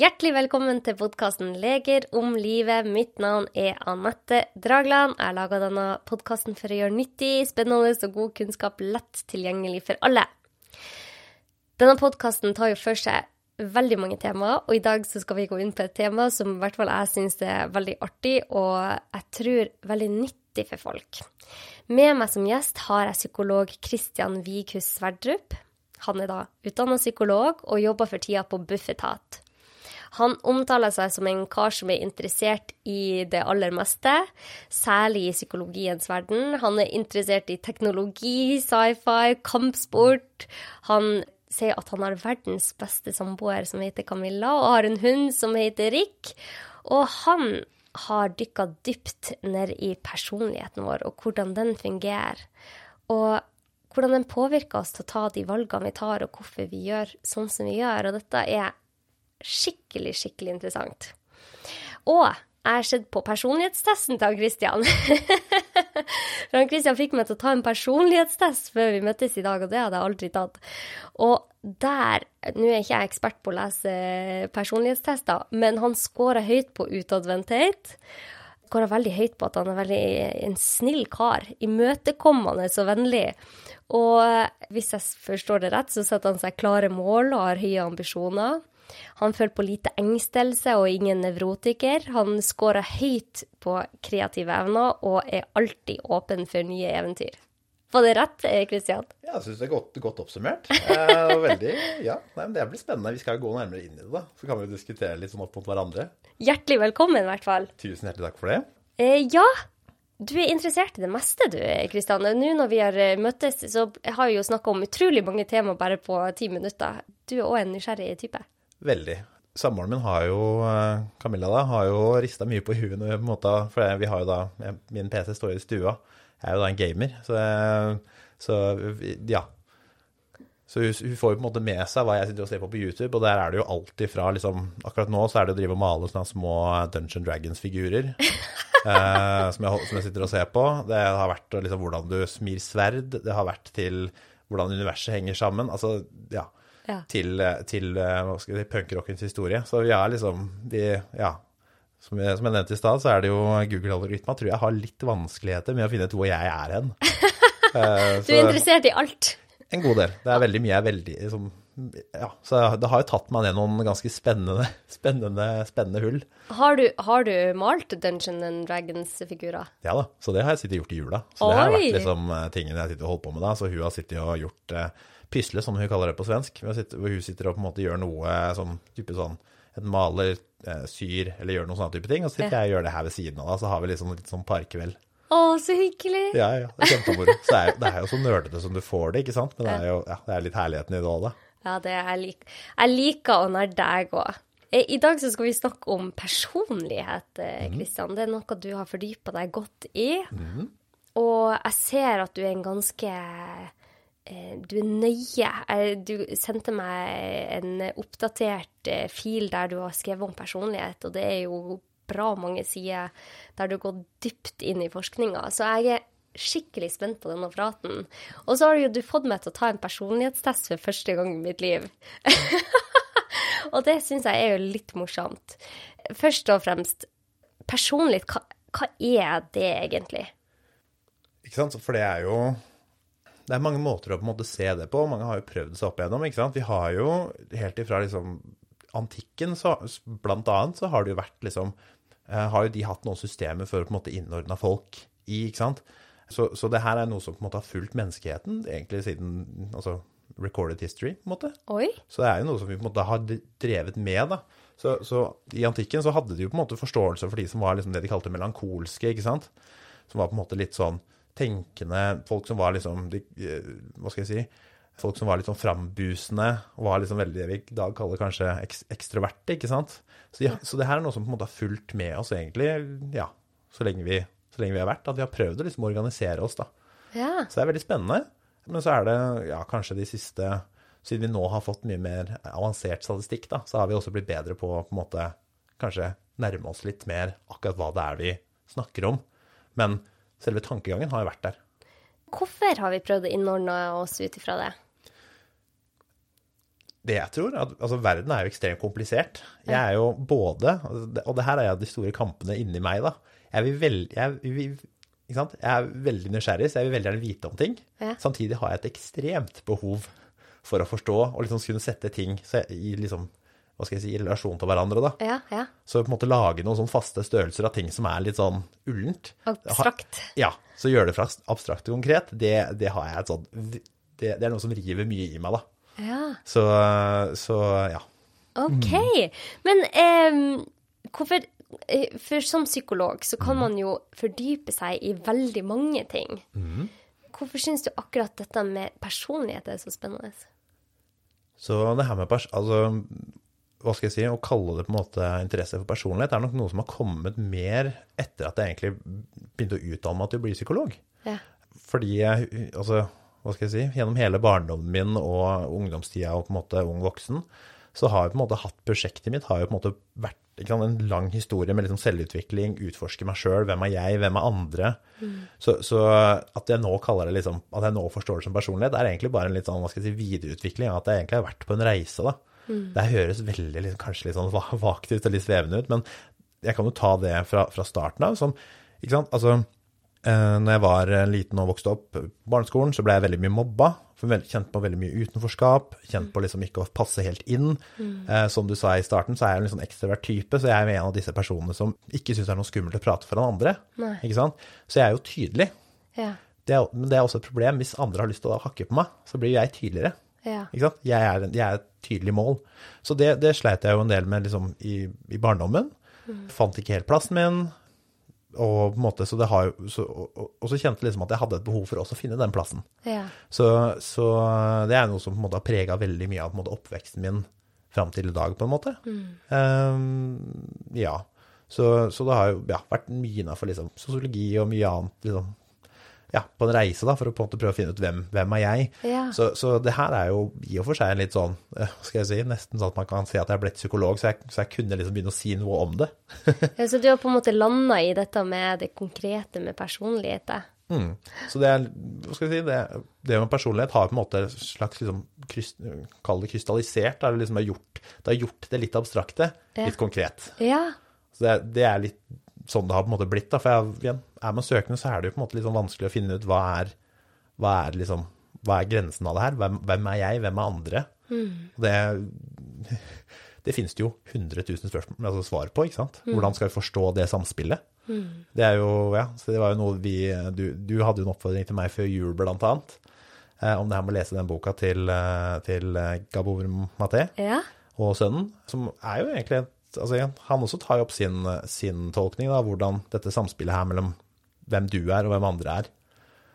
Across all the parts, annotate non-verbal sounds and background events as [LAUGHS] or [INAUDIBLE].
Hjertelig velkommen til podkasten Leger om livet. Mitt navn er Anette Dragland. Jeg laga denne podkasten for å gjøre nyttig, spennende og god kunnskap lett tilgjengelig for alle. Denne podkasten tar jo for seg veldig mange temaer, og i dag så skal vi gå inn på et tema som i hvert fall jeg syns er veldig artig, og jeg tror veldig nyttig for folk. Med meg som gjest har jeg psykolog Kristian Vighus Sverdrup. Han er da utdanna psykolog og jobber for tida på Bufetat. Han omtaler seg som en kar som er interessert i det aller meste, særlig i psykologiens verden. Han er interessert i teknologi, sci-fi, kampsport. Han sier at han har verdens beste samboer som heter Camilla, og har en hund som heter Rick. Og han har dykka dypt ned i personligheten vår, og hvordan den fungerer. Og hvordan den påvirker oss til å ta de valgene vi tar, og hvorfor vi gjør sånn som vi gjør. Og dette er skikkelig, skikkelig interessant. Og jeg har sett på personlighetstesten til Christian. [LAUGHS] For han Christian fikk meg til å ta en personlighetstest før vi møttes i dag, og det hadde jeg aldri tatt. Og der Nå er ikke jeg ekspert på å lese personlighetstester, men han scorer høyt på utadvendthet. Scora veldig høyt på at han er veldig en snill kar. Imøtekommende og vennlig. Og hvis jeg forstår det rett, så setter han seg klare mål og har høye ambisjoner. Han føler på lite engstelse og ingen nevrotiker. Han scorer høyt på kreative evner og er alltid åpen for nye eventyr. Var det rett, Kristian? Ja, jeg syns det er godt, godt oppsummert. Eh, veldig, ja, nei, Det blir spennende. Vi skal gå nærmere inn i det, da. Så kan vi diskutere litt sånn opp mot hverandre. Hjertelig velkommen, i hvert fall. Tusen hjertelig takk for det. Eh, ja, du er interessert i det meste, du, Kristian. Nå når vi har eh, møttes, så har vi jo snakka om utrolig mange tema bare på ti minutter. Du er òg en nysgjerrig type. Veldig. Samboeren min har jo, eh, Camilla da, har jo rista mye på huet, på en måte, for vi har jo da Min PC står i stua. Jeg er jo da en gamer, så, så ja. Så hun, hun, får jo på en måte med seg hva jeg sitter og ser på på YouTube, og der er det jo alltid fra liksom Akkurat nå så er det å drive og male sånne små Dungeon Dragons-figurer. [LAUGHS] eh, som, som, jeg, sitter og ser på. Det har vært liksom, hvordan du smir sverd. Det har vært til hvordan universet henger sammen. Altså, ja ja. til, til hva skal jeg si, punkrockens historie. Så vi er liksom vi, Ja. Som jeg, som jeg, nevnte i stad, så er det jo Google-algoritma tror jeg har litt vanskeligheter med å finne ut hvor jeg er hen. uh, [LAUGHS] du er interessert i alt? En god del. Det er veldig mye jeg er veldig liksom, ja, så det har jo tatt meg ned noen ganske spennende, [LAUGHS] spennende, spennende hull. Har du, har du malt Dungeon and Dragons-figurer? Ja da, så det har jeg sittet og gjort i jula. Så Oi. det har vært liksom eh, tingene jeg og holdt på med da. Så hun har sittet og gjort eh, pysle, som hun kaller det på svensk. Hvor hun sitter og på en måte gjør noe sånn type sånn et maler, eh, syr eller gjør noen sånne type ting. Og så sitter ja. jeg og gjør det her ved siden av, da, så har vi liksom litt sånn parkveld. Å, så hyggelig. Ja, ja. Kjempemoro. Så det er, det er jo så nerdete som du får det, ikke sant? Men det er jo ja, det er litt herligheten i det òg, da. Ja, det er jeg lik. Jeg liker å nerde, jeg òg. I dag så skal vi snakke om personlighet, Kristian. Eh, mm. Det er noe du har fordypa deg godt i. Mm. Og jeg ser at du er en ganske Eh, du er nøye. Eh, du sendte meg en oppdatert eh, fil der du har skrevet om personlighet, og det er jo bra mange sider der du går dypt inn i forskninga. Så jeg er skikkelig spent på denne praten. Og så har jo du fått meg til å ta en personlighetstest for første gang i mitt liv. [LAUGHS] og det syns jeg er jo litt morsomt. Først og fremst, personlig, hva, hva er det egentlig? Ikke sant, for det er jo det er mange måter å på en måte se det på. Mange har jo prøvd seg opp igjennom. ikke sant? Vi har jo helt ifra liksom antikken, så, blant annet, så har det jo vært liksom eh, Har jo de hatt noen systemer for å på en måte innordne folk i, ikke sant? Så, så, det her er noe som på en måte har fulgt menneskeheten egentlig siden altså recorded history, på en måte. Oi. Så det er jo noe som vi på en måte har drevet med, da. Så, så i antikken så hadde de jo på en måte forståelse for de som var liksom det de kalte melankolske, ikke sant? Som var på en måte litt sånn tenkende folk som var liksom de, eh, Hva skal jeg si? Folk som var litt sånn frambusende og var liksom veldig det vi i dag kaller kanskje ek ekstroverte, ikke sant. Så, ja, så, det her er noe som på en måte har fulgt med oss egentlig, ja, så lenge vi, så lenge vi har vært. At vi har prøvd å liksom organisere oss, da. Ja. Så det er veldig spennende. Men så er det ja, kanskje de siste Siden vi nå har fått mye mer avansert statistikk, da, så har vi også blitt bedre på å på en måte kanskje nærme oss litt mer akkurat hva det er vi snakker om. Men selve tankegangen har vært der. Hvorfor har vi prøvd å innordne oss ut ifra det? det jeg tror, at altså, verden er jo ekstremt komplisert. Jeg er jo både Og det her er de store kampene inni meg, da. Jeg veldig jeg, vil- jeg er veldig nysgjerrig, så jeg vil veldig gjerne vite om ting. Ja. Samtidig har jeg et ekstremt behov for å forstå og liksom kunne sette ting så jeg- i liksom, hva skal jeg si, i relasjon til hverandre. da. Ja, ja. Så på en måte lage noen sånn faste størrelser av ting som er litt sånn ullent. Abstrakt. Ja, så gjøre det fra abstrakt til konkret, det, det har jeg et sånn det, det er noe som river mye i meg, da. Ja. Så, så ja. OK. Men eh, hvorfor For som psykolog så kan man jo fordype seg i veldig mange ting. Hvorfor syns du akkurat dette med personlighet er så spennende? Så det her med pers altså, hva skal jeg si, å kalle det på en måte interesse for personlighet, er nok noe som har kommet mer etter at jeg egentlig begynte å utdanne meg til å bli psykolog. Ja. Fordi jeg, altså, hva skal jeg si, gjennom hele barndommen min og ungdomstida og på en måte ung voksen, så har jeg på en måte hatt prosjektet mitt har jo på en måte vært sant, en lang historie med liksom selvutvikling, utforske meg sjøl, hvem er jeg, hvem er andre. Så, så at jeg nå kaller det liksom, at jeg nå forstår det som personlighet, er egentlig bare en litt sånn, hva skal jeg si, videreutvikling av at jeg egentlig har vært på en reise, da. Det høres veldig, kanskje litt sånn vagt ut og litt svevende ut, men jeg kan jo ta det fra, fra starten av, som, ikke sant, altså, eh, når jeg var eh, liten og vokste opp på barneskolen, så ble jeg veldig mye mobba, kjent på veldig mye utenforskap, kjent på liksom ikke å passe helt inn. Eh, som du sa i starten, så er jeg en litt sånn ekstrovert type, så jeg er en av disse personene som ikke syns det er noe skummelt å prate foran andre. Nei. Ikke sant? Så jeg er jo tydelig. Ja. Det er, men det er også et problem. Hvis andre har lyst til å hakke på meg, så blir jeg tydeligere. Ja. Jeg er, jeg er et tydelig mål. Så det, det sleit jeg jo en del med liksom, i, i barndommen. Fant ikke helt plassen min. Og, måte, så det har, så, og, og, så kjente jeg liksom at jeg hadde et behov for også å finne den plassen. ja. Så, så det er noe som på en måte har prega veldig mye av måte, oppveksten min fram til i dag, på en måte. Ehm, ja. Så, så det har jo ja, vært mye innafor liksom, sosiologi og mye annet liksom, ja, på en reise da, for å på en måte prøve å finne ut hvem, hvem er jeg. Ja. Så, så det her er jo i og for seg litt sånn, eh, skal jeg si, nesten sånn at man kan si at jeg er blitt psykolog, så jeg, så jeg kunne liksom begynne å si noe om det. [LAUGHS] Ja, Så du har på en måte landa i dette med det konkrete med personlighet? da? Mm. Så det er, hva skal jeg si, det, det med personlighet har på en måte slags, liksom, kryst, kall det krystallisert, det, liksom har gjort, det har gjort det litt abstrakte, Ja. litt konkret. Ja. Så det, det er litt sånn det har på en måte blitt, da, for jeg, igjen, er man søkende, så er det jo på en måte litt sånn vanskelig å finne ut hva er, hva er liksom, hva er grensen av det her? Hvem, hvem er jeg, hvem er andre? Mm. Det, [LAUGHS] det finnes det jo 100 000 spørsmål, altså svar på, ikke sant? Hvordan skal vi forstå det samspillet? Det er jo, ja, så det var jo noe vi, du, du hadde jo en oppfordring til meg før jul, blant annet, eh, om det her med å lese den boka til, eh, til eh, Gabor Maté Ja. og sønnen, som er jo egentlig altså igjen, han også tar jo opp sin, sin tolkning av hvordan dette samspillet her mellom hvem du er og hvem andre er.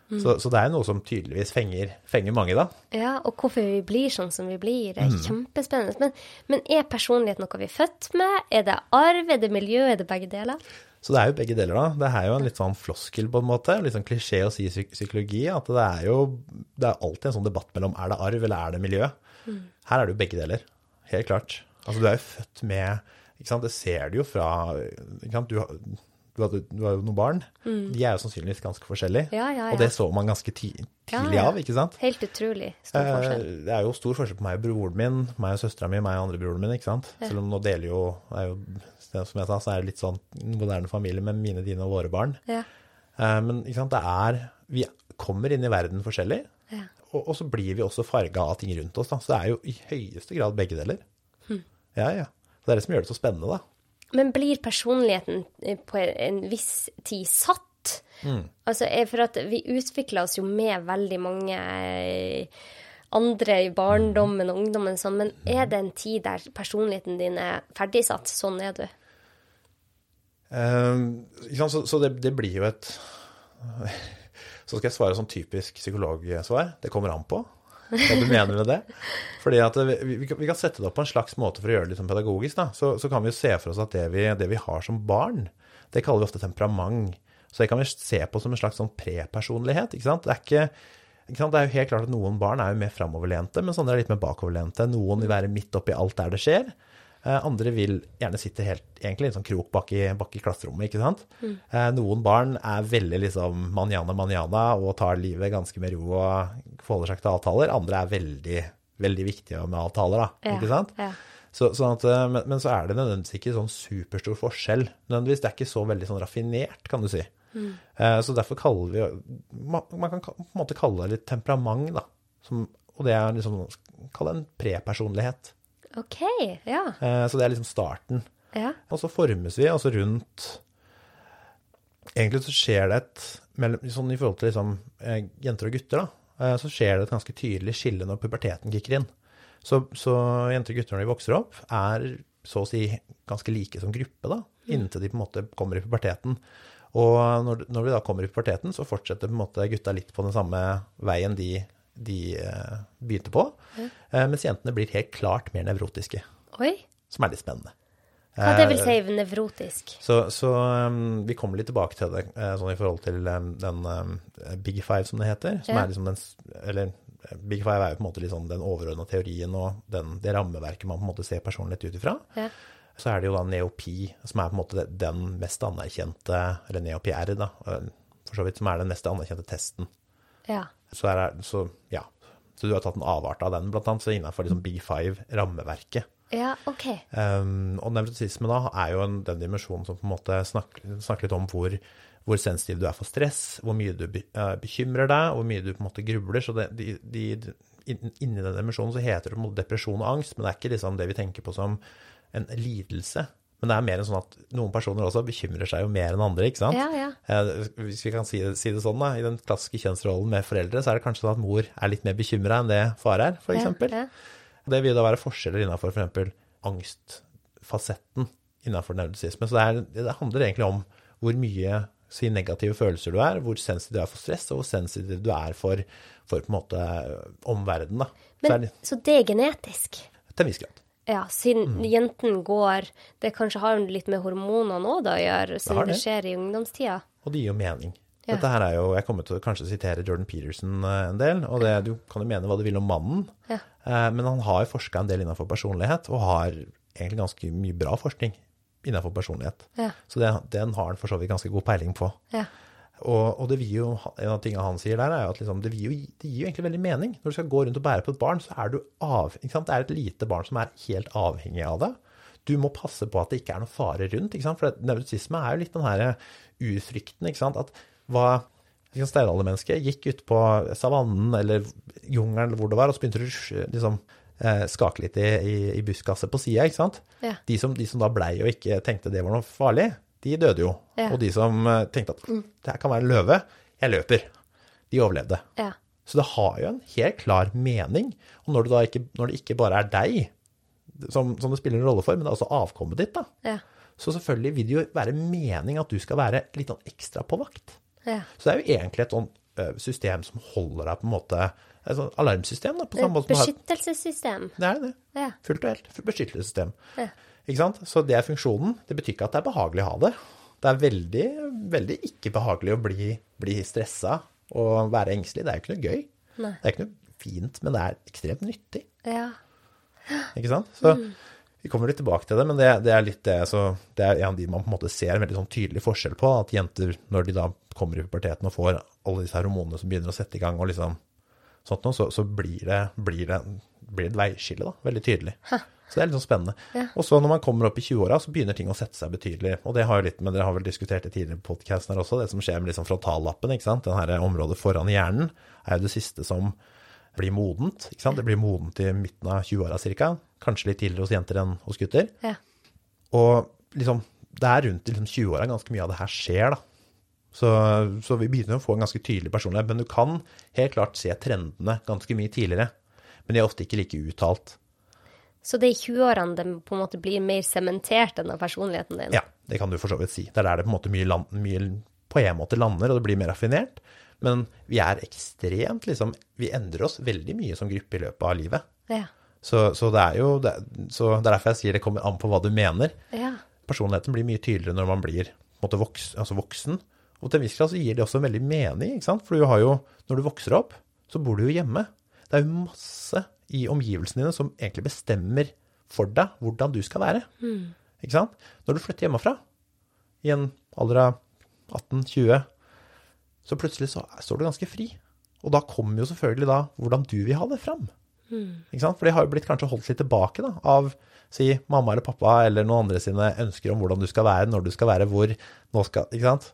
Så, så det er noe som tydeligvis fenger, fenger mange, da. ja. Og hvorfor vi blir sånn som vi blir, er kjempespennende. Men, men er personlighet noe vi er født med? Er det arv? Er det miljø? Er det begge deler? Så det er jo begge deler, da. Det er jo en litt sånn floskel, på en måte. Litt sånn klisjé å si i psyk- psykologi. At det er jo det er alltid en sånn debatt mellom er det arv eller er det miljø. Her er det jo begge deler. Helt klart. Altså, du er jo født med? Det ser du jo fra? Du, har, du, har, du har jo noen barn. De er jo sannsynligvis ganske forskjellige. Ja, ja, Og det så man ganske ti, tidlig ja. av, ikke sant? Helt utrolig stor Eh, forskjell. Det er jo stor forskjell på meg og broren min, meg og søstera mi, meg og andrebroren min, ikke sant. Selv om nå deler jo, er jo Som jeg sa, så er det litt sånn moderne familie med mine, dine og våre barn. Ja. Eh, Men ikke sant, det er Vi kommer inn i verden forskjellig, Ja. og, og så blir vi også farga av ting rundt oss, da. Så det er jo i høyeste grad begge deler. Hm. Ja, ja. Det er det som gjør det så spennende, da. Men blir personligheten eh, på en viss tid satt? Altså, eh, for at vi utvikler oss jo med veldig mange eh, andre i barndommen og ungdommen, sånn, men er det en tid der personligheten din er ferdigsatt? Sånn er du. Eh. Så, så det, det blir jo et [LAUGHS] Så skal jeg svare sånn typisk psykologsvar. Det kommer an på hva du mener med det. Fordi at vi, vi, kan- sette det opp på en slags måte for å gjøre det litt sånn pedagogisk. Da. Så, så kan vi jo se for oss at det vi, det vi har som barn, det kaller vi ofte temperament. Så det kan vi se på som en slags sånn prepersonlighet. Ikke sant? Det er ikke? Det er jo helt klart at Noen barn er jo mer framoverlente, mens andre er litt mer bakoverlente. Noen vil være midt oppi alt der det skjer. Eh, Andre vil gjerne sitte helt, egentlig i en sånn krok bak i, bak i klasserommet. ikke sant? Mm. Noen barn er veldig liksom manjana manjana og tar livet ganske med ro og forholder seg til avtaler. Andre er veldig veldig viktige med avtaler, da. Ja, Ikke sant? ja. Så, sånn at, eh, men, men så er det nødvendigvis ikke sånn superstor forskjell. Nødvendigvis, Det er ikke så veldig sånn raffinert, kan du si. Eh, så derfor kaller vi man, man kan på en måte kalle det litt temperament, da. Som, og det er liksom Kall det en prepersonlighet. OK. Ja. Eh, så det er liksom starten. Ja. Og så formes vi altså rundt Egentlig så skjer det et mellom, Sånn i forhold til liksom, eh, jenter og gutter, da, eh, så skjer det et ganske tydelig skille når puberteten kicker inn. Så, så jenter og gutter når de vokser opp, er så å si ganske like som gruppe, da, inntil de på en måte kommer i puberteten. Og når, når de da kommer i puberteten, så fortsetter på en måte gutta litt på den samme veien de, de eh, begynte på, eh, mens jentene blir helt klart mer nevrotiske, Oi. som er litt spennende. Hva det vil si nevrotisk? Så, så um, vi kommer litt tilbake til det eh, sånn i forhold til um, den um, Big Five, som det heter. Som Ja. er liksom den, eller eh, Big Five er jo på en måte liksom den overordna teorien og den, det rammeverket man på en måte ser personlighet ut ifra. Ja. Så er det jo da neopi, som er på en måte den mest anerkjente, eller neopi-R, da, eh, for så vidt, som er den mest anerkjente testen. Ja. Så, er, så ja. Så du har tatt en avart av den, blant annet, så innenfor liksom B5-rammeverket. Ja, OK. Um, og nevrotisme da er jo en, den dimensjonen som på en måte snakker, snakker litt om hvor, hvor sensitiv du er for stress, hvor mye du eh, bekymrer deg, hvor mye du på en måte grubler. Så det, de, de, inni den dimensjonen så heter det depresjon og angst, men det er ikke liksom det vi tenker på som en lidelse. Men det er mer enn sånn at noen personer også bekymrer seg jo mer enn andre, ikke sant? Ja, ja. Eh, Hvis vi kan si det, si det sånn, da, i den klassiske kjønnsrollen med foreldre, så er det kanskje sånn at mor er litt mer bekymra enn det far er, for eksempel. Ja, Det vil da være forskjeller innenfor f.eks. angstfasetten innenfor nevrotisisme. Så det, er, det handler egentlig om hvor mye si negative følelser du er, hvor sensitiv du er for stress, og hvor sensitiv du er for, for på en måte omverdenen. Så så det er genetisk? til en viss grad. Ja, siden Mm. jenten går Det kanskje har litt med hormonene òg å gjøre, siden det, det. det. skjer i ungdomstida? Og det gir jo mening. Ja. Dette her er jo, Jeg kommer til å kanskje sitere Jordan Peterson eh, en del, og det, du kan jo mene hva du vil om mannen, Ja. eh, men han har forska en del innenfor personlighet, og har egentlig ganske mye bra forskning innenfor personlighet. Ja. Så det, den har han for så vidt ganske god peiling på. Ja. Og, og jo, en av tingene han sier der, er at liksom, det, vil jo, det gir jo egentlig veldig mening. Når du skal gå rundt og bære på et barn, så er du av? Det er et lite barn som er helt avhengig av det. Du må passe på at det ikke er noe fare rundt. For nevrotisme er jo litt den her urfrykten. At hva Steinaldermennesket gikk ut på savannen eller jungelen eller hvor det var, og så begynte du liksom, eh, skake litt i, i, i buskaset på sida, ikke sant? Ja. De, som, de som da blei og ikke tenkte det var noe farlig, de døde jo. Ja. Og de som eh, tenkte at det her kan være en løve, jeg løper, de overlevde. Ja. Så det har jo en helt klar mening. Og når ikke, når det ikke bare er deg som, som det spiller en rolle for, men det er også avkommet ditt, da. Ja. Så selvfølgelig vil det jo være mening at du skal være litt sånn ekstra på vakt. ja. Så det er jo egentlig et sånn eh, system som holder deg på en måte Et sånn alarmsystem, da, på samme måte som Beskyttelsessystem. Det er det. Ja. Fullt og helt. Beskyttelsessystem. Ja. Ikke sant? Så det er funksjonen. Det betyr ikke at det er behagelig å ha det. Det er veldig, veldig ikke behagelig å bli, bli stressa og være engstelig. Det er jo ikke noe gøy. Nei. Det er ikke noe fint, men det er ekstremt nyttig. Ja. Ikke sant? Så vi kommer litt tilbake til det, men det, det er litt det så Det er en av de man på en måte ser en veldig sånn tydelig forskjell på. At jenter, når de da kommer i puberteten og får alle disse hormonene som begynner å sette i gang, og liksom sånt noe, så, så blir, det, blir, det, blir det et veiskille, da. Veldig tydelig. Så det er litt sånn spennende. Ja. Og så når man kommer opp i 20-åra, så begynner ting å sette seg betydelig. Og det har jo litt med, dere har vel diskutert det tidligere på podkasten her også, det som skjer med liksom frontallappen, ikke sant. Den her området foran hjernen er jo det siste som blir modent. ikke sant? Det blir modent i midten av 20-åra ca. Kanskje litt tidligere hos jenter enn hos gutter. Ja. Og liksom, det er rundt liksom 20-åra ganske mye av det her skjer, da. Så, så vi begynner å få en ganske tydelig personlighet. Men du kan helt klart se trendene ganske mye tidligere. Men de er ofte ikke like uttalt. Så det er i 20-årene det på en måte blir mer sementert enn av personligheten din? Ja, det kan du for så vidt si. Det er der det på en måte mye, land, mye på en måte lander, og det blir mer raffinert. Men vi er ekstremt liksom Vi endrer oss veldig mye som gruppe i løpet av livet. Ja. Så, så det er jo det, så det er derfor jeg sier det kommer an på hva du mener. Ja. Personligheten blir mye tydeligere når man blir måte, voks, altså voksen. Og til en viss grad så gir det også en veldig mening, ikke sant? For du har jo, når du vokser opp, så bor du jo hjemme. Det er jo masse i omgivelsene dine som egentlig bestemmer for deg hvordan du skal være. Ikke sant? Når du flytter hjemmefra, i en alder av 18-20, så plutselig så står du ganske fri. Og da kommer jo selvfølgelig da hvordan du vil ha det fram. Ikke sant? For de har jo blitt kanskje holdt litt tilbake da, av si mamma eller pappa eller noen andre sine ønsker om hvordan du skal være, når du skal være, hvor, nå skal, ikke sant?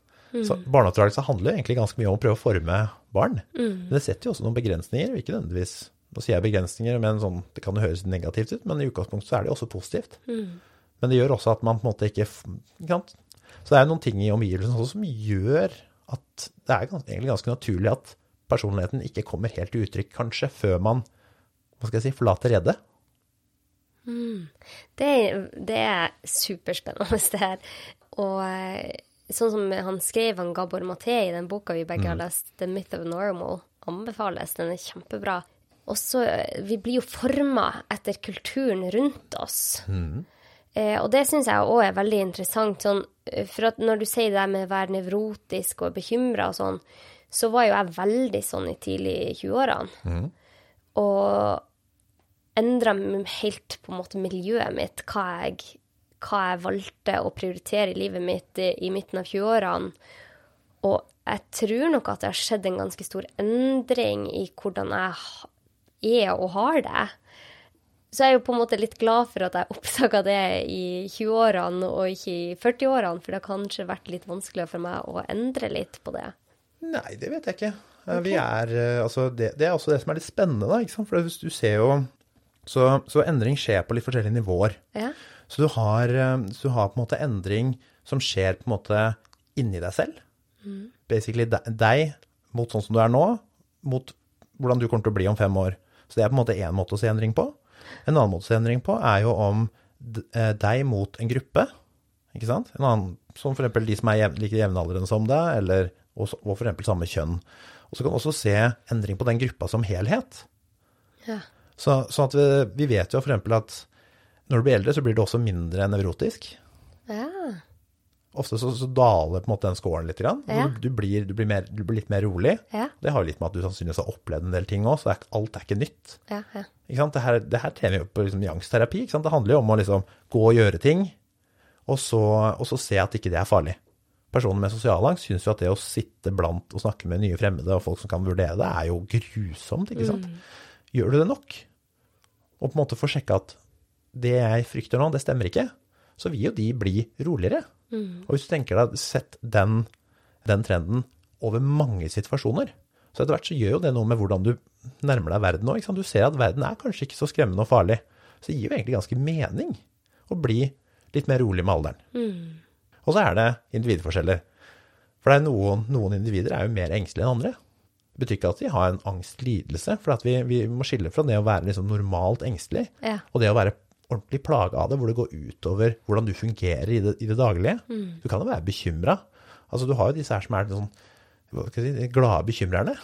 Så barneoppdragelse handler jo egentlig ganske mye om å prøve å forme barn. Men det setter jo også noen begrensninger, og ikke nødvendigvis Nå sier jeg begrensninger, men sånn, det kan jo høres negativt ut, men i utgangspunktet så er det jo også positivt. Men det gjør også at man på en måte ikke, ikke? Så det er noen ting i omgivelsene som gjør at det er gans, egentlig ganske naturlig at personligheten ikke kommer helt til uttrykk, kanskje, før man hva skal jeg si, forlater redet. Det, det er superspennende, [LAUGHS] det her. Og eh, sånn som han skrev, han Gabor Maté, i den boka vi begge har lest, 'The Myth of Normal', anbefales. Den er kjempebra. Også, så vi blir jo forma etter kulturen rundt oss. Eh, og det syns jeg òg er veldig interessant. Sånn, eh, for når du sier det der med å være nevrotisk og bekymra og sånn, så var jo jeg veldig sånn i tidlig 20-årene. Og endra helt på en måte miljøet mitt, hva jeg, hva jeg valgte å prioritere i livet mitt i, i midten av 20-årene. Og jeg tror nok at det har skjedd en ganske stor endring i hvordan jeg er og har det. Så jeg er jo på en måte litt glad for at jeg [LAUGHS] oppdaga det i 20-årene og ikke i 40-årene, for det har kanskje vært litt vanskeligere for meg å endre litt på det. Nei, det vet jeg ikke. Okay. Vi er, eh, altså det, det er også det som er litt spennende, da? For hvis du ser jo så, så endring skjer på litt forskjellige nivåer. Ja. Så du har, eh, så du har på en måte endring som skjer på en måte inni deg selv. Basically de- deg mot sånn som du er nå, mot hvordan du kommer til å bli om fem år. Så det er på en måte én måte å se endring på. En annen måte å se endring på er jo om eh, deg mot en gruppe, ikke sant? En annen, som eksempel de som er like jevnaldrende som deg, eller og, og eksempel samme kjønn. Og så kan du også se endring på den gruppa som helhet. Ja. Så, sånn at vi, vi vet jo eksempel at når du blir eldre, så blir du også mindre nevrotisk. ja. Ofte så, så daler på en måte den scoren litt. Grann. Ja. Du, du, blir, du, blir mer, du blir litt mer rolig. Ja. Det har jo litt med at du sannsynligvis har opplevd en del ting òg, så er, alt er ikke nytt. Ja. Ikke sant? Det, her, det her trener jo på liksom, sant? Det handler jo om å liksom, gå og gjøre ting, og så, og så se at ikke det er farlig. Personer med sosialangst syns jo at det å sitte blant og snakke med nye fremmede og folk som kan vurdere det, er jo grusomt. ikke sant? Gjør du det nok? Og på en måte få sjekka at det jeg frykter nå, det stemmer ikke, så vil jo de bli roligere. Og hvis du tenker deg, sett den, den trenden over mange situasjoner, så etter hvert så gjør jo det noe med hvordan du nærmer deg verden òg. Du ser at verden er kanskje ikke så skremmende og farlig. Så det gir jo egentlig ganske mening å bli litt mer rolig med alderen. Og så er det individforskjeller. For det er noen, noen individer er jo mer engstelige enn andre. Det betyr ikke at de har en angstlidelse, for at vi, vi må skille fra det å være liksom normalt engstelig Ja. og det å være ordentlig plage av det, hvor det går utover hvordan du fungerer i det, i det daglige. Du kan jo være bekymra. Altså, du har jo disse her som er sånn, si, de glade bekymrerne.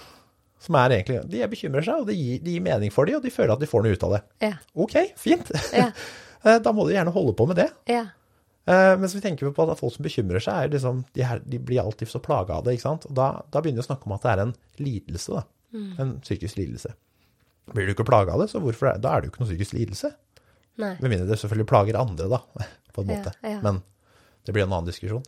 Som er egentlig, De er bekymrer seg, og det gir, de gir mening for dem, og de føler at de får noe ut av det. Ja. Ok, fint. Ja. [LAUGHS] Eh, da må du gjerne holde på med det. Ja. Eh, Mens vi tenker på at folk som bekymrer seg, er liksom, de, her, de blir alltid så plaga av det. ikke sant? Og da, da begynner vi å snakke om at det er en lidelse. da. En psykisk lidelse. Blir du ikke plaga av det, så hvorfor da er det jo ikke noe psykisk lidelse. Nei. Med mindre det selvfølgelig plager andre, da, [LAUGHS] på en måte. ja. Men det blir en annen diskusjon.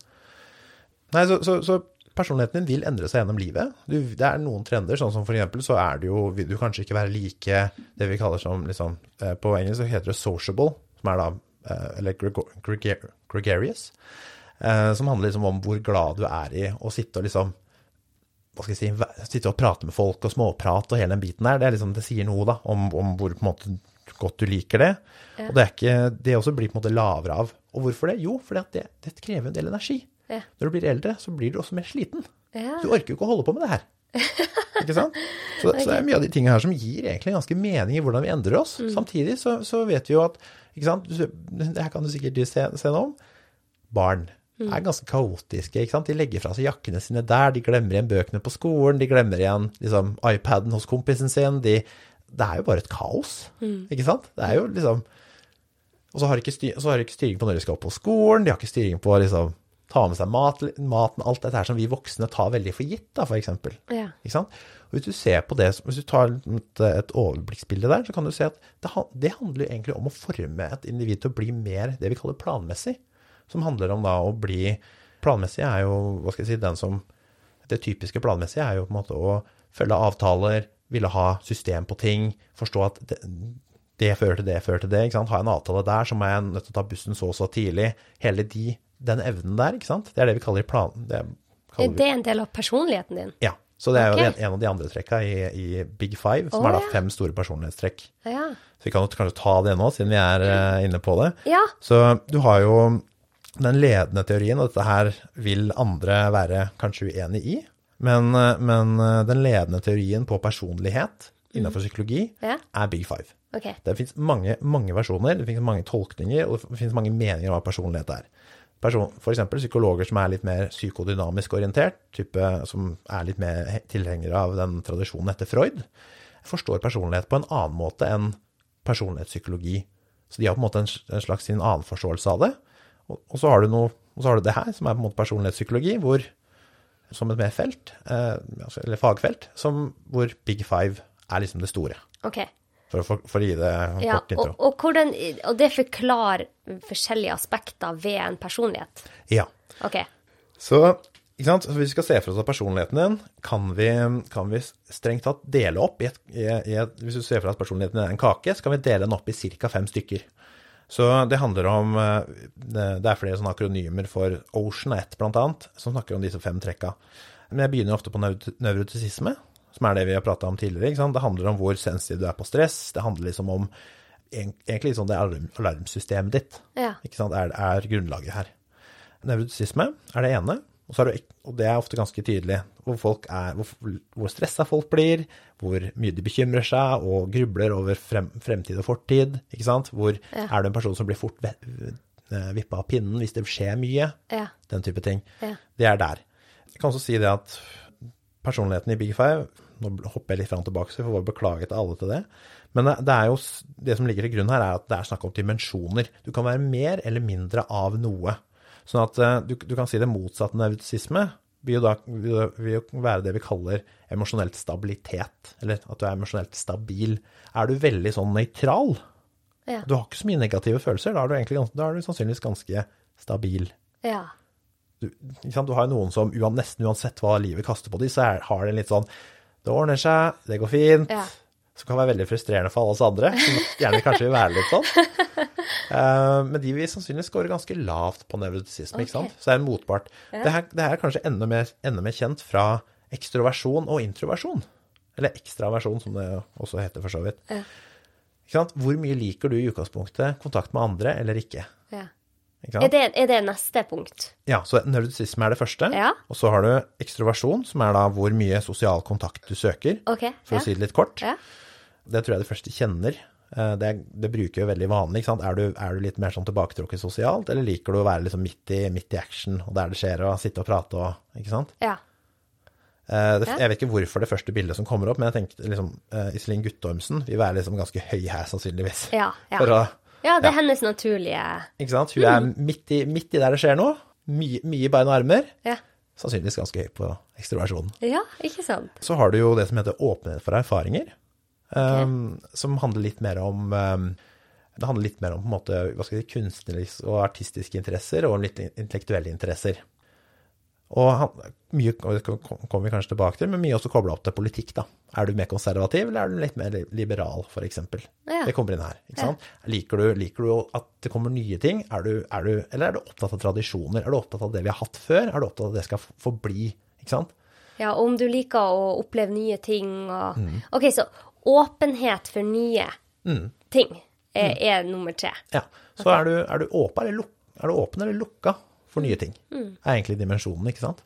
Nei, så, så, så personligheten din vil endre seg gjennom livet. Du, det er noen trender, sånn som for eksempel så er det jo, vil du kanskje ikke være like det vi kaller som liksom, eh, På engelsk så heter det sociable, som er da eh, Eller gregarious. eh, Som handler liksom om hvor glad du er i å sitte og liksom hva skal jeg si, sitte og prate med folk og småprat og hele den biten der, det, er liksom, det sier noe da, om, om hvor på en måte godt du liker det. Og det, er ikke, det også blir på en måte lavere av. Og hvorfor det? Jo, fordi at det, det krever en del energi. Ja. Når du blir eldre, så blir du også mer sliten. Ja. Du orker jo ikke å holde på med det her. [LAUGHS] ikke sant? Så, så det er mye av de tingene her som gir egentlig ganske mening i hvordan vi endrer oss. Samtidig så, så vet vi jo at ikke sant? Det her kan du sikkert se, se noe om. Barn er ganske kaotiske. ikke sant? De legger fra seg jakkene sine der, de glemmer igjen bøkene på skolen, de glemmer igjen liksom, iPaden hos kompisen sin. De, det er jo bare et kaos, ikke sant? Det er jo liksom Og så har de ikke, styr, så har de ikke styring på når de skal opp på skolen, de har ikke styring på liksom ta med seg mat, maten, alt dette her som vi voksne tar veldig for gitt, da, for eksempel. Ja. Ikke sant? Og hvis du ser på det, hvis du tar et, et overblikksbilde der, så kan du se at det, det handler egentlig om å forme et individ til å bli mer det vi kaller planmessig. Som handler om da å bli Planmessig er jo, hva skal jeg si, den som Det typiske planmessige er jo på en måte å følge avtaler, ville ha system på ting, forstå at det, det fører til det, fører til det. Har jeg en avtale der, så må jeg nødt til å ta bussen så og så tidlig. Hele de, den evnen der, ikke sant. Det er det vi kaller plan... Det kaller Er vi, en del av personligheten din? ja. Så det er jo en, en av de andre trekka i, i Big Five, som oh, er da fem store personlighetstrekk. Ja. Så vi kan jo kanskje ta det nå, siden vi er uh, inne på det. Ja. Så du har jo den ledende teorien, og dette her vil andre være kanskje uenig i, men, eh, men eh, den ledende teorien på personlighet innenfor psykologi Ja. er Big Five. Okay. Det finnes mange, mange versjoner, det finnes mange tolkninger, og det finnes mange meninger om hva personlighet er. Person, for eksempel psykologer som er litt mer psykodynamisk orientert, type som er litt mer tilhengere av den tradisjonen etter Freud, forstår personlighet på en annen måte enn personlighetspsykologi. Så de har på en måte en, en slags sin annen forståelse av det. Og, og, så har du noe, og så har du det her, som er på en måte personlighetspsykologi, hvor, som et mer felt, eh, altså- eller fagfelt, som, hvor Big Five er liksom det store. ok. For å, for, for å gi det en Ja, kort intro. og, og, hvordan, og det forklarer forskjellige aspekter ved en personlighet. Ja. OK. Så, ikke sant? så hvis vi skal se for oss at personligheten din, kan vi, kan vi strengt tatt dele opp i et, i et Hvis du ser for deg at personligheten din er en kake, så kan vi dele den opp i ca. fem stykker. Så det handler om eh, Det er flere sånne akronymer for Ocean 1, blant annet, som snakker om disse fem trekka. Men jeg begynner ofte på nevrotisisme, som er det vi har prata om tidligere. Det handler om hvor sensitiv du er på stress. Det handler liksom om egentlig liksom det alarm, alarmsystemet ditt. Ja. Er, er grunnlaget her. Nevrotisisme er det ene, og, så det, og det er ofte ganske tydelig hvor, folk er, hvor, hvor stressa folk blir, hvor mye de bekymrer seg og grubler over frem, fremtid og fortid. ikke sant? Hvor er du en person som blir fort eh, vippa av pinnen hvis det skjer mye? Ja. Den type ting. Ja. Det er der. Jeg kan også si det at personligheten i Big Five Nå hopper jeg litt fram og tilbake, så vi får bare beklage til alle til det. Men det, det er jo det som ligger til grunn her, er at det er snakk om dimensjoner. Du kan være mer eller mindre av noe. Sånn at eh, du, du kan si det motsatte av nevrotisisme vil jo da vil jo- være det vi kaller emosjonelt stabilitet. Eller at du er emosjonelt stabil. Er du veldig sånn nøytral, Ja. du har ikke så mye negative følelser, da er du, egentlig, da er du sannsynligvis ganske stabil Ja. du, du har noen som nesten uansett hva livet kaster på dem, så er, har de litt sånn Det ordner seg, det går fint. Ja. Som kan være veldig frustrerende for alle oss andre, som gjerne kanskje vil være litt sånn. [LAUGHS] Eh, men de vil sannsynligvis score ganske lavt på nevrotisisme, ikke sant? Så det er en motpart. Det, her, det her er kanskje enda mer, enda mer kjent fra ekstroversjon og introversjon. Eller ekstraversjon, som det også heter for så vidt. Ja. Hvor mye liker du i utgangspunktet kontakt med andre eller ikke? ja. Ikke Er, det, er det neste punkt? Ja, så nevrotisisme er det første. Ja. Og så har du ekstroversjon, som er da hvor mye sosial kontakt du søker, okay. for Ja. å si det litt kort. Ja. Det tror jeg de første kjenner. Eh, Det, det bruker jo veldig vanlig. Er du, er du litt mer sånn tilbaketrukket sosialt, eller liker du å være liksom midt i, midt i action, og der det skjer, og sitte og prate og Ikke sant? ja. Eh, Det, Jeg vet ikke hvorfor det første bildet som kommer opp, men jeg tenkte liksom eh, Iselin Guttormsen vil være liksom ganske høy her, sannsynligvis. Ja. Ja. Å, ja, det er hennes naturlige ikke sant? Hun er midt i, midt i der det skjer noe. Mye, mye bein og armer. Ja. Sannsynligvis ganske høy på ekstroversjonen. Ja, ikke sant? Så har du jo det som heter åpenhet for erfaringer, um, som handler litt mer om um, Det handler litt mer om på en måte, hva skal jeg si, kunstneriske og artistiske interesser og litt intellektuelle interesser. Og han, mye kommer vi kanskje tilbake til, men mye også kobla opp til politikk. da. Er du mer konservativ, eller er du litt mer liberal, f.eks.? Ja. Det kommer inn her. ikke sant? Liker, du, liker du at det kommer nye ting, er du, er du, eller er du opptatt av tradisjoner? Er du opptatt av det vi har hatt før? Er du opptatt av at det skal forbli? ikke sant? Ja, om du liker å oppleve nye ting og Mm. OK, så åpenhet for nye ting er, er nummer tre. Ja, så er, du, er, du åpen, eller luk, er du åpen eller lukka for nye ting? er egentlig dimensjonen, ikke sant?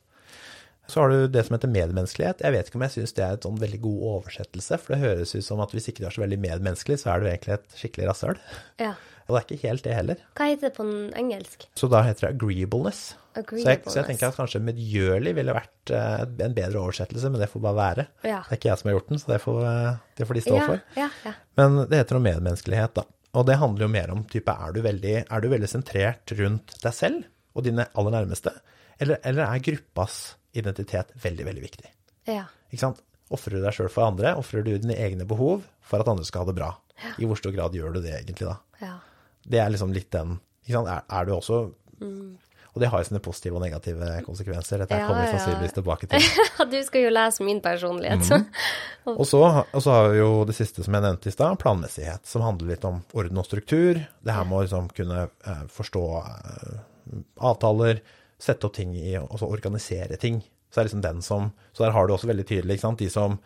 Så har du det som heter medmenneskelighet. Jeg vet ikke om jeg syns det er et sånn veldig god oversettelse, for det høres ut som at hvis ikke du er så veldig medmenneskelig, så er du egentlig et skikkelig rasshøl. Ja. Og det er ikke helt det heller. Hva heter det på engelsk? Så da heter det agreeableness. Så jeg, så jeg tenker at kanskje medgjørlig ville vært eh, en bedre oversettelse, men det får bare være. Ja. Det er ikke jeg som har gjort den, så det får, eh, det får de stå Ja, for. ja, ja. Men det heter noe medmenneskelighet, da. Og det handler jo mer om type er du veldig, er du veldig sentrert rundt deg selv og dine aller nærmeste, eller, eller er gruppas identitet veldig, veldig viktig? ja. Ikke sant? Ofrer du deg sjøl for andre? Ofrer du dine egne behov for at andre skal ha det bra? I hvor stor grad gjør du det egentlig, da? ja. Det er liksom litt den ikke sant? Er, er du også Og det har jo sine positive og negative konsekvenser. Dette Ja, kommer vi sannsynligvis tilbake til. [LAUGHS] du skal jo lese min personlighet. Mm. Og så, og så har vi jo det siste som jeg nevnte i stad, planmessighet, som handler litt om orden og struktur. Det her med å liksom kunne eh, forstå eh, avtaler, sette opp ting i, og så organisere ting. Så liksom den som, så der har du også veldig tydelig, ikke sant, de som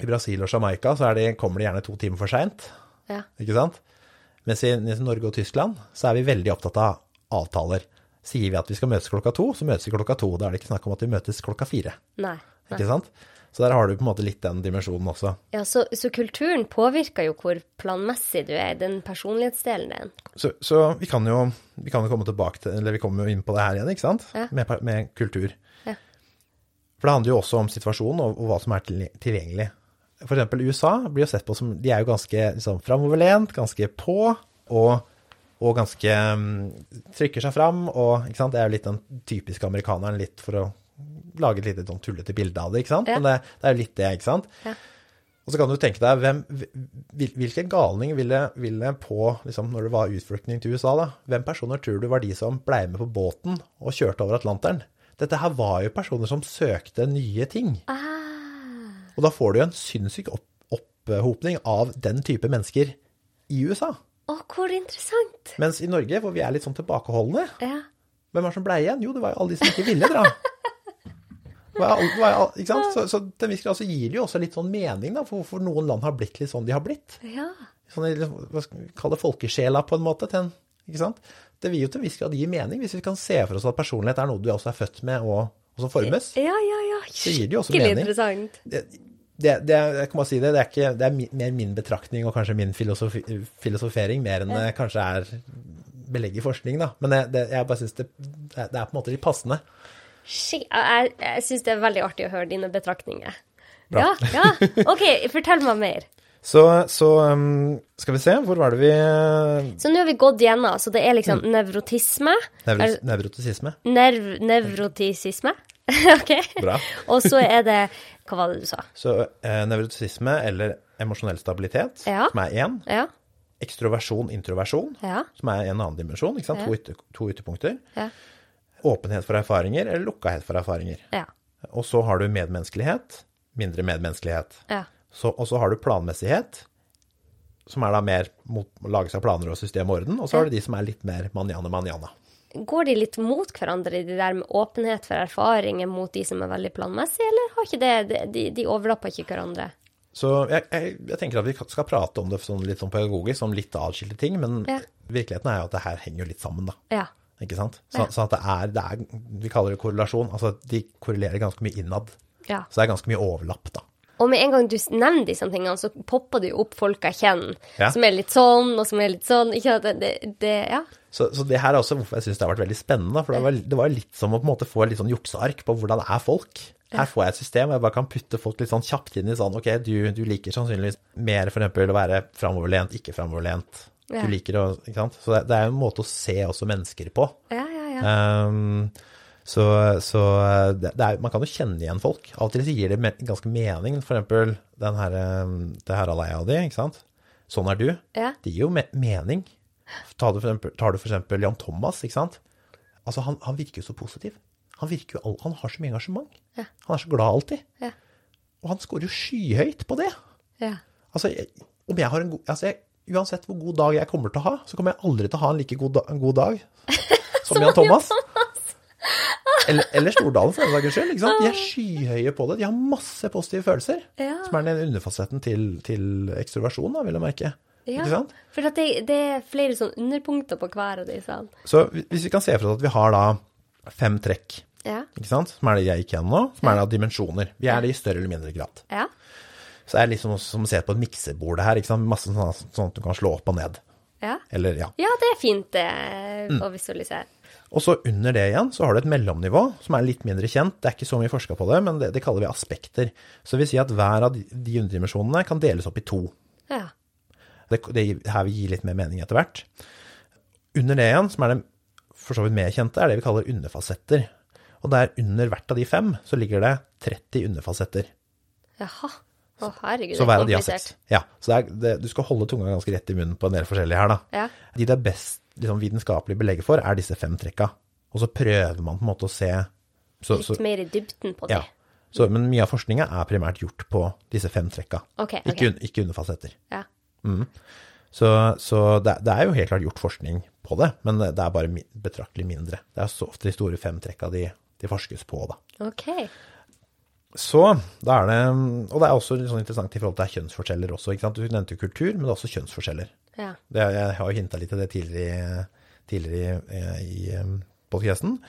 i Brasil og Jamaica, så de, kommer de gjerne to timer for seint, Ja. ikke sant? Mens i, i Norge og Tyskland så er vi veldig opptatt av avtaler. Sier vi at vi skal møtes klokka to, så møtes vi klokka to. Da er det ikke snakk om at vi møtes klokka fire. Nei. nei. Ikke sant? Så der har du på en måte litt den dimensjonen også. Ja, så, så kulturen påvirker jo hvor planmessig du er, den personlighetsdelen din. Så, så vi kan jo vi kan komme tilbake til, eller vi kommer jo inn på det her igjen, ikke sant? Ja. Med, med kultur. Ja. For det handler jo også om situasjonen og, og hva som er til- tilgjengelig. For eksempel USA blir jo sett på som, de er jo ganske liksom, framoverlent, ganske på, og, og ganske mm, trykker seg fram, og ikke sant? det er jo litt den typiske amerikaneren, litt for å lage et lite sånn tullete bilde av det, ikke sant? Ja. Men det, det er jo litt det, ikke sant? Ja. Og så kan du tenke deg, hvem, hvil- hvilke galning ville, ville på, liksom, når det var utflyktning til USA, da, hvem personer tror du var de som ble med på båten og kjørte over Atlanteren? Dette her var jo personer som søkte nye ting. Ah, Og da får du jo en sinnssyk opp, opphopning av den type mennesker i USA. Å, hvor interessant. Mens i Norge, hvor vi er litt sånn tilbakeholdne, Ja. hvem var det som ble igjen? Jo, det var jo alle de som ikke ville dra. [LAUGHS] Var, var, ikke sant? Så, så til en viss grad så gir det jo også litt sånn mening da, for hvorfor noen land har blitt litt sånn de har blitt. ja. sånn, hva skal vi kalle det, folkesjela på en måte. Til en? Det vil jo til en viss grad gi mening, hvis vi kan se for oss at personlighet er noe du også er født med, og, og som formes. Ja, ja, ja. Skikkelig interessant. Det, det, det, jeg kan bare si det, det er, ikke, det er mi, mer min betraktning og kanskje min filosofi, filosofering, mer enn det kanskje er belegg i forskning, da. Men jeg, det, jeg bare syns det, det er på en måte litt passende. Jeg jeg syns det er veldig artig å høre dine betraktninger. Bra. Ja, ja. OK, fortell meg mer. [LAUGHS] Så, så um, skal vi se, hvor var det vi Så nå har vi gått gjennom. Så det er liksom Mm. nevrotisme. nevro, Er- Nevrotisisme. Nerv, nevrotisisme. [LAUGHS] OK. Bra. [LAUGHS] Og så er det Hva var det du sa? Så eh, nevrotisisme, eller emosjonell stabilitet, Ja. som er én. Ja? Ekstroversjon, introversjon, Ja? som er en annen dimensjon. ikke sant? To, ytter, to ytterpunkter. Ja? Åpenhet for erfaringer eller lukkahet for erfaringer. Ja. Og så har du medmenneskelighet, mindre medmenneskelighet. ja. Så, og så har du planmessighet, som er da mer mot å lage seg planer og system og orden. Og så har du de som er litt mer manjana-manjana. Går de litt mot hverandre, de der med åpenhet for erfaringer mot de som er veldig planmessige, eller har ikke det, de, de, overlapper ikke hverandre? Så jeg, jeg, jeg tenker at vi skal prate om det sånn litt sånn pedagogisk, som litt atskilte ting, men Ja. virkeligheten er jo at det her henger jo litt sammen, da. Ja. Ikke sant? Så, så at det er, det er Vi kaller det korrelasjon. Altså de korrelerer ganske mye innad. ja. Så det er ganske mye overlapp, da. Og med en gang du nevner disse tingene, så popper det jo opp folk jeg kjenner, Ja. som er litt sånn, og som er litt sånn. Ikke at det, det, det Ja. Så, så det her er også hvorfor jeg syns det har vært veldig spennende. For det var, det var litt som å få et litt sånn jukseark på hvordan er folk. Her får jeg et system, og jeg bare kan putte folk litt sånn kjapt inn i sånn Ok, du, du liker sannsynligvis mer for eksempel å være framoverlent, ikke framoverlent. Ja. Du liker å Ikke sant. Så det, det er jo en måte å se også mennesker på. Ja, ja, ja. Um, så så det, det er, man kan jo kjenne igjen folk. Av og til gir det ganske mening. For eksempel den her, um, det her aleia di, ikke sant. Sånn er du. Ja. Det gir jo me mening. Tar du, eksempel Jan Thomas, ikke sant. Altså, han, han virker jo så positiv. Han jo, han har så mye engasjement. Ja. Han er så glad alltid. Ja. Og han scorer jo skyhøyt på det. ja. Altså, jeg, om jeg har en god, altså jeg, uansett hvor god dag jeg kommer til å ha, så kommer jeg aldri til å ha en like god, da, en god dag [LAUGHS] som, Jan Thomas. Eller, eller Stordalen, for den saks skyld. Ikke sant? De er skyhøye på det. De har masse positive følelser. Som er den underfasetten til, til ekstroversjon, da, vil jeg merke. Ja, for at det, det er flere sånn underpunkter på hver av disse. Så hvis vi kan se for oss at vi har da fem trekk, Ja. ikke sant? som er det jeg gikk gjennom nå, som er da dimensjoner. Vi er det i større eller mindre grad. Ja. Så det er liksom som å se på et miksebord her, ikke sant? masse sånn, sånn at du kan slå opp og ned. Ja. Eller, ja. ja, det er fint eh, Mm. å visualisere. Og så under det igjen så har du et mellomnivå som er litt mindre kjent. Det er ikke så mye forska på det, men det, det kaller vi aspekter. Så det vil si at hver av de, de underdimensjonene kan deles opp i to. Ja. Det, det her vil gi litt mer mening etter hvert. Under det igjen, som er det for så vidt mer kjente, er det vi kaller underfasetter. Og der under hvert av de fem så ligger det 30 underfasetter. Jaha. Å, herregud, Så det hver er av de har seks. Ja, så er, det, du skal holde tunga ganske rett i munnen på en del forskjellige her, da. Ja. De det er best liksom, vitenskapelig belegg for, er disse fem trekka. og så prøver man på en måte å se så, Litt så, mer i dybden på det. ja. så, Men mye av forskninga er primært gjort på disse fem trekka, Ok, ok. ikke, ikke underfasetter. Ja. Så, så det, det er jo helt klart gjort forskning på det, men det er bare betraktelig mindre. Det er så ofte de store fem trekka de, de forskes på, da. Ok. Så da er det Og det er også sånn interessant i forhold til kjønnsforskjeller også. ikke sant? Du nevnte jo kultur, men det er også kjønnsforskjeller. Ja. Det, jeg har jo hinta litt til det tidligere, tidligere i, i podkasten.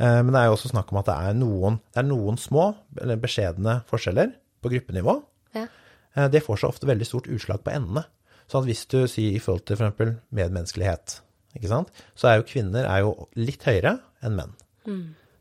Men det er jo også snakk om at det er noen, det er noen små, eller beskjedne forskjeller på gruppenivå. Ja. Eh, Det får så ofte veldig stort utslag på endene. Så at hvis du sier i forhold til f.eks. medmenneskelighet, ikke sant? så er jo kvinner er jo litt høyere enn menn.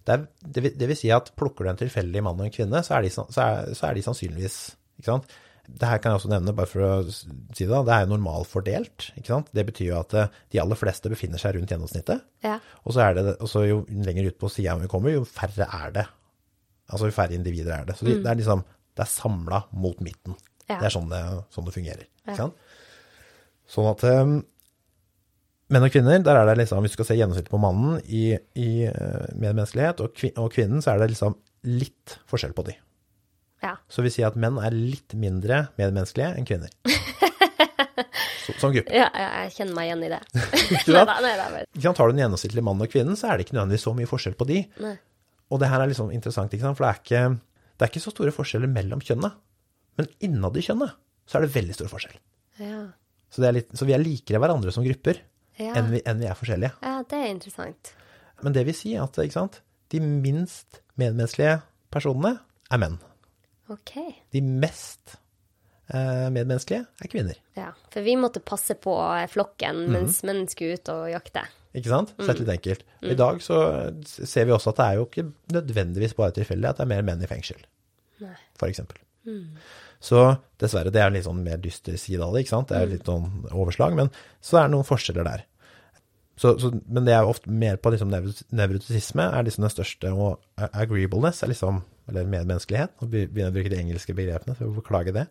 Det, er, det, vil, det vil si at plukker du en tilfeldig mann og en kvinne, så er de, så er, så er de sannsynligvis ikke sant? Det her kan jeg også nevne, bare for å si det, det er jo normalfordelt. ikke sant? Det betyr jo at eh, de aller fleste befinner seg rundt gjennomsnittet. Ja. Og så er det, og så jo lenger ut på sida vi kommer, jo færre er det. Altså jo færre individer er det. Så de, det er liksom, det er samla mot midten. Ja. Det er sånn det, sånn det fungerer. Ja. Sånn at um, menn og kvinner, der er det liksom, hvis du skal se gjennomsnittet på mannen i, i eh, medmenneskelighet, og, kvin og kvinnen, så er det liksom litt forskjell på de. Ja. Så vi sier at menn er litt mindre medmenneskelige enn kvinner. [LAUGHS] Som gruppe. ja, jeg kjenner meg igjen i det. [LAUGHS] neida. Neida, neida? Har du en gjennomsnittlig mann og kvinnen, så er det ikke nødvendigvis så mye forskjell på de. Nei. Og det her er liksom interessant, for det er ikke, det er ikke så store forskjeller mellom kjønnene. Men innad i kjønnet så er det veldig stor forskjell. Ja. Så, det litt, så vi er likere hverandre som grupper Ja. enn, vi, enn vi er forskjellige. ja, det er interessant. Men det vil si at sant? de minst medmenneskelige personene er menn. Ok. De mest eh, medmenneskelige er kvinner. Ja, for vi måtte passe på eh, flokken mens mens menn skulle ut og jakte. Ikke sant? Sett litt enkelt. I dag så ser vi også at det er jo ikke nødvendigvis bare tilfeldig at det er mer menn i fengsel, Nei. For. Så dessverre, det er en litt sånn mer dyster side av det, ikke sant? Det er litt sånn overslag, men så er det noen forskjeller der. Så, så, men det er ofte mer på liksom nevro- nevrotisisme er liksom den største, og agreeableness er liksom, eller medmenneskelighet, nå be- begynner jeg å bruke de engelske begrepene, så jeg får beklage det.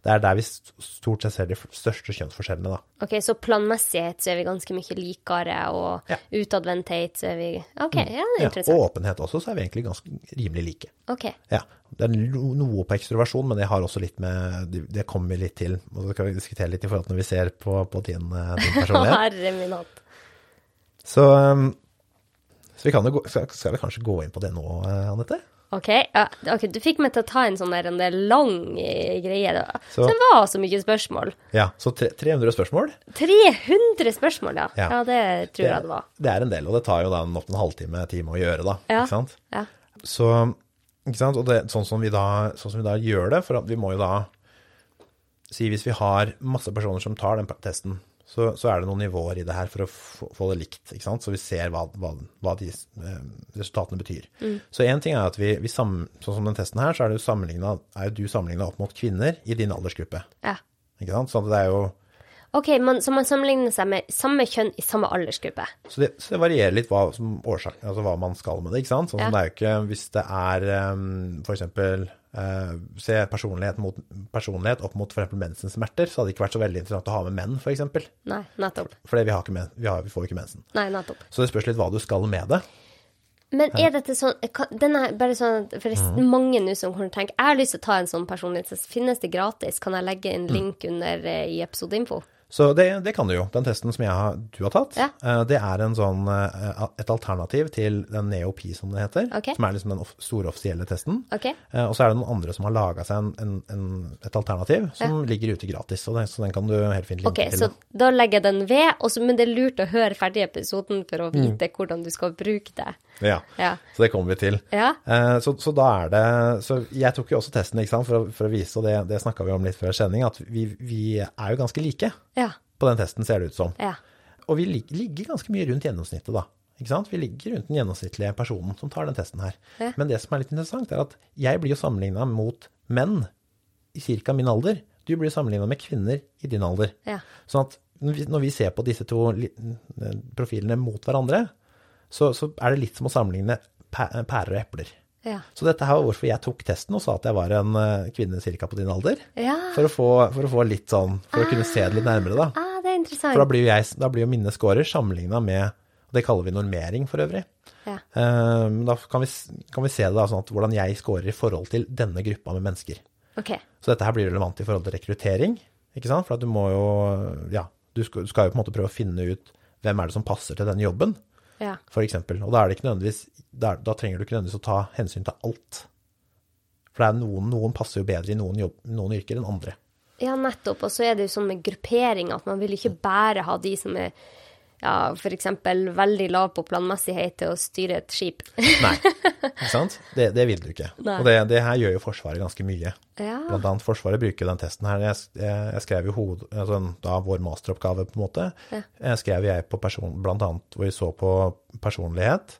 Det er der vi stort sett ser de største kjønnsforskjellene da. Ok, så planmessighet så er vi ganske mye likere, og Ja. utadvendthet så er vi Ok, ja, det er Ja, interessant. og åpenhet også, så er vi egentlig ganske rimelig like. Ok. Ja, det er noe på ekstroversjon, men det har også litt med Det det kommer vi litt til, og så kan vi diskutere litt i forhold til når vi ser på, på din, eh, din personlighet. [LAUGHS] Herre min hatt. Så, um, så vi gå, skal, skal vi kanskje gå inn på det nå, eh, Anette? Ok, ja, ok, du fikk meg til å ta en sånn der, en der lang eh, greie. Så- Så det var så mye spørsmål. Ja, så tre, 300 spørsmål. 300 spørsmål, ja. Ja. Ja, det tror jeg det var. Det er en del, og det tar jo da opp en halvtime time å gjøre, da. Ja. Ikke sant? Ja. Så, ikke sant? Og det, sånn, som vi da, sånn som vi da gjør det, for vi må jo da si hvis vi har masse personer som tar den testen, så, så er det noen nivåer i det her for å få, det likt, ikke sant? Så vi ser hva, hva, hva de eh, resultatene betyr. Så en ting er at vi, vi sam, sånn som den testen her, så er, jo du sammenligna opp mot kvinner i din aldersgruppe, ja. ikke sant? At det er jo, Ok, man, så man sammenligner seg med samme kjønn i samme aldersgruppe. Så det, så det varierer litt hva, som årsak, altså hva man skal med det, ikke sant? Sånn Ja. det er jo ikke, hvis det er um, for eksempel, se personlighet mot personlighet opp mot for eksempel mensens smerter, så hadde det ikke vært så veldig interessant å ha med menn, eksempel. Nei, nettopp. For vi, har ikke vi, har, vi får jo ikke mensen. Nei, nettopp. Så det spørs litt hva du skal med det. Men er dette sånn kan, Den er bare sånn For det er mange nå som kommer til å tenke Jeg har lyst til å ta en sånn personlighet, så Finnes det gratis? Kan jeg legge en link under eh, i episodeinfo? Så det, det kan du jo. Den testen som har, du har tatt, Ja. eh, det er en sånn, eh, et alternativ til den NeoP, som det heter, Okay. som er liksom den store offisielle testen. OK? Eh, Og så er det noen andre som har laga seg en, en, en, et alternativ som ligger ute gratis. Den, så den kan du helt fint linke Ok, til. så da. legger jeg den ved, også, men det er lurt å høre ferdig episoden for å vite hvordan du skal bruke det. Ja. Ja. Så det kommer vi til. Ja. Så, så da er det Så jeg tok jo også testen, for å, for å vise, og det, det snakka vi om litt før sending, at vi, vi er jo ganske like Ja. på den testen, ser det ut som. Ja. Og vi lig, ligger ganske mye rundt gjennomsnittet, da. Ikke sant? Vi ligger rundt den gjennomsnittlige personen som tar den testen her. Ja. Men det som er litt interessant, er at jeg blir jo sammenligna mot menn i ca. min alder. Du blir sammenligna med kvinner i din alder. Ja. Sånn at når vi, ser på disse to profilene mot hverandre, så, så er det litt som å sammenligne pærer og epler. Ja. Så dette her var hvorfor jeg tok testen og sa at jeg var en eh, kvinne ca. på din alder. ja. For å, få, for å få litt sånn For å kunne se det litt nærmere, da. Ah, det er interessant. For da blir jo, jeg, da blir jo mine scorer sammenligna med Det kaller vi normering for øvrig. Ja. Um, da kan vi, kan vi se det da sånn at hvordan jeg scorer i forhold til denne gruppa med mennesker. Okay. Så dette her blir relevant i forhold til rekruttering, ikke sant? For at du må jo, ja, du skal, du skal jo på en måte prøve å finne ut hvem er det som passer til denne jobben, Ja. for eksempel. Og da er da, da trenger du ikke nødvendigvis å ta hensyn til alt. For det er noen, noen passer jo bedre i noen, jobb, noen yrker enn andre. Ja, nettopp. Og så er det jo sånn med gruppering at man vil ikke bare ha de som er ja, f.eks. veldig lav på planmessighet til å styre et skip. Nei, [LAUGHS] ikke sant? Det, det vil du ikke. Nei. Og det, det her gjør jo Forsvaret ganske mye. Ja. Blant annet Forsvaret bruker den testen her. Jeg, jeg, jeg skrev jo hoved, altså, da vår masteroppgave, på en måte. Ja. Jeg skrev jeg på person, blant annet hvor vi så på personlighet.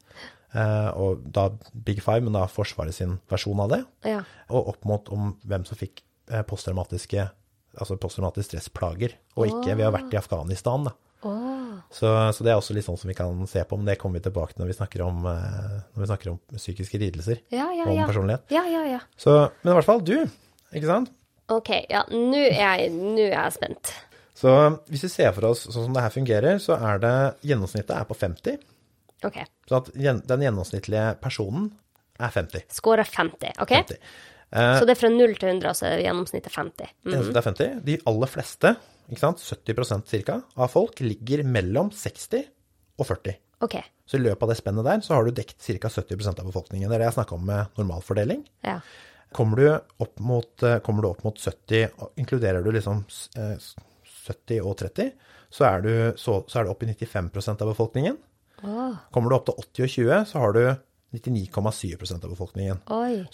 Eh, og da Big Five, men da Forsvaret sin versjon av det. Ja. Og opp mot om hvem som fikk eh, posttraumatiske altså posttraumatisk stressplager, og ikke ved å har vært i Afghanistan. da. Åh. Så, så det er også litt sånn som vi kan se på, men det kommer vi tilbake til når vi snakker om, eh, når vi snakker om psykiske lidelser Ja, ja, og om ja. personlighet. Ja, ja, ja. Så, men i hvert fall du, ikke sant? OK. Ja, nå er, er jeg spent. Så hvis vi ser for oss sånn som det her fungerer, så er det gjennomsnittet er på 50. OK. Så at den gjennomsnittlige personen er 50. Scorer 50. OK? 50. Eh, Så det er fra 0 til 100, så er gjennomsnittet 50. Mm. Det er 50. De aller fleste, ikke sant, 70% cirka, av folk ligger mellom 60 og 40. Okay. Så i løpet av det spennet der, så har du dekt ca. 70% av befolkningen. Det er det jeg snakka om med normalfordeling. Ja. Kommer du opp mot, eh, kommer du opp mot 70, inkluderer du liksom eh, 70 og 30, så er du, så, så er du opp i 95% av befolkningen. Oh. Kommer du opp til 80 og 20, så har du 99,7% av befolkningen.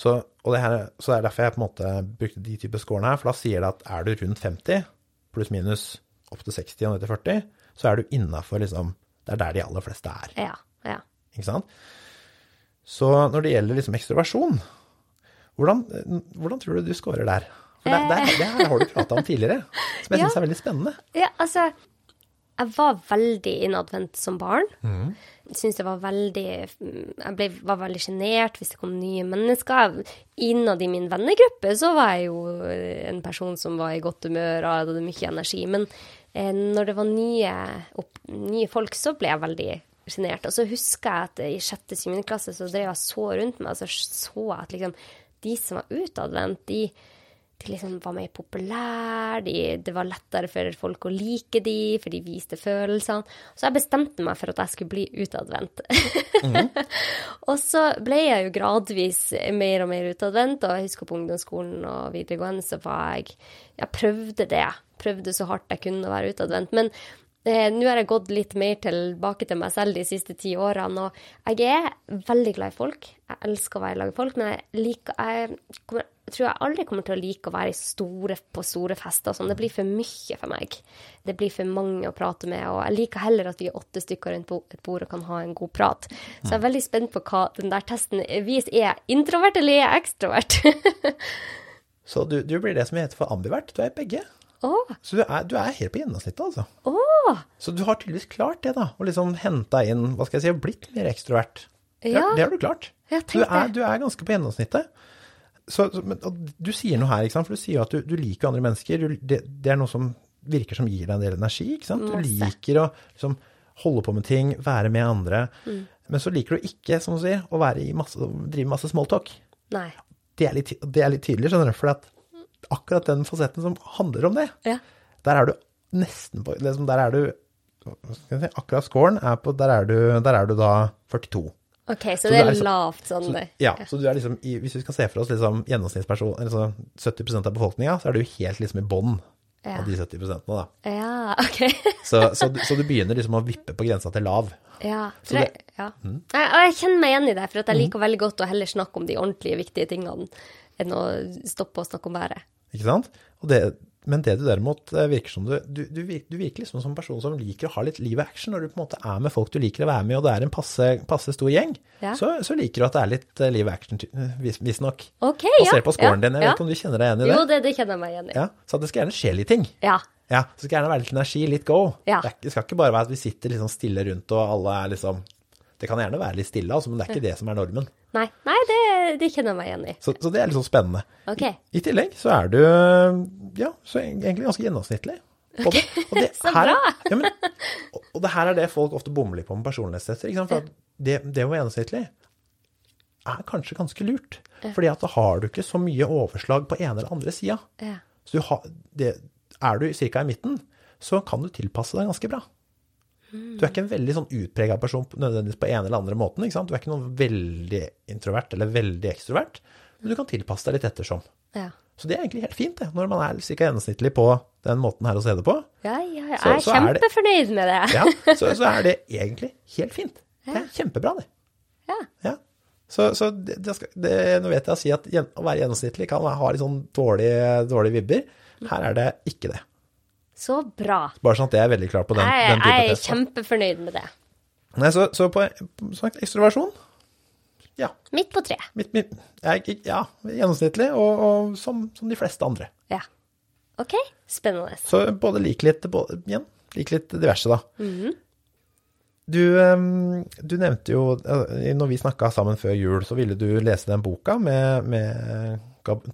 Så, og det, her, så det er derfor jeg på en måte brukte de type scorene her, for da sier det at er du rundt 50, pluss minus opp til 60 og ned til 40, så er du innafor liksom Det er der de aller fleste er. Ja. Ja. Ikke sant? Så når det gjelder liksom ekstroversjon, hvordan, hvordan tror du du scorer der? For det, det, det her har du prata om tidligere, som jeg Ja. syns er veldig spennende. Ja, altså Jeg var veldig innadvendt som barn. Jeg Syns det var veldig Jeg ble, var veldig sjenert hvis det kom nye mennesker. Innad i min vennegruppe så var jeg jo en person som var i godt humør og hadde mye energi. Men eh, når det var nye, opp, nye folk, så ble jeg veldig sjenert. Og så husker jeg at i sjette-syvende klasse så drev jeg så rundt meg, og så så jeg at liksom de som var utadvendt, de de liksom var mer populære, de, det var lettere for folk å like de, for de viste følelsene. Så jeg bestemte meg for at jeg skulle bli utadvendt. [LAUGHS] og så ble jeg jo gradvis mer og mer utadvendt, og jeg husker på ungdomsskolen og videregående så var jeg Jeg prøvde det. Prøvde så hardt jeg kunne å være utadvendt. Men nå har jeg gått litt mer tilbake til meg selv de siste ti årene, og jeg er veldig glad i folk. Jeg elsker å være i med folk, men jeg liker jeg kommer, tror jeg aldri kommer til å like å være store, på store fester og sånn. Det blir for mye for meg. Det blir for mange å prate med, og jeg liker heller at vi er åtte stykker rundt et bord og kan ha en god prat. Så jeg er veldig spent på hva den der testen viser. Er jeg introvert eller er jeg ekstrovert? [LAUGHS] Så du, du blir det som heter for ambivert. Du er begge. Åh, Så du er, du er helt på gjennomsnittet, altså. Oh. Så du har tydeligvis klart det, da. Å liksom henta inn, hva skal jeg si, blitt mer ekstrovert. Det, Ja. det har du klart. Du, er, du er ganske på gjennomsnittet. Så, så, men, du sier noe her, ikke sant? for du sier at du, du liker andre mennesker. Det, det er noe som virker som gir deg en del energi. ikke sant? Du liker å liksom, holde på med ting, være med andre. Mm. Men så liker du ikke, som du sier, å være i masse, drive masse smalltalk. nei. Det er litt, det er litt tydelig, skjønner du. For at akkurat den fasetten som handler om det, Ja. der er du nesten på liksom, Der er du si, Akkurat scoren er på Der er du, der er du da 42. Ok, så, Så det er liksom- lavt sånn. det. Ja, så du er liksom i, Hvis vi skal se for oss liksom gjennomsnittsperson altså 70 av befolkninga, så er du helt liksom i bånn Ja. av de 70% da. Ja, [LAUGHS] ok. Så, så, du- så du begynner liksom å vippe på grensa til lav. Ja, det- jeg, ja. Jeg, og jeg kjenner meg igjen i det, for at jeg liker veldig godt å heller snakke om de ordentlige, viktige tingene enn å stoppe å snakke om været. Ikke sant? Og det, men det du derimot eh, virker som du, du, du, du virker liksom som en person som liker å ha litt liv og action. Når du på en måte er med folk du liker å være med, og det er en passe, passe stor gjeng, Ja. så, så liker du at det er litt eh, liv og action, eh, vis- visstnok. Ok, ja. Basert på scoren ja, din. Jeg vet ikke om du kjenner deg igjen i det? Jo, det, det kjenner jeg meg igjen i. Ja, så det skal gjerne skje litt ting. Ja. Ja, så skal gjerne være litt energi, litt go. Ja. Det skal ikke bare være at vi sitter liksom stille rundt og alle er liksom Det kan gjerne være litt stille, altså, men det er ikke det som er normen. Nei, nei det, det kjenner jeg meg igjen i. Så, så det er litt sånn spennende. Okay. I tillegg så er du ja, så egentlig ganske gjennomsnittlig. Og det. Og det, [LAUGHS] Så her, bra! [LAUGHS] Ja, men, og, og det her er det folk ofte bommer litt på med personlighetstester. For det, det å være gjennomsnittlig er kanskje ganske lurt. Fordi at da har du ikke så mye overslag på ene eller andre sida. Ja. Så du har, det, er du ca. i midten, så kan du tilpasse deg ganske bra. Du er ikke en veldig sånn utprega person nødvendigvis på ene eller andre måten. Ikke sant? Du er ikke noen veldig introvert eller veldig ekstrovert, men du kan tilpasse deg litt ettersom. Ja. Så det er egentlig helt fint, det, når man er ca. gjennomsnittlig på den måten her å se det på. Ja, ja, jeg er så er det- kjempefornøyd med det. Ja, så, så er det egentlig helt fint. Det er kjempebra, det. Ja. Ja. Så, så det, det skal, det, nå vet jeg å si at å være gjennomsnittlig kan ha litt sånn dårlige, dårlige vibber. Her er det ikke det. Så bra. Bare sånn at jeg er veldig klar på den, Jeg, den type jeg er test. kjempefornøyd med det. Nei, så, så på sånn ekstroversjon, ja. Midt på tre. Midt, midt, jeg, ja, gjennomsnittlig, og, og som, som de fleste andre. Ja. OK, spennende. Så både lik litt, både, igjen, lik litt diverse, da. Mhm. Du, ehm, du nevnte jo, eh, når vi snakka sammen før jul, så ville du lese den boka med, med,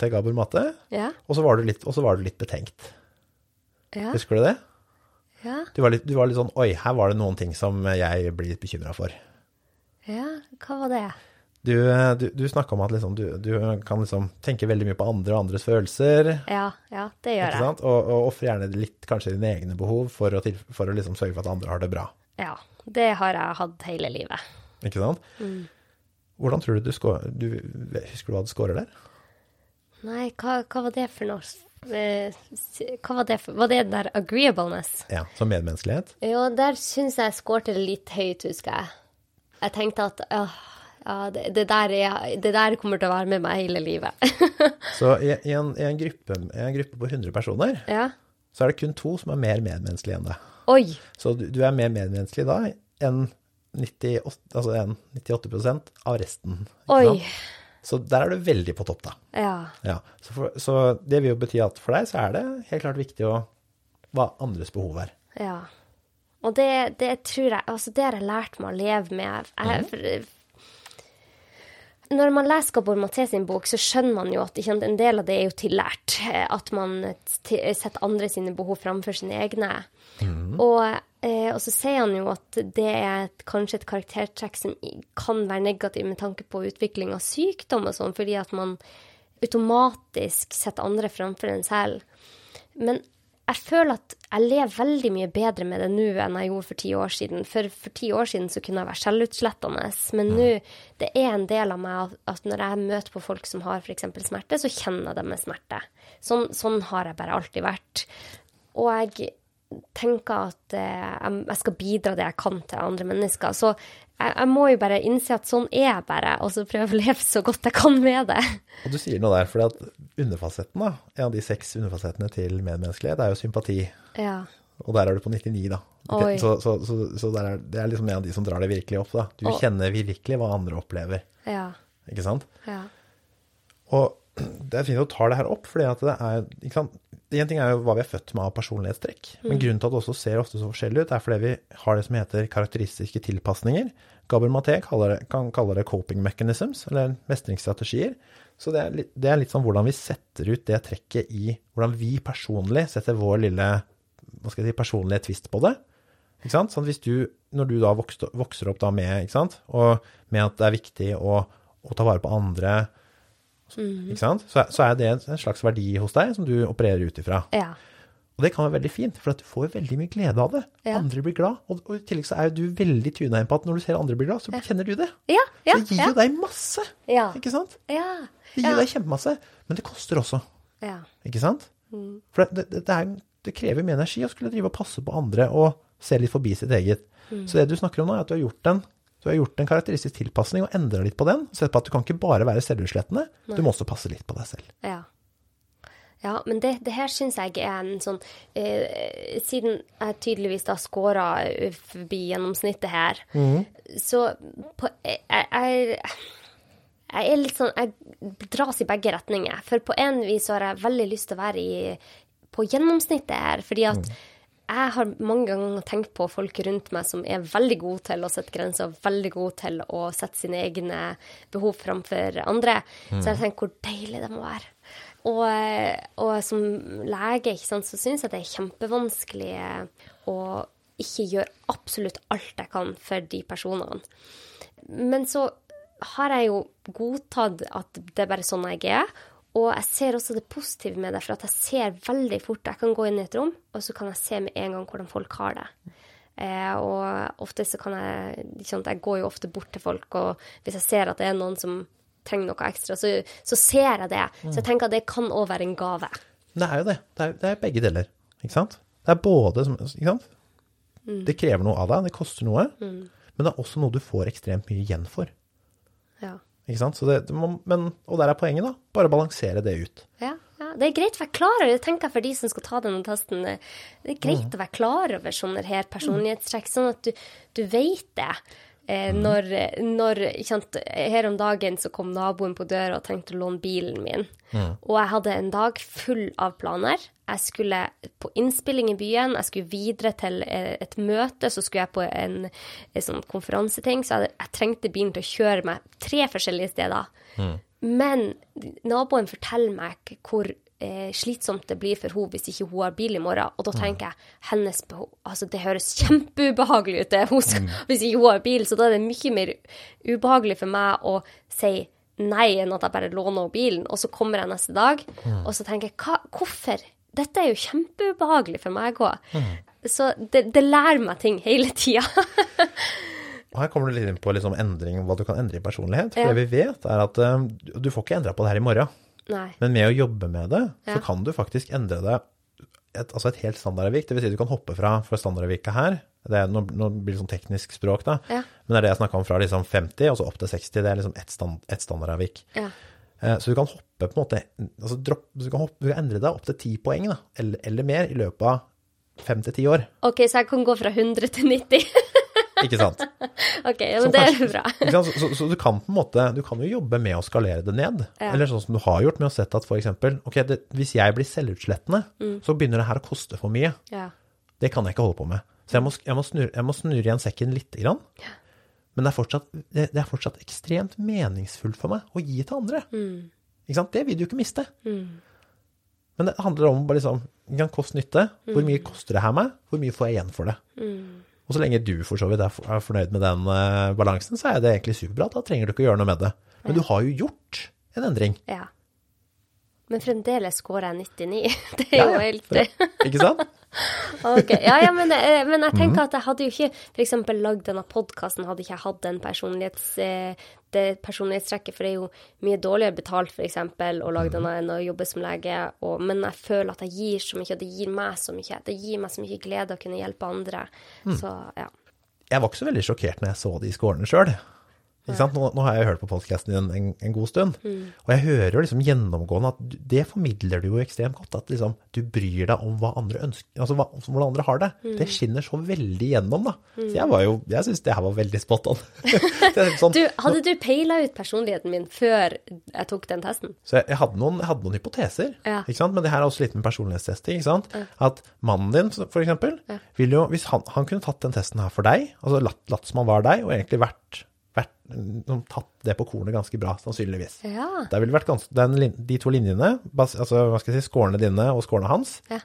til Gabor Matte, Ja. og så var du litt, og så var du litt betenkt. Ja. Husker du det? Ja. Du var, litt, du var litt sånn Oi, her var det noen ting som jeg blir litt bekymra for. ja. Hva var det? Du, du, du snakka om at liksom, du, du kan liksom tenke veldig mye på andre og andres følelser. Ja, ja, det gjør Ikke jeg. Og, og ofre gjerne litt kanskje dine egne behov for å, til, for å liksom sørge for at andre har det bra. Ja. Det har jeg hatt hele livet. Ikke sant? Mm. Hvordan tror du du scorer du, Husker du hva du scorer der? Nei, hva, hva var det for noe? Eh, Hva var det for Var det den der agreeableness? Ja, Som medmenneskelighet? Jo, der syns jeg skårte litt høyt, husker jeg. Jeg tenkte at åh, ja, det, det, der er, det der kommer til å være med meg hele livet. [LAUGHS] Så i, i, en, i, en gruppe, i en gruppe på 100 personer, ja. så er det kun to som er mer medmenneskelige enn deg. Oi! Så du, du er mer medmenneskelig da enn 98, altså en 98 av resten. Oi! sant? Så der er du veldig på topp, da. Ja. Ja, så, for, så det vil jo bety at for deg så er det helt klart viktig å hva andres behov er. Ja. Og det, det tror jeg Altså, det har jeg lært meg å leve med. Jeg, for, når man leser Gabor Maté sin bok, så skjønner man jo at sant, en del av det er jo tillært. eh, At man setter andre sine behov framfor sine egne. Og, eh, og så sier han jo at det er et, kanskje et karaktertrekk som kan være negativ med tanke på utvikling av sykdom og sånn, fordi at man automatisk setter andre framfor en selv. Men jeg føler at jeg lever veldig mye bedre med det nå enn jeg gjorde for ti år siden. For for ti år siden så kunne jeg være selvutslettende, men nå det er en del av meg at, at når jeg møter på folk som har f.eks. smerte, så kjenner jeg dem med smerte. Sånn, sånn har jeg bare alltid vært. Og jeg tenker at eh, jeg, skal bidra det jeg kan til andre mennesker. Så jeg, jeg må jo bare innse at sånn er jeg bare, og så prøve å leve så godt jeg kan med det. Og du sier noe der, for at underfasetten, da, en av de seks underfasettene til medmenneskelighet, er jo sympati. Ja. Og der er du på 99, da. Oi. Så, så, så, så der er, det er liksom en av de som drar det virkelig opp, da. Du Og- kjenner virkelig hva andre opplever, Ja. ikke sant? Ja. Og [CLEARS THROAT] det er fint at du tar det her opp, fordi at det er ikke sant? En ting er jo hva vi er født med av personlighetstrekk, men grunnen til at det også ser ofte så forskjellig ut, er fordi vi har det som heter karakteristiske tilpasninger. Gaber Maté kaller det, kan kalle det coping mechanisms, eller mestringsstrategier. Så det er, litt, det er litt sånn hvordan vi setter ut det trekket i Hvordan vi personlig setter vår lille hva skal jeg si, personlige tvist på det. Ikke sant? Sånn hvis du, når du da vokste, vokser opp da med, ikke sant? og med at det er viktig å, å ta vare på andre, ikke sant? Så, så er det en slags verdi hos deg som du opererer ut ifra. Ja. Og det kan være veldig fint, for at du får veldig mye glede av det. Ja. Andre blir glad, og, og i tillegg så er du veldig tuna inn på at når du ser andre bli glad, så kjenner du det. Ja, ja, det gir jo deg masse, Ja. ikke sant? Ja. Det gir deg kjempemasse, men det koster også, ja. ikke sant? For det, det, det, er, det krever mye energi å skulle drive og passe på andre og se litt forbi sitt eget. Så det du snakker om nå, er at du har gjort en, du har gjort en karakteristisk tilpasning og endra litt på den. Sett på at du kan ikke bare være selvutslettende, du må også passe litt på deg selv. Ja. Ja, men det, det her syns jeg er en sånn eh, Siden jeg tydeligvis da scora forbi gjennomsnittet her, så på, jeg, jeg, jeg er litt sånn Jeg dras i begge retninger. For på en vis så har jeg veldig lyst til å være i, på gjennomsnittet her, fordi at jeg har mange ganger tenkt på folk rundt meg som er veldig gode til å sette grenser, veldig gode til å sette sine egne behov framfor andre. Så jeg tenker hvor deilig det må være. Og, og som lege ikke sant, så syns jeg det er kjempevanskelig å ikke gjøre absolutt alt jeg kan for de personene. Men så har jeg jo godtatt at det er bare sånn jeg er. Og jeg ser også det positive med det, for at jeg ser veldig fort Jeg kan gå inn i et rom, og så kan jeg se med en gang hvordan folk har det. Eh, og ofte så kan jeg ikke Jeg går jo ofte bort til folk, og hvis jeg ser at det er noen som trenger noe ekstra, så, så ser jeg det. Så jeg tenker at det kan òg være en gave. Det er jo det. Det er, det er begge deler, ikke sant? Det er både som Ikke sant? Det krever noe av deg, det koster noe, men det er også noe du får ekstremt mye igjen for. Ja. Ikke sant? Så det, men, og der er poenget, da. Bare balansere det ut. Ja, ja. Det er greit å være klar over det, tenker jeg for de som skal ta denne testen. Det er greit å være klar over sånne her personlighetstrekk, sånn at du, du vet det. Eh, når, når kjent, Her om dagen så kom naboen på døra og tenkte å låne bilen min. Og jeg hadde en dag full av planer. Jeg skulle på innspilling i byen, jeg skulle videre til eh, et møte, så skulle jeg på en, en sånn konferanseting, så jeg, jeg trengte bilen til å kjøre meg tre forskjellige steder. Men naboen forteller meg hvor eh, slitsomt det blir for henne hvis ikke hun har bil i morgen. Og da tenker jeg hennes behov Altså, det høres kjempeubehagelig ut det, hun hvis ikke hun har bil, så da er det mye mer ubehagelig for meg å si nei enn at jeg bare låner bilen, og så kommer jeg neste dag, og så tenker jeg hva, hvorfor? Dette er jo kjempeubehagelig for meg òg. Så det, det lærer meg ting hele tida. Her kommer du litt inn på liksom endring, hva du kan endre i personlighet. For Ja. det vi vet, er at um, du får ikke endra på det her i morgen. nei. Men med å jobbe med det, Ja. så kan du faktisk endre det et, altså et helt standardavvik. Det vil si du kan hoppe fra, fra standardavviket her. Det er, nå, nå blir det sånn teknisk språk, da. Ja. Men det er det jeg snakka om fra liksom 50 og så opp til 60. Det er liksom ett stand, et standardavvik. Ja. Eh, Så du kan hoppe på en måte altså dropp, du, kan hoppe, du kan endre deg opp til 10 poeng, da, eller, eller mer, i løpet av 5 til 10 år. OK, så jeg kan gå fra 100 til 90? [LAUGHS] Ikke sant? OK, ja, men det er bra. Så, så, så du kan på en måte Du kan jo jobbe med å skalere det ned. Ja. Eller sånn som du har gjort med å sette at f.eks. Ok, det, hvis jeg blir selvutslettende, Mm. så begynner det her å koste for mye. Ja. Det kan jeg ikke holde på med. Så jeg må, jeg må, snurre, jeg må snurre igjen sekken lite grann. Men det er, fortsatt, det, er fortsatt ekstremt meningsfullt for meg å gi til andre. Mm. Ikke sant? Det vil du ikke miste. Men det handler om bare liksom, kost-nytte. Hvor Mm. mye koster det her meg? Hvor mye får jeg igjen for det? Og så lenge du for så vidt er er fornøyd med den eh, balansen, så er det egentlig superbra. Da trenger du ikke å gjøre noe med det. Men du har jo gjort en endring. ja. Men fremdeles scorer jeg 99. [LAUGHS] Det er jo helt det. Ikke sant? [LAUGHS] Ok, Ja, ja, men, eh, men jeg Mhm. tenker at jeg hadde jo ikke f.eks. lagd denne podkasten hadde ikke jeg hatt den personlighets, eh, det personlighetstrekket, for det er jo mye dårligere betalt f.eks. å lage Mhm. denne enn å jobbe som lege, og, men jeg føler at jeg gir så mye, og det gir meg så mye. Det gir meg så mye glede å kunne hjelpe andre. Mm. Så ja. Jeg var ikke så veldig sjokkert når jeg så de scorene sjøl. Nå, nå har jeg hørt på podkasten din en, en god stund, og jeg hører jo liksom gjennomgående at det formidler du jo ekstremt godt. At liksom du bryr deg om hva andre ønsker, altså hva, hvordan andre har det. Det skinner så veldig gjennom, da. Så jeg var jo, jeg syns det her var veldig spot on. [LAUGHS] Sånn, Du, hadde du peila ut personligheten min før jeg tok den testen? Så jeg, jeg, hadde noen, jeg hadde noen hypoteser, Ja. men det her er også litt med personlighetstesting. ikke sant? At mannen din, for eksempel, vil jo, hvis han, han kunne tatt den testen her for deg, altså latt, latt som han var deg, og egentlig vært, tatt det på kornet ganske bra, sannsynligvis. Ja. Ganske, den, de to linjene, altså hva skal jeg si, skårene dine og skårene hans, Ja.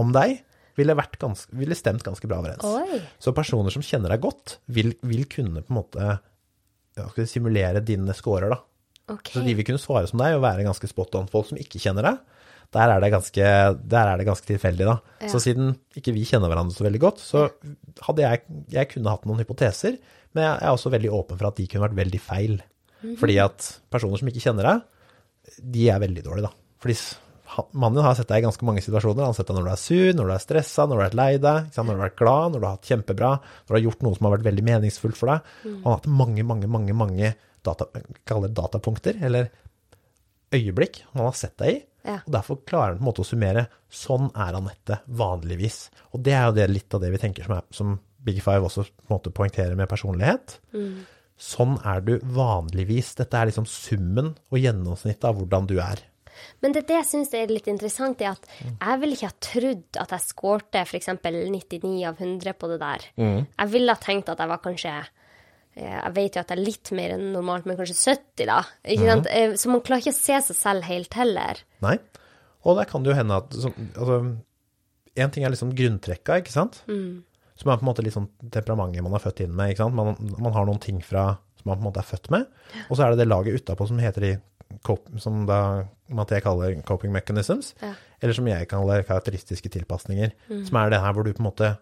om deg, ville, ganske, ville stemt ganske bra overens. Oi. Så personer som kjenner deg godt, vil, vil kunne på en måte ja, si, simulere dine scorer, da. Okay. Så de vil kunne svare som deg og være ganske spot on. Folk som ikke kjenner deg, der er det ganske, er det ganske tilfeldig, da. Så siden ikke vi kjenner hverandre så veldig godt, så hadde jeg, jeg kunne hatt noen hypoteser, men jeg er også veldig åpen for at de kunne vært veldig feil. Fordi at personer som ikke kjenner deg, de er veldig dårlige, da. Fordi mannen din har sett deg i ganske mange situasjoner. Han har sett deg når du er sur, når du er stressa, når du har vært lei deg, når du har vært glad, når du har hatt kjempebra, når du har gjort noe som har vært veldig meningsfullt for deg. Han har hatt mange, mange, mange, mange data, datapunkter, eller øyeblikk han har sett deg i. Ja. Og derfor klarer han på en måte å summere sånn er Anette vanligvis. Og det er jo det, litt av det vi tenker som, er, som Big Five også på en måte poengterer med personlighet. Sånn er du vanligvis. Dette er liksom summen og gjennomsnittet av hvordan du er. Men det, det jeg syns er litt interessant, er at jeg ville ikke ha trodd at jeg skårte f.eks. 99 av 100 på det der. Jeg ville ha tenkt at jeg var kanskje eh, Jeg vet jo at jeg er litt mer enn normalt, men kanskje 70, da. Ikke sant? Eh, Så man klarer ikke å se seg selv helt heller. Nei. Og der kan det jo hende at så, Altså, én ting er liksom grunntrekka, ikke sant? Som er på en måte litt sånn temperamentet man er født inn med? Man, man har noen ting fra som man på en måte er født med, og så er det det laget utapå som heter de som da Mathé kaller coping mechanisms, Ja. eller som jeg kaller karakteristiske tilpasninger, som er det her hvor du på en måte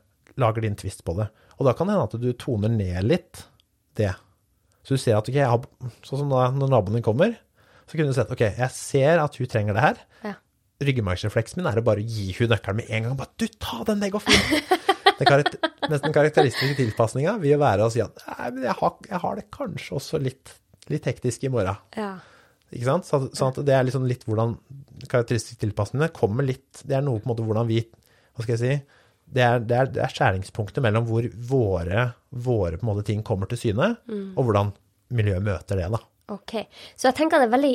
lager din twist på det. Og da kan det hende at du toner ned litt det. Så du ser at, ok, jeg har, sånn som da når naboen din kommer, så kunne du sett, ok, jeg ser at hun trenger det her, Ja. ryggmargsrefleksen min er å bare gi hun nøkkelen med en gang. Bare, du, ta den, fint. [LAUGHS] Den karakter, nesten karakteristiske tilpasninga vil jo være å si at nei, men jeg har, jeg har det kanskje også litt, litt hektisk i morgen. Ja. Ikke sant? Så, sånn at det er liksom litt hvordan karakteristiske tilpasningene kommer litt Det er noe på en måte hvordan vi Hva skal jeg si? Det er, det er, det er skjæringspunktet mellom hvor våre, våre måte ting kommer til syne, og hvordan miljøet møter det, da. OK. Så jeg tenker det er veldig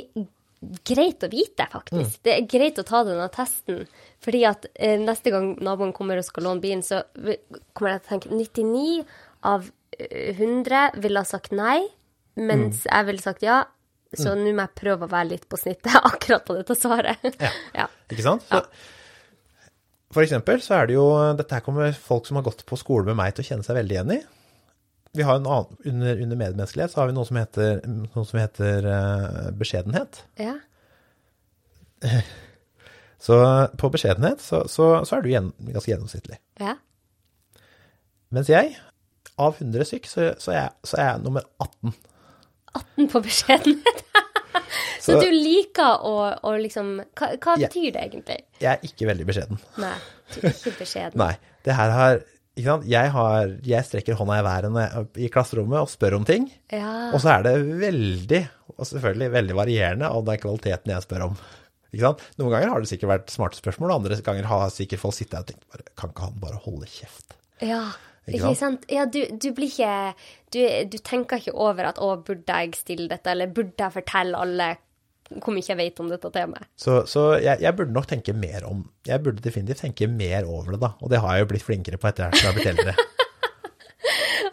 greit å vite, faktisk. Det er greit å ta denne testen. Fordi at eh, neste gang naboen kommer og skal låne bilen, så kommer jeg til å tenke 99 av eh, 100 ville ha sagt nei, mens jeg ville sagt ja. Så nå må jeg prøve å være litt på snittet [LAUGHS] akkurat på dette svaret. Ja. [LAUGHS] ja. Ikke sant? Så, For eksempel så er det jo Dette her kommer folk som har gått på skole med meg til å kjenne seg veldig igjen i. Vi har en annen, under, under medmenneskelighet så har vi noe som heter, noe som heter uh, beskjedenhet. ja. [LAUGHS] Så på beskjedenhet så, så, så er du gjen, ganske gjennomsnittlig. ja. Mens jeg, av 100 stykk, så, så, er jeg, så er jeg nummer 18. 18 på beskjedenhet. [LAUGHS] så, du liker å, å liksom Hva, hva betyr betyr det egentlig? Jeg er ikke veldig beskjeden. Nei, du er ikke beskjeden. [LAUGHS] Nei. Det her har? Jeg, har, jeg strekker hånda i været i klasserommet og spør om ting. Ja. Og så er det veldig, og selvfølgelig veldig varierende, av den kvaliteten jeg spør om. Noen ganger har det sikkert vært smarte spørsmål, og andre ganger har sikkert folk sittet og tenkt bare, kan ikke han bare holde kjeft? Ja, Ikke ikke, sant? sant? Ja, du, du blir ikke du, du tenker ikke over at 'å, burde jeg stille dette', eller 'burde jeg fortelle alle hvor mye jeg vet om dette temaet'? Så, så jeg, jeg burde nok tenke mer om, jeg burde definitivt tenke mer over det da, og det har jeg jo blitt flinkere på etter hvert som jeg har blitt eldre.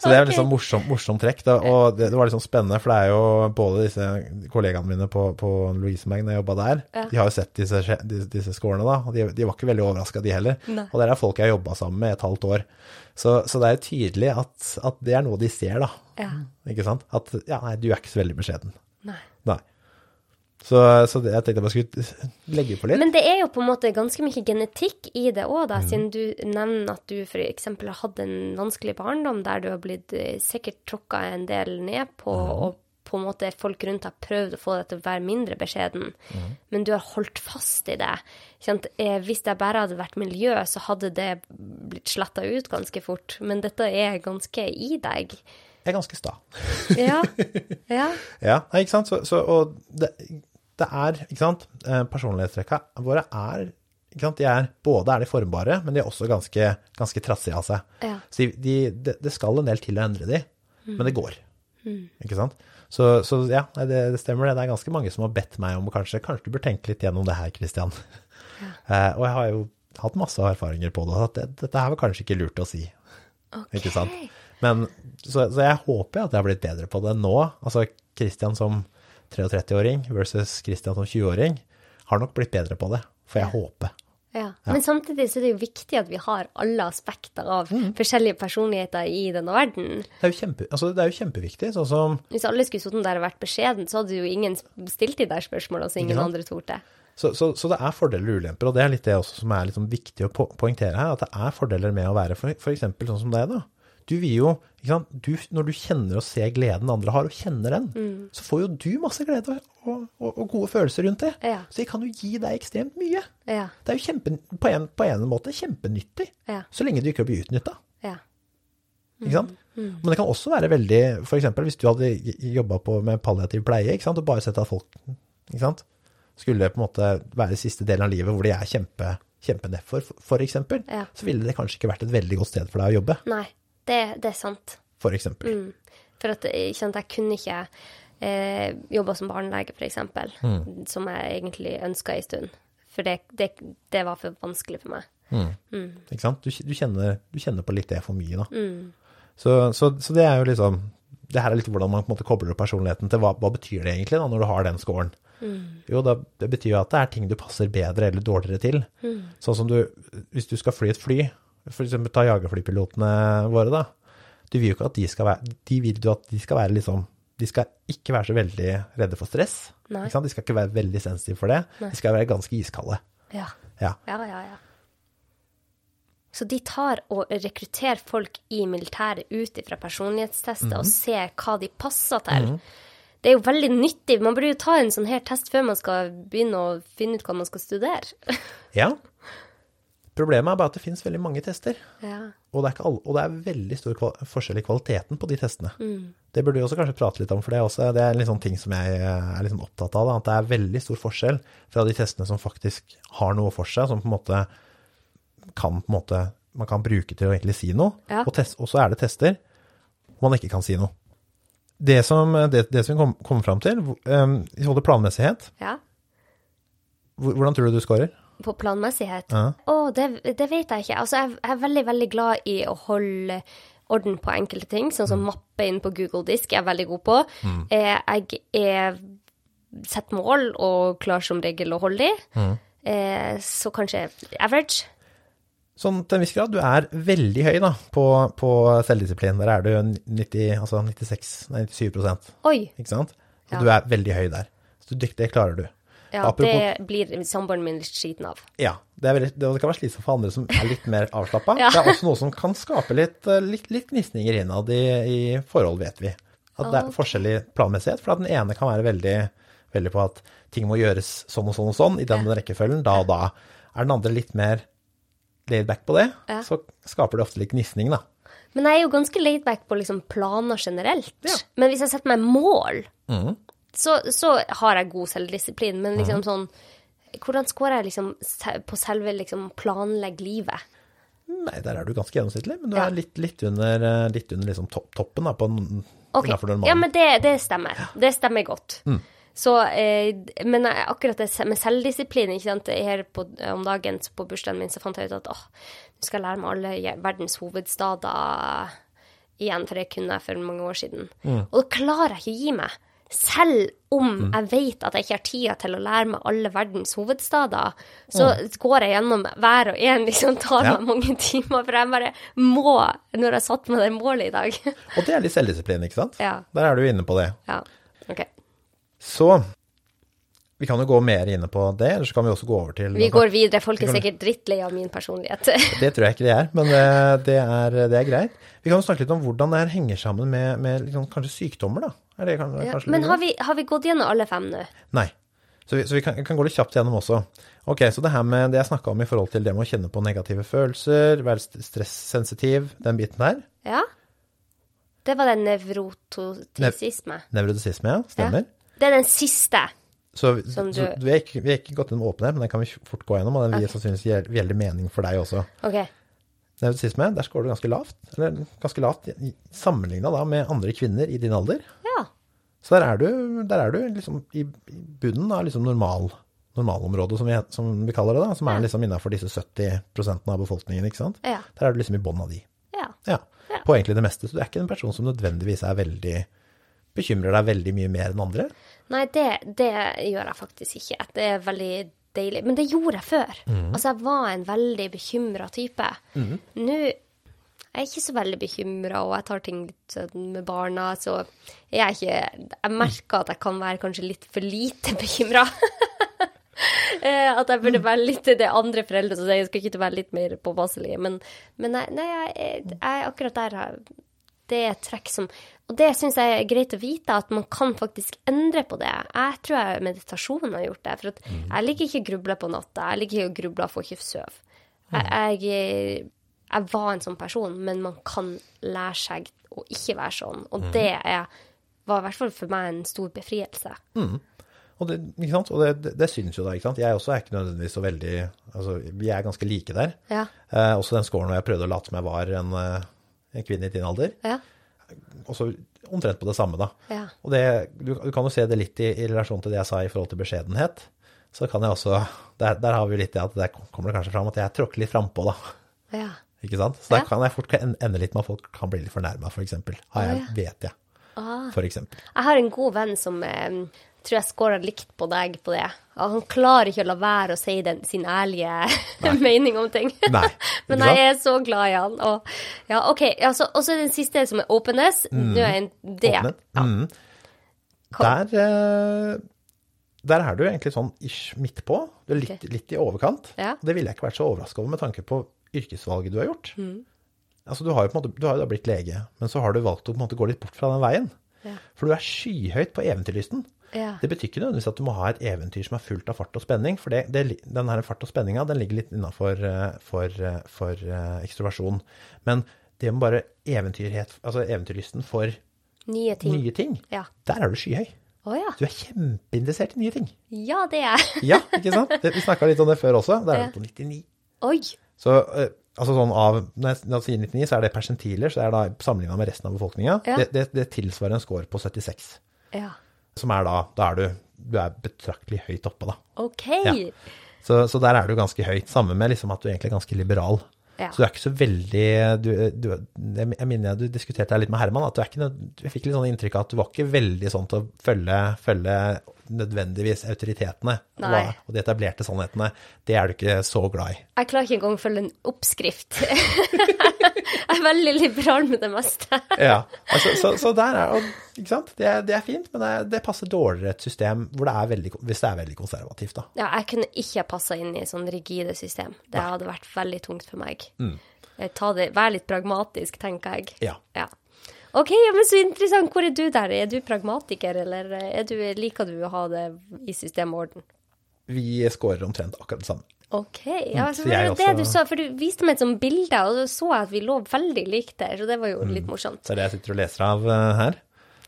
Så det er liksom litt morsomt morsom, trekk, da, og det, det var sånn spennende, for det er jo både disse kollegaene mine på, på Louise Mag når jeg jobbet der, Ja. de har jo sett disse, disse, scorene da, og de, de var ikke veldig overrasket de heller. Nei. Og det er folk jeg har jobbet sammen med et halvt år. Så, så det er jo tydelig at, at det er noe de ser da, Ja. ikke sant? At, ja, nei, du er ikke så veldig beskjeden. Nei. Nei. Så, så det, jeg tenkte jeg bare skulle legge på litt. Men det er jo på en måte ganske mye genetikk i det òg, da, siden du nevner at du f.eks. har hatt en vanskelig barndom der du har blitt eh, sikkert tråkka en del ned på, og på en måte folk rundt har prøvd å få deg til å være mindre beskjeden, men du har holdt fast i det. Eh, Hvis det bare hadde vært miljø, så hadde det blitt sletta ut ganske fort, men dette er ganske i deg. Jeg er ganske sta. Ja. [LAUGHS] ja. Ja, nei, ikke sant? Så, så, og det, det er, ikke sant, eh, personlighetstrekka våre er, ikke sant, de er, både er de formbare, men de er også ganske, ganske trassige av seg. Ja. Så de, de, det, det skal en del til å endre de, men det går. Ikke sant? Så, så ja, det, det stemmer det. Det er ganske mange som har bedt meg om kanskje, kanskje du bør tenke litt gjennom det her, Kristian. [LAUGHS] Eh, og jeg har jo hatt masse erfaringer på det, at det, dette her var kanskje ikke lurt å si. Ikke sant? Men, så, så jeg håper at jeg har blitt bedre på det nå. Altså Christian som 33-åring versus Christian som 20-åring har nok blitt bedre på det, får jeg håpe. Ja. Men samtidig så er det jo viktig at vi har alle aspekter av forskjellige personligheter i denne verden. Det er jo, kjempe, altså, det er jo kjempeviktig, sånn som Hvis alle skulle sittet der og vært beskjeden, så hadde jo ingen stilt de der spørsmålene, så ingen andre torde. så, så, så det er fordeler og ulemper, og det er litt det også som er liksom viktig å po poengtere her, at det er fordeler med å være for, for eksempel sånn som deg da. Du vil jo, du, når du kjenner og ser gleden andre har, og kjenner den, så får jo du masse glede og, og, og gode følelser rundt det. Ja. Så jeg kan jo gi deg ekstremt mye. Ja. Det er jo kjempe, på, en, på en måte kjempenyttig, Ja. så lenge du ikke blir. Ja. Ikke sant? Men det kan også være veldig, eksempel hvis du hadde jobbet med palliativ pleie, og bare sett at folk, skulle på en måte være siste delen av livet hvor de er kjempe, kjempenedfor, for eksempel, Ja. så ville det kanskje ikke vært et veldig godt sted for deg å jobbe, Nei, det, det er sant. for eksempel. For at ikke sant, jeg kunne ikke Eh, Jobba som barnelege, f.eks., mm. som jeg egentlig ønska en stund. For det, det, det, var for vanskelig for meg. Mm. Mm. Ikke sant? Du, du, kjenner, du, kjenner, på litt det for mye, da. Så, så, så, det er jo liksom Det her er litt hvordan man på en måte kobler opp personligheten til hva, hva betyr det egentlig da, når du har den scoren. Mm. Jo, da, det betyr jo at det er ting du passer bedre eller dårligere til. Mm. Sånn som du Hvis du skal fly et fly, f.eks. ta jagerflypilotene våre, da. Du vil jo ikke at de skal være De vil jo at de skal være liksom De skal ikke være så veldig redde for stress. De skal ikke være veldig sensitive for det. Nei. De skal være ganske iskalde. Ja. Ja, ja, ja. ja. Så de tar og rekrutterer folk i militæret ut ifra personlighetstester mm -hmm. og ser hva de passer til. Mm -hmm. Det er jo veldig nyttig. Man burde jo ta en sånn her test før man skal begynne å finne ut hva man skal studere. ja. Problemet er bare at det finnes veldig mange tester. Ja. Og, det alle, og, det er veldig stor forskjell i kvaliteten på de testene. Mm. Det burde vi også kanskje prate litt om, for det er, også, det er en sånn ting som jeg er liksom opptatt av. Da, at det er veldig stor forskjell fra de testene som faktisk har noe for seg, som på en måte kan, på en måte, man kan bruke til å egentlig si noe. Ja. Og, test, og, så er det tester man ikke kan si noe. Det som, det, det som vi kom, kom fram til, um, i forhold til planmessighet ja. Hvordan tror du du scorer? På planmessighet? Ja. oh, det, det, vet jeg ikke. Altså, jeg, jeg, er veldig, veldig glad i å holde orden på enkelte ting, sånn som mm. mappe inn på Google Disk er jeg veldig god på. Mm. Eh, jeg er setter mål og klarer som regel å holde de. Mm. Eh, så kanskje average. Sånn til en viss grad. Du er veldig høy da, på, på selvdisiplin. Der er du 90, altså 96, nei, 97 Oi. Ikke sant? Så ja. du er veldig høy der. Så dyktig det klarer du. Ja, Apropos, det blir samboeren min litt sliten av. Ja. Det, veldig, det, kan være slitsomt for andre som er litt mer avslappa. [LAUGHS] ja. Det er også noe som kan skape litt, eh, litt, litt gnisninger innad i, i, forhold, vet vi. At det er forskjellig planmessighet. For at den ene kan være veldig, veldig på at ting må gjøres sånn og sånn og sånn i den rekkefølgen, da og da. Er den andre litt mer laid back på det, ja. så skaper det ofte litt gnisning, da. Men jeg er jo ganske laid back på liksom planer generelt. Ja. Men hvis jeg setter meg mål, mm. Så, så, har jeg god selvdisiplin. Men liksom mm. sånn Hvordan scorer jeg liksom på selve liksom planlegge livet? Nei, der er du ganske gjennomsnittlig, men du ja. er litt, litt, under, litt under liksom topp, toppen da, på okay. Ja, men det, det stemmer. Det stemmer godt. Mm. Så, eh, men akkurat det med selvdisiplin ikke sant? Her på, om dagen på bursdagen min så fant jeg ut at åh, nå skal jeg lære meg alle verdens hovedstader igjen, for det kunne jeg for mange år siden. Mm. Og da klarer jeg ikke å gi meg. Selv om mm. jeg vet at jeg ikke har tida til å lære meg alle verdens hovedstader, så går jeg gjennom hver og en, liksom tar ja. meg mange timer, for jeg bare må når jeg har satt meg det målet i dag. [LAUGHS] og det er litt selvdisiplin, ikke sant? Ja. Der er du inne på det. Ja, ok. Så vi kan jo gå mer inne på det, eller så kan vi også gå over til Vi går videre. Folk er sikkert drittlei av min personlighet. [LAUGHS] det tror jeg ikke de er, men eh, det er, det er, greit. Vi kan jo snakke litt om hvordan det her henger sammen med, med liksom, kanskje sykdommer, da. Det, kanskje, ja, men har vi, har vi, gått gjennom alle fem nå? Nei. Så vi, så vi kan, kan, gå litt kjapt gjennom også. Ok, Så det her med det jeg snakka om i forhold til det med å kjenne på negative følelser, være stressensitiv, den biten der. Ja. Det var den nevrotisisme. Nev nevrotisisme, ja. Stemmer. Ja. Det er den siste. Så, så du... vi, har ikke, vi har ikke gått gjennom åpenhet, men den kan vi fort gå gjennom. Og den vil okay. sannsynligvis gjelde mening for deg også. Ok. Nevrotisisme, der scorer du ganske lavt. Eller ganske lavt sammenligna med andre kvinner i din alder. Ja. Så der er du, der er du liksom i, i bunnen av liksom normal, normalområdet, som vi, som vi, kaller det, da, som er liksom innafor disse 70% av befolkningen. ikke sant? Ja. Der er du liksom i bånn av de. Ja. ja. På egentlig det meste. Så du er ikke en person som nødvendigvis er veldig Bekymrer deg veldig mye mer enn andre? Nei, det, det gjør jeg faktisk ikke. Det er veldig deilig. Men det gjorde jeg før. Mm. Altså, jeg var en veldig bekymra type. Mm. Nå jeg er ikke så veldig bekymra, og jeg tar ting litt sånn med barna, så jeg ikke Jeg merker at jeg kan være kanskje litt for lite bekymra. [LAUGHS] Eh, at jeg burde være litt det andre foreldre som sier jeg skal ikke være litt mer påpasselig. Men, men nei, nei jeg, jeg, akkurat der det er trekk som og det syns jeg er greit å vite, at man kan faktisk endre på det. Jeg tror jeg meditasjon har gjort det. For mm. jeg liker ikke å gruble på natta. Jeg liker ikke å gruble og få ikke sove. Jeg, jeg, jeg, var en sånn person, men man kan lære seg å ikke være sånn. Og mm. det er, var i hvert fall for meg en stor befrielse. Mm. Og, det, og det, det, det, synes jo da, ikke sant. Jeg også er ikke nødvendigvis så veldig Altså, vi er ganske like der. Ja. Eh, også den scoren hvor jeg prøvde å late som jeg var en, eh, en kvinne i din alder. Ja også omtrent på det samme, da. Ja. Og det, du, du kan jo se det litt i, i relasjon til det jeg sa i forhold til beskjedenhet. Så kan jeg også Der, der har vi jo litt det at der kommer det kanskje fram at jeg tråkker litt frampå, da. Ja. Ikke sant? Så der kan jeg fort ende litt med at folk kan bli litt fornærma, f.eks. Har jeg, vet jeg. Ah. For eksempel. Jeg har en god venn som eh, tror jeg scorer likt på deg på det. At han klarer ikke å la være å si den, sin ærlige [LAUGHS] mening om ting. Nei, [LAUGHS] Men jeg er så glad i han. Og, ja, OK. Ja, så- og så den siste som er openness. Nå er jeg en det. Ja. Mm. Der, eh, der er du egentlig sånn ish midt på. Du er litt, okay. litt i overkant. Ja. Det ville jeg ikke vært så overraska over med tanke på yrkesvalget du har gjort. Mm. Altså, du har jo på en måte, du har jo da blitt lege, men så har du valgt å på en måte gå litt bort fra den veien. Ja. For du er skyhøyt på eventyrlysten. Ja. Det betyr ikke nødvendigvis at du må ha et eventyr som er fullt av fart og spenning, for det, det, den her fart og spenninga ligger litt innafor for, eh, for eh, ekstroversjon. Men det med bare eventyrhet, altså eventyrlysten for Nye ting. nye ting, Ja. der er du skyhøy. Oh, ja. Du er kjempeinteressert i nye ting. Ja, det er jeg. Ja, ikke sant? Det, vi snakka litt om det før også. Der er du på 99. Oi. Så eh, altså sånn av, når jeg, sier 99, så er det persentiler, så er det da sammenligna med resten av befolkninga. Ja. Det, det, det tilsvarer en score på 76. Ja. Som er da Da er du, du er betraktelig høyt oppe, da. OK. Ja. Så, så der er du ganske høyt. Samme med liksom at du egentlig er ganske liberal. Ja. Så du er ikke så veldig du, du, Jeg minner du diskuterte her litt med Herman, at du er ikke, jeg fikk litt sånn inntrykk av at du var ikke veldig sånn til å følge, følge nødvendigvis autoritetene Nei. og de etablerte sannhetene. Det er du ikke så glad i. Jeg klarer ikke engang å følge en oppskrift. [LAUGHS] jeg er veldig liberal med det meste. Ja, altså, så, så der er ikke sant? Det, det er fint, men det, det passer dårligere et system det veldig, hvis det er veldig konservativt, da. Ja, jeg kunne ikke passa inn i sånn rigide system. Det hadde vært veldig tungt for meg. Mm. Ta det, Vær litt pragmatisk, tenker jeg. Ja. Ja. OK, ja, men så interessant. Hvor er du der? Er du pragmatiker, eller er du, liker du å ha det i system og orden? Vi scorer omtrent akkurat det samme. OK. Ja, så det var det du sa, for du viste meg et sånt bilde, og så så jeg at vi lå veldig likt der, så det var jo litt morsomt. Det er det jeg sitter og leser av eh, her.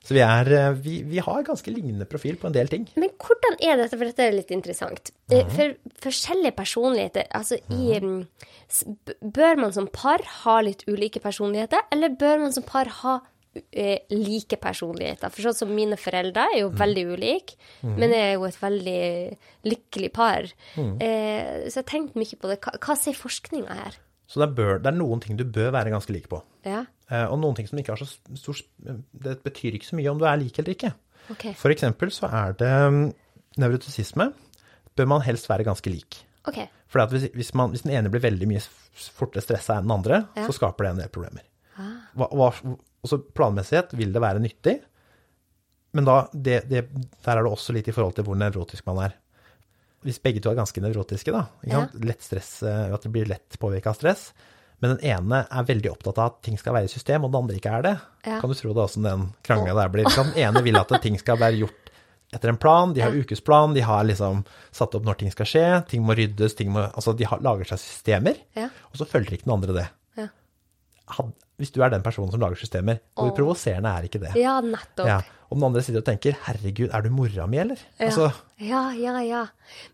Så vi, er, eh, vi, vi har ganske lignende profil på en del ting. Men hvordan er dette, for dette er litt interessant. Eh, For forskjellige personligheter, altså i mm, Bør man som par ha litt ulike personligheter, eller bør man som par ha eh, like personligheter? For sånn som mine foreldre er jo veldig ulike, men jeg er jo et veldig lykkelig par. Eh, så jeg har tenkt mye på det. Hva, hva sier forskninga her? Så det, bør, det er noen ting du bør være ganske lik på. Ja, Eh, og noen ting som ikke har så stor Det betyr ikke så mye om du er lik eller ikke. Okay. For eksempel så er det mm, nevrotisisme. Bør man helst være ganske lik. Okay. For hvis, hvis, man, hvis den ene blir veldig mye fortere stressa enn den andre, Ja. så skaper det en del problemer. Hva, hva, også planmessighet vil det være nyttig, men da, det, det, der er det også litt i forhold til hvor nevrotisk man er. Hvis begge to er ganske nevrotiske, da, ikke sant? lett stress, eh, at det blir lett påvirka av stress, men den ene er veldig opptatt av at ting skal være i system, og den andre ikke er det, Ja. kan du tro det åssen den krangla der blir. [LAUGHS] Den ene vil at ting skal være gjort etter en plan, de har ukesplan, de har liksom satt opp når ting skal skje, ting må ryddes, ting må Altså, de har, lager seg systemer, Ja. og så følger ikke den andre det. Ja. Had, hvis du er den personen som lager systemer, hvor oh. provoserende er ikke det? Ja, nettopp. Ja. Og den andre sitter og tenker 'herregud, er du mora mi', eller? Altså, Ja, ja, ja.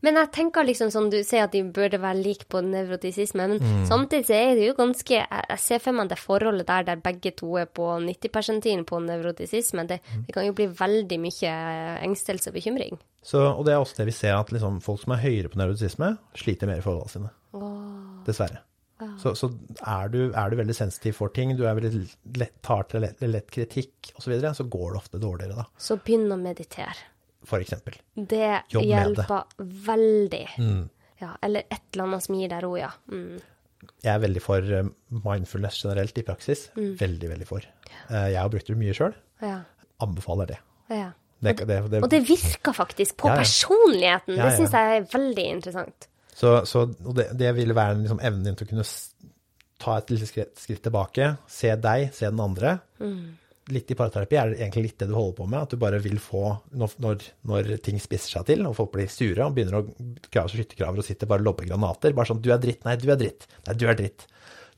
Men jeg tenker liksom sånn, du sier at de burde være like på nevrotisisme, men Mm. samtidig så er det jo ganske Jeg ser for meg det forholdet der der begge to er på 90-persentilen på nevrotisisme. Det, Mm. det kan jo bli veldig mye engstelse og bekymring. så, og det er også det vi ser, at liksom, folk som er høyere på nevrotisisme, sliter mer i forholdene sine. Dessverre. Så, så er, du, er du veldig sensitiv for ting, du er veldig lett, tar til lett, lett kritikk osv., så, videre, så går det ofte dårligere, da. Så begynn å meditere. For eksempel. Det Jobb med det. hjelper veldig. Ja, eller et eller annet som gir deg ro, ja. Mm. Jeg er veldig for eh, mindfulness generelt i praksis. Veldig, veldig for. Eh, Jeg har brukt det mye sjøl. ja. Anbefaler det. ja. det, det, det Og det virker faktisk på Ja, ja. personligheten. Det syns jeg er veldig interessant. Så, så det, det ville være liksom evnen din til å kunne ta et lite skritt, skritt tilbake, se deg, se den andre. Litt i parterapi er det egentlig litt det du holder på med, at du bare vil få, når, når, ting spisser seg til, og folk blir sure og begynner å grave skytterkraver og sitter bare og lobber granater, bare sånn 'du er dritt', nei, du er dritt, nei, du er dritt.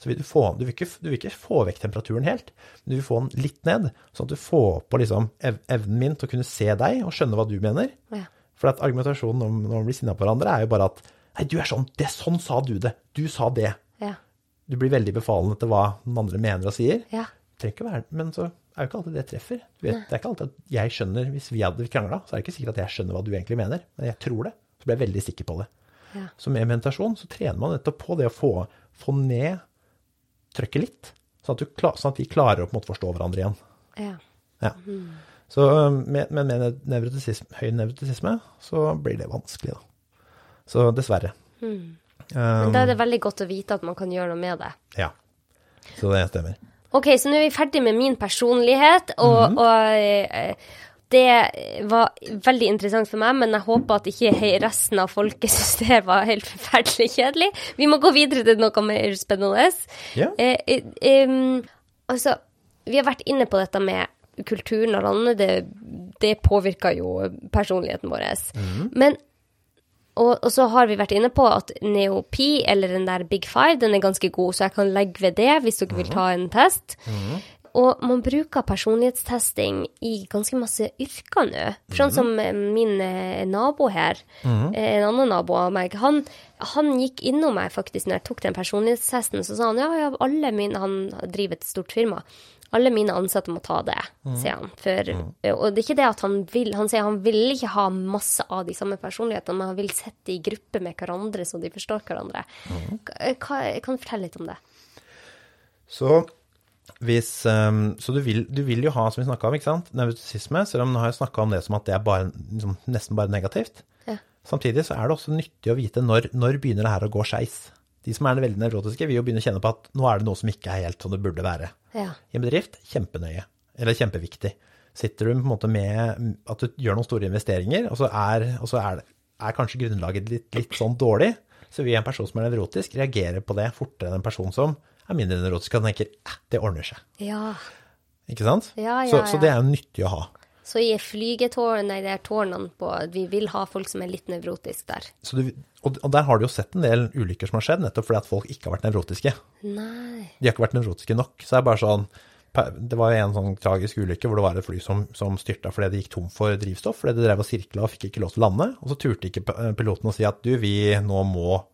Så vil du få, du vil ikke, du vil ikke få vekk temperaturen helt, men du vil få den litt ned, sånn at du får på liksom ev evnen min til å kunne se deg og skjønne hva du mener. Ja. For at argumentasjonen om når man blir sinna på hverandre, er jo bare at Nei, du er sånn. Det, sånn sa du det. Du sa det. Ja. Du blir veldig befalende til hva den andre mener og sier. Ja. Trenger ikke være Men så er jo ikke alltid det treffer. Du vet, det er ikke alltid at jeg skjønner Hvis vi hadde krangla, så er det ikke sikkert at jeg skjønner hva du egentlig mener, men jeg tror det. Så blir jeg veldig sikker på det. Ja. Så med meditasjon så trener man nettopp på det å få, få ned trykket litt, sånn at, du, sånn at vi klarer å forstå hverandre igjen. Ja. Ja. Så øhm, med, men med høy nevrotisisme så blir det vanskelig, da. Så dessverre. Mm. Um, da er det veldig godt å vite at man kan gjøre noe med det. ja. Så det stemmer. Ok, så nå er vi ferdig med min personlighet, og, og eh, det var veldig interessant for meg, men jeg håper at ikke resten av folket [LAUGHS] syns det var helt forferdelig kjedelig. Vi må gå videre til noe mer spennende. Ja. Eh, eh, um, altså, vi har vært inne på dette med kulturen og landet. Det, det påvirker jo personligheten vår. Men og, og så har vi vært inne på at Neopi, eller den der Big Five, den er ganske god, så jeg kan legge ved det hvis dere vil ta en test. Og man bruker personlighetstesting i ganske masse yrker nå. Sånn som eh, min eh, nabo her, eh, en annen nabo av meg, han, han gikk innom meg faktisk når jeg tok den personlighetstesten, så sa han ja, ja, alle mine Han driver et stort firma. Alle mine ansatte må ta det, sier han. For, Og det er ikke det at han vil Han sier han vil ikke ha masse av de samme personlighetene, men han vil sette i gruppe med hverandre, så de forstår hverandre. Hva, kan du fortelle litt om det? Så hvis um, Så du vil, du vil jo ha, som vi snakka om, ikke sant, nevrotisisme, selv om nå har jeg snakka om det som at det er bare, liksom, nesten bare negativt. Ja. Samtidig så er det også nyttig å vite når, når begynner det her å gå skeis. De som er veldig nevrotiske, vil jo begynne å kjenne på at nå er det noe som ikke er helt som det burde være. Ja. I en bedrift, kjempenøye, eller kjempeviktig. Sitter du på en måte med at du gjør noen store investeringer, og så er, og så er, det- er kanskje grunnlaget litt, litt sånn dårlig, så vil en person som er nevrotisk, reagere på det fortere enn en person som er mindre nevrotisk og tenker eh, det ordner seg. ja. Ikke sant? Ja, ja, Så, så det er jo nyttig å ha. Så i flygetårn, nei, det er tårnene på Vi vil ha folk som er litt nevrotiske der. Så du, og, der har du jo sett en del ulykker som har skjedd, nettopp fordi at folk ikke har vært nevrotiske. Nei. De har ikke vært nevrotiske nok. Så det er bare sånn Det var en sånn tragisk ulykke hvor det var et fly som, som styrta fordi det gikk tom for drivstoff, fordi det drev og sirkla og fikk ikke lov til å lande. Og så turte ikke piloten å si at du, vi nå må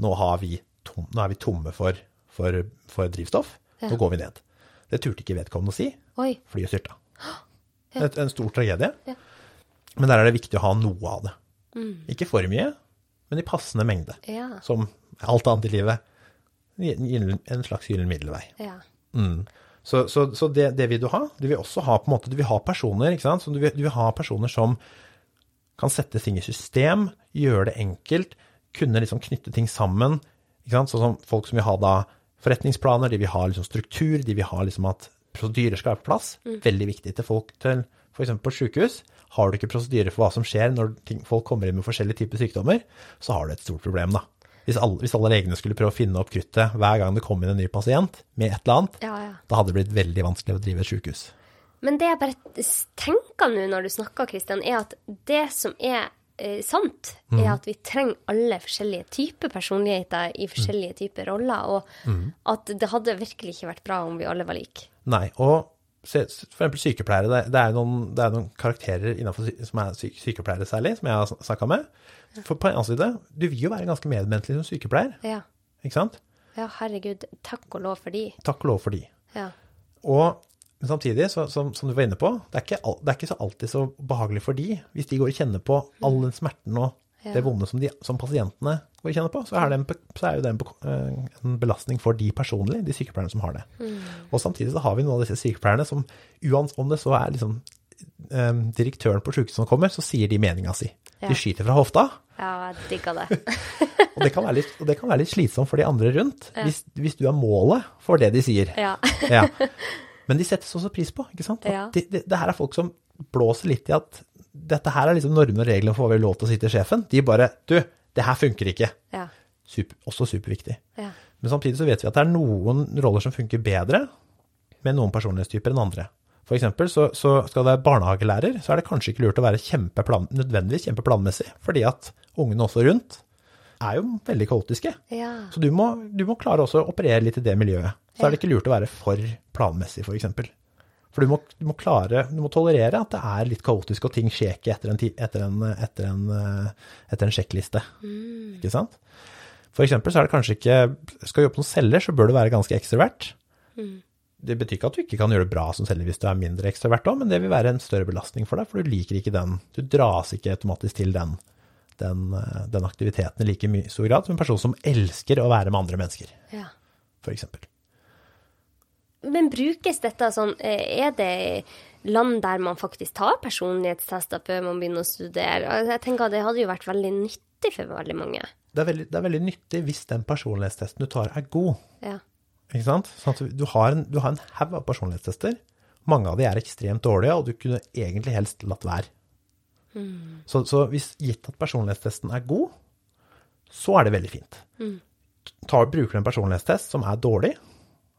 Nå, har vi tom, nå er vi tomme for, for, for drivstoff. Nå går vi ned. Det turte ikke vedkommende å si. Oi. Flyet styrta. Et, en stor tragedie. Men der er det viktig å ha noe av det. Ikke for mye, men i passende mengde. Som alt annet i livet. En slags gyllen middelvei. Ja. Så, så, så det, det vil du ha. Du vil også ha på en måte, du vil ha personer ikke sant? Så du, vil, du vil ha personer som kan sette ting i system, gjøre det enkelt, kunne liksom knytte ting sammen. Ikke sant? Sånn som folk som vil ha da forretningsplaner, de vil ha liksom struktur, de vil ha liksom at prosedyrer skal være på plass. Veldig viktig til folk til f.eks. på sykehus. Har du ikke prosedyrer for hva som skjer når ting, folk kommer inn med forskjellige typer sykdommer, så har du et stort problem, da. Hvis alle, hvis alle legene skulle prøve å finne opp kruttet hver gang det kom inn en ny pasient med et eller annet, Ja, ja. da hadde det blitt veldig vanskelig å drive et sykehus. Men det jeg bare tenker nå når du snakker, Kristian, er at det som er eh, sant, er at vi trenger alle forskjellige typer personligheter i forskjellige typer roller, og at det hadde virkelig ikke vært bra om vi alle var like. Nei, og for eksempel sykepleiere, det, det, er noen, det er noen karakterer innenfor som er syk, sykepleiere særlig, som jeg har snakka med. For på en annen side, du vil jo være ganske medmenneskelig som sykepleier, Ja. ikke sant? ja, herregud, takk og lov for de. Takk og lov for de. Ja. Og men samtidig, så, som, som du var inne på, det er, ikke, det er ikke så alltid så behagelig for de. Hvis de går og kjenner på all den smerten og Ja. det vonde som, de, som pasientene går og kjenner på, så er, det en, så er det en, eh, en belastning for de personlig, de sykepleierne som har det. Og samtidig så har vi noen av disse sykepleierne som, uansett om det så er liksom eh, direktøren på sykehuset som kommer, så sier de meninga si. Ja. De skyter fra hofta, ja, jeg digga det. [LAUGHS] og det kan være litt, og det kan være litt slitsomt for de andre rundt, hvis, hvis du er målet for det de sier. Ja. Ja. [LAUGHS] Men de settes også pris på, ikke sant? Ja. Det, det, det her er folk som blåser litt i at dette her er liksom normer og reglene for hva vi har lov til å si til sjefen. De bare Du, det her funker ikke. Ja. Super, også superviktig. Ja. Men samtidig så vet vi at det er noen roller som funker bedre med noen personlighetstyper enn andre. For eksempel så, så skal det være barnehagelærer, så er det kanskje ikke lurt å være kjempeplan, nødvendigvis kjempeplanmessig, fordi at ungene også rundt er jo veldig kaotiske. ja. Så du må, du må klare også å operere litt i det miljøet. Så er det ikke lurt å være for planmessig, f.eks. For, eksempel. for du må, du må klare, du må tolerere at det er litt kaotisk, og ting skjer ikke etter en, etter en, etter en, etter en sjekkliste. Ikke sant? For eksempel så er det kanskje ikke Skal du jobbe som selger, så bør du være ganske ekstrovert. det betyr ikke at du ikke kan gjøre det bra som selger hvis du er mindre ekstrovert òg, men det vil være en større belastning for deg, for du liker ikke den. Du dras ikke automatisk til den, den, den aktiviteten i like mye stor grad som en person som elsker å være med andre mennesker, Ja. f.eks. Men brukes dette sånn eh, Er det land der man faktisk tar personlighetstester før man begynner å studere? Altså, Jeg tenker at Det hadde jo vært veldig nyttig for veldig mange. Det er, veldig, det er veldig nyttig hvis den personlighetstesten du tar, er god. Ja. Ikke sant? Sånn du har en, du har en haug av personlighetstester. Mange av de er ekstremt dårlige, og du kunne egentlig helst latt være. Så, så hvis gitt at personlighetstesten er god, så er det veldig fint. Tar, bruker du en personlighetstest som er dårlig,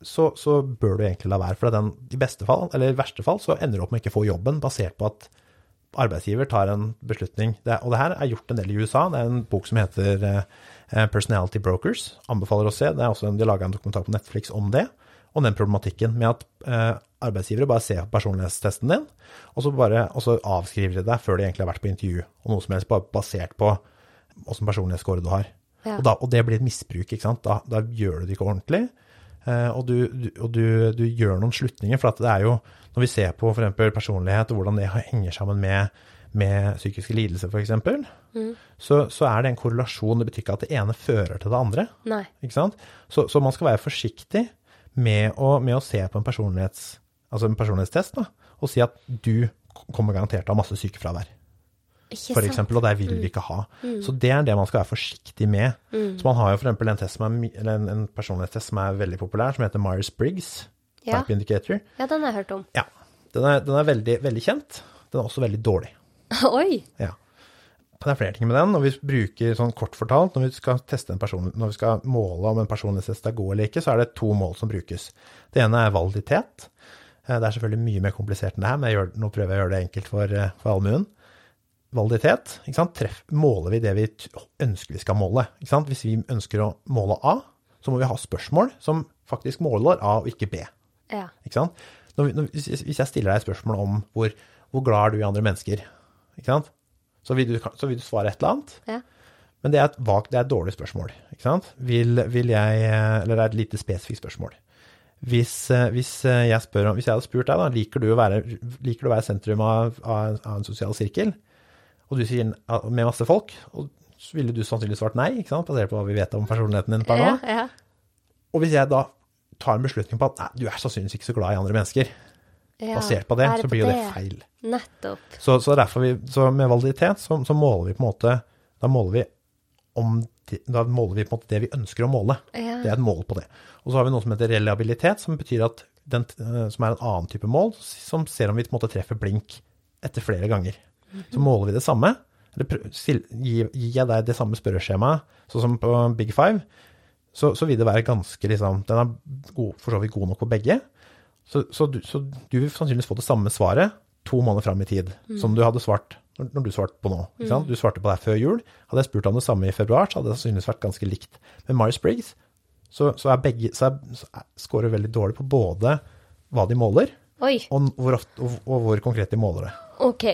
så, så bør du egentlig la være. For den, i beste fall, eller i verste fall, så ender du opp med å ikke få jobben basert på at arbeidsgiver tar en beslutning. Det, og det her er gjort en del i USA. Det er en bok som heter eh, Personality Brokers. Anbefaler å se. Det er også en, De laga en dokumentar på Netflix om det. Og den problematikken med at eh, arbeidsgivere bare ser på personlighetstesten din, og så, bare, og så avskriver de deg før de egentlig har vært på intervju, og noe som helst bare basert på åssen personlighetsscore du har. Ja. Og, da, og det blir et misbruk, ikke sant. Da, da gjør du det ikke ordentlig. Eh, og du, du, og du, du gjør noen slutninger, for det er jo Når vi ser på f.eks. personlighet og hvordan det henger sammen med, med psykiske lidelser, f.eks., mm. så, så er det en korrelasjon. Det betyr ikke at det ene fører til det andre. Nei. Ikke sant? Så, så man skal være forsiktig med å, med å se på en, personlighets, altså en personlighetstest da, og si at du kommer garantert til å ha masse sykefravær for eksempel, og det vil vi ikke ha. Så det er det man skal være forsiktig med. Så man har jo eksempel en, test som er, en, en personlighetstest som er veldig populær, som heter Myers-Briggs Ja. Type Indicator. Ja, den har jeg hørt om. Ja, den er, den er veldig, veldig kjent. Den er også veldig dårlig. [LAUGHS] Oi! Ja. Det er flere ting med den. Når vi bruker sånn kort fortalt, når vi skal teste en person, når vi skal måle om en personlighetstest er god eller ikke, så er det to mål som brukes. Det ene er validitet. Eh, Det er selvfølgelig mye mer komplisert enn det her, men jeg gjør, nå prøver jeg å gjøre det enkelt for, eh, for allmuen. Validitet? Treff, måler vi det vi ønsker vi skal måle. Hvis vi ønsker å måle A, så må vi ha spørsmål som faktisk måler A og ikke B. Ja. Ikke sant? Når, når, hvis jeg stiller deg et spørsmål om hvor, hvor glad er du i andre mennesker? Så, vil du, så vil du svare et eller annet. ja. Men det er et det er et dårlig spørsmål. Vil, vil jeg Eller det er et lite spesifikt spørsmål. Hvis, hvis, jeg om, hvis jeg hadde spurt deg, da, liker du å være, liker du å være sentrum av, av, av en sosial sirkel, og du sier med masse folk, og så ville du sannsynligvis svart nei, ikke sant? basert på hva vi vet om personligheten din per nå. Ja. Og hvis jeg da tar en beslutning på at nei, du er sannsynligvis ikke så glad i andre mennesker, basert på det, det så blir jo det feil. Nettopp. Så, så vi, så med validitet så, så måler vi på en måte Da måler vi om Da måler vi på en måte det vi ønsker å måle. Ja. Det er et mål på det. Og så har vi noe som heter reliabilitet, som betyr at den, eh, som er en annen type mål, som ser om vi på en måte treffer blink etter flere ganger. Så måler vi det samme. Eller gir, jeg deg det samme spørreskjemaet, sånn som på Big Five, så, så vil det være ganske liksom Den er god, for så vidt god nok på begge. Så, så, du, så du vil sannsynligvis få det samme svaret to måneder fram i tid som du hadde svart når, du svarte på nå. Sant? Du svarte på det her før jul. Hadde jeg spurt om det samme i februar, så hadde det sannsynligvis vært ganske likt. Med Myers-Briggs så, så er begge så, er, så er, scorer veldig dårlig på både hva de måler. Og hvor, ofte, og, og hvor konkret de måler det. Ok,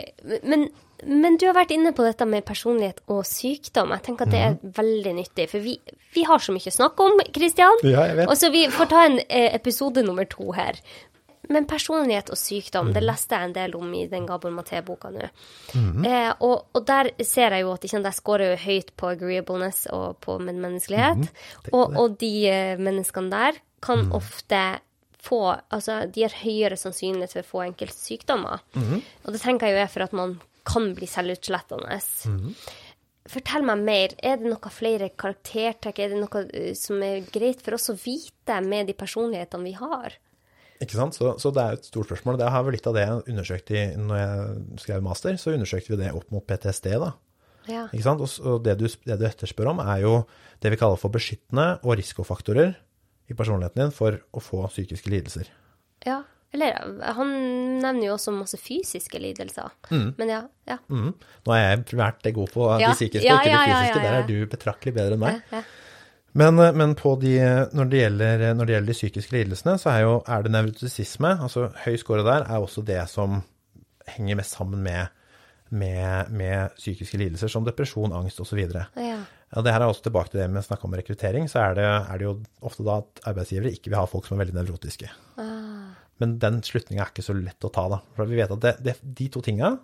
men, men du har vært inne på dette med personlighet og sykdom. Jeg tenker at det er veldig nyttig, for vi, vi har så mye å snakke om, Kristian. Ja, jeg vet. Og så vi får ta en eh, episode nummer to her. Men personlighet og sykdom, det leste jeg en del om i den Gabor Maté-boka nå. eh, og, og der ser jeg jo at jeg scorer høyt på agreeableness og på medmenneskelighet. og, og de eh, menneskene der kan ofte få Altså, de har høyere sannsynlighet for å få enkelte sykdommer. Og det tenker jeg jo er for at man kan bli selvutslettende. Fortell meg mer. Er det noe flere karaktertrekk? Er det noe eh, som er greit for oss å vite med de personlighetene vi har? Ikke sant? Så, så det er et stort spørsmål. Det har vel litt av det jeg undersøkte i, når jeg skrev master, så undersøkte vi det opp mot PTSD, da. Ja. Og det, du, det du etterspør om, er jo det vi kaller for beskyttende og risikofaktorer i personligheten din for å få psykiske lidelser. ja. Eller han nevner jo også masse fysiske lidelser. Men ja. ja. Mm. Nå er jeg primært god på Ja. de psykiske, Ja, ikke de ja, ja, fysiske. ja, ja. Der er du betraktelig bedre enn meg. ja, ja. Men, eh, men på de, når, det gjelder, når det gjelder de psykiske lidelsene, så er, jo, er det nevrotisisme, altså høy score der, er også det som henger mest sammen med, med, med psykiske lidelser, som depresjon, angst osv. ja. Ja, det her er også tilbake til det med å snakke om rekruttering. Så er det, er det jo ofte da at arbeidsgivere ikke vil ha folk som er veldig nevrotiske. Men den slutninga er ikke så lett å ta, da. For vi vet at det, det, de to tinga,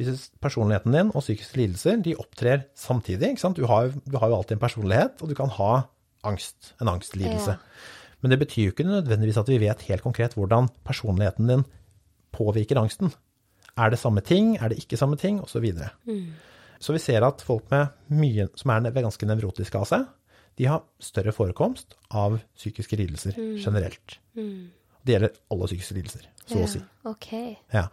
hvis personligheten din og psykiske lidelser, de opptrer samtidig. ikke sant? Du har, du har jo alltid en personlighet, og du kan ha angst. En angstlidelse. Ja. Men det betyr jo ikke nødvendigvis at vi vet helt konkret hvordan personligheten din påvirker angsten. Er det samme ting, er det ikke samme ting, osv. Så, videre. Så vi ser at folk med mye, som er ganske nevrotiske av seg, de har større forekomst av psykiske lidelser generelt. Det gjelder alle psykiske lidelser, så å si. Okay. Ja.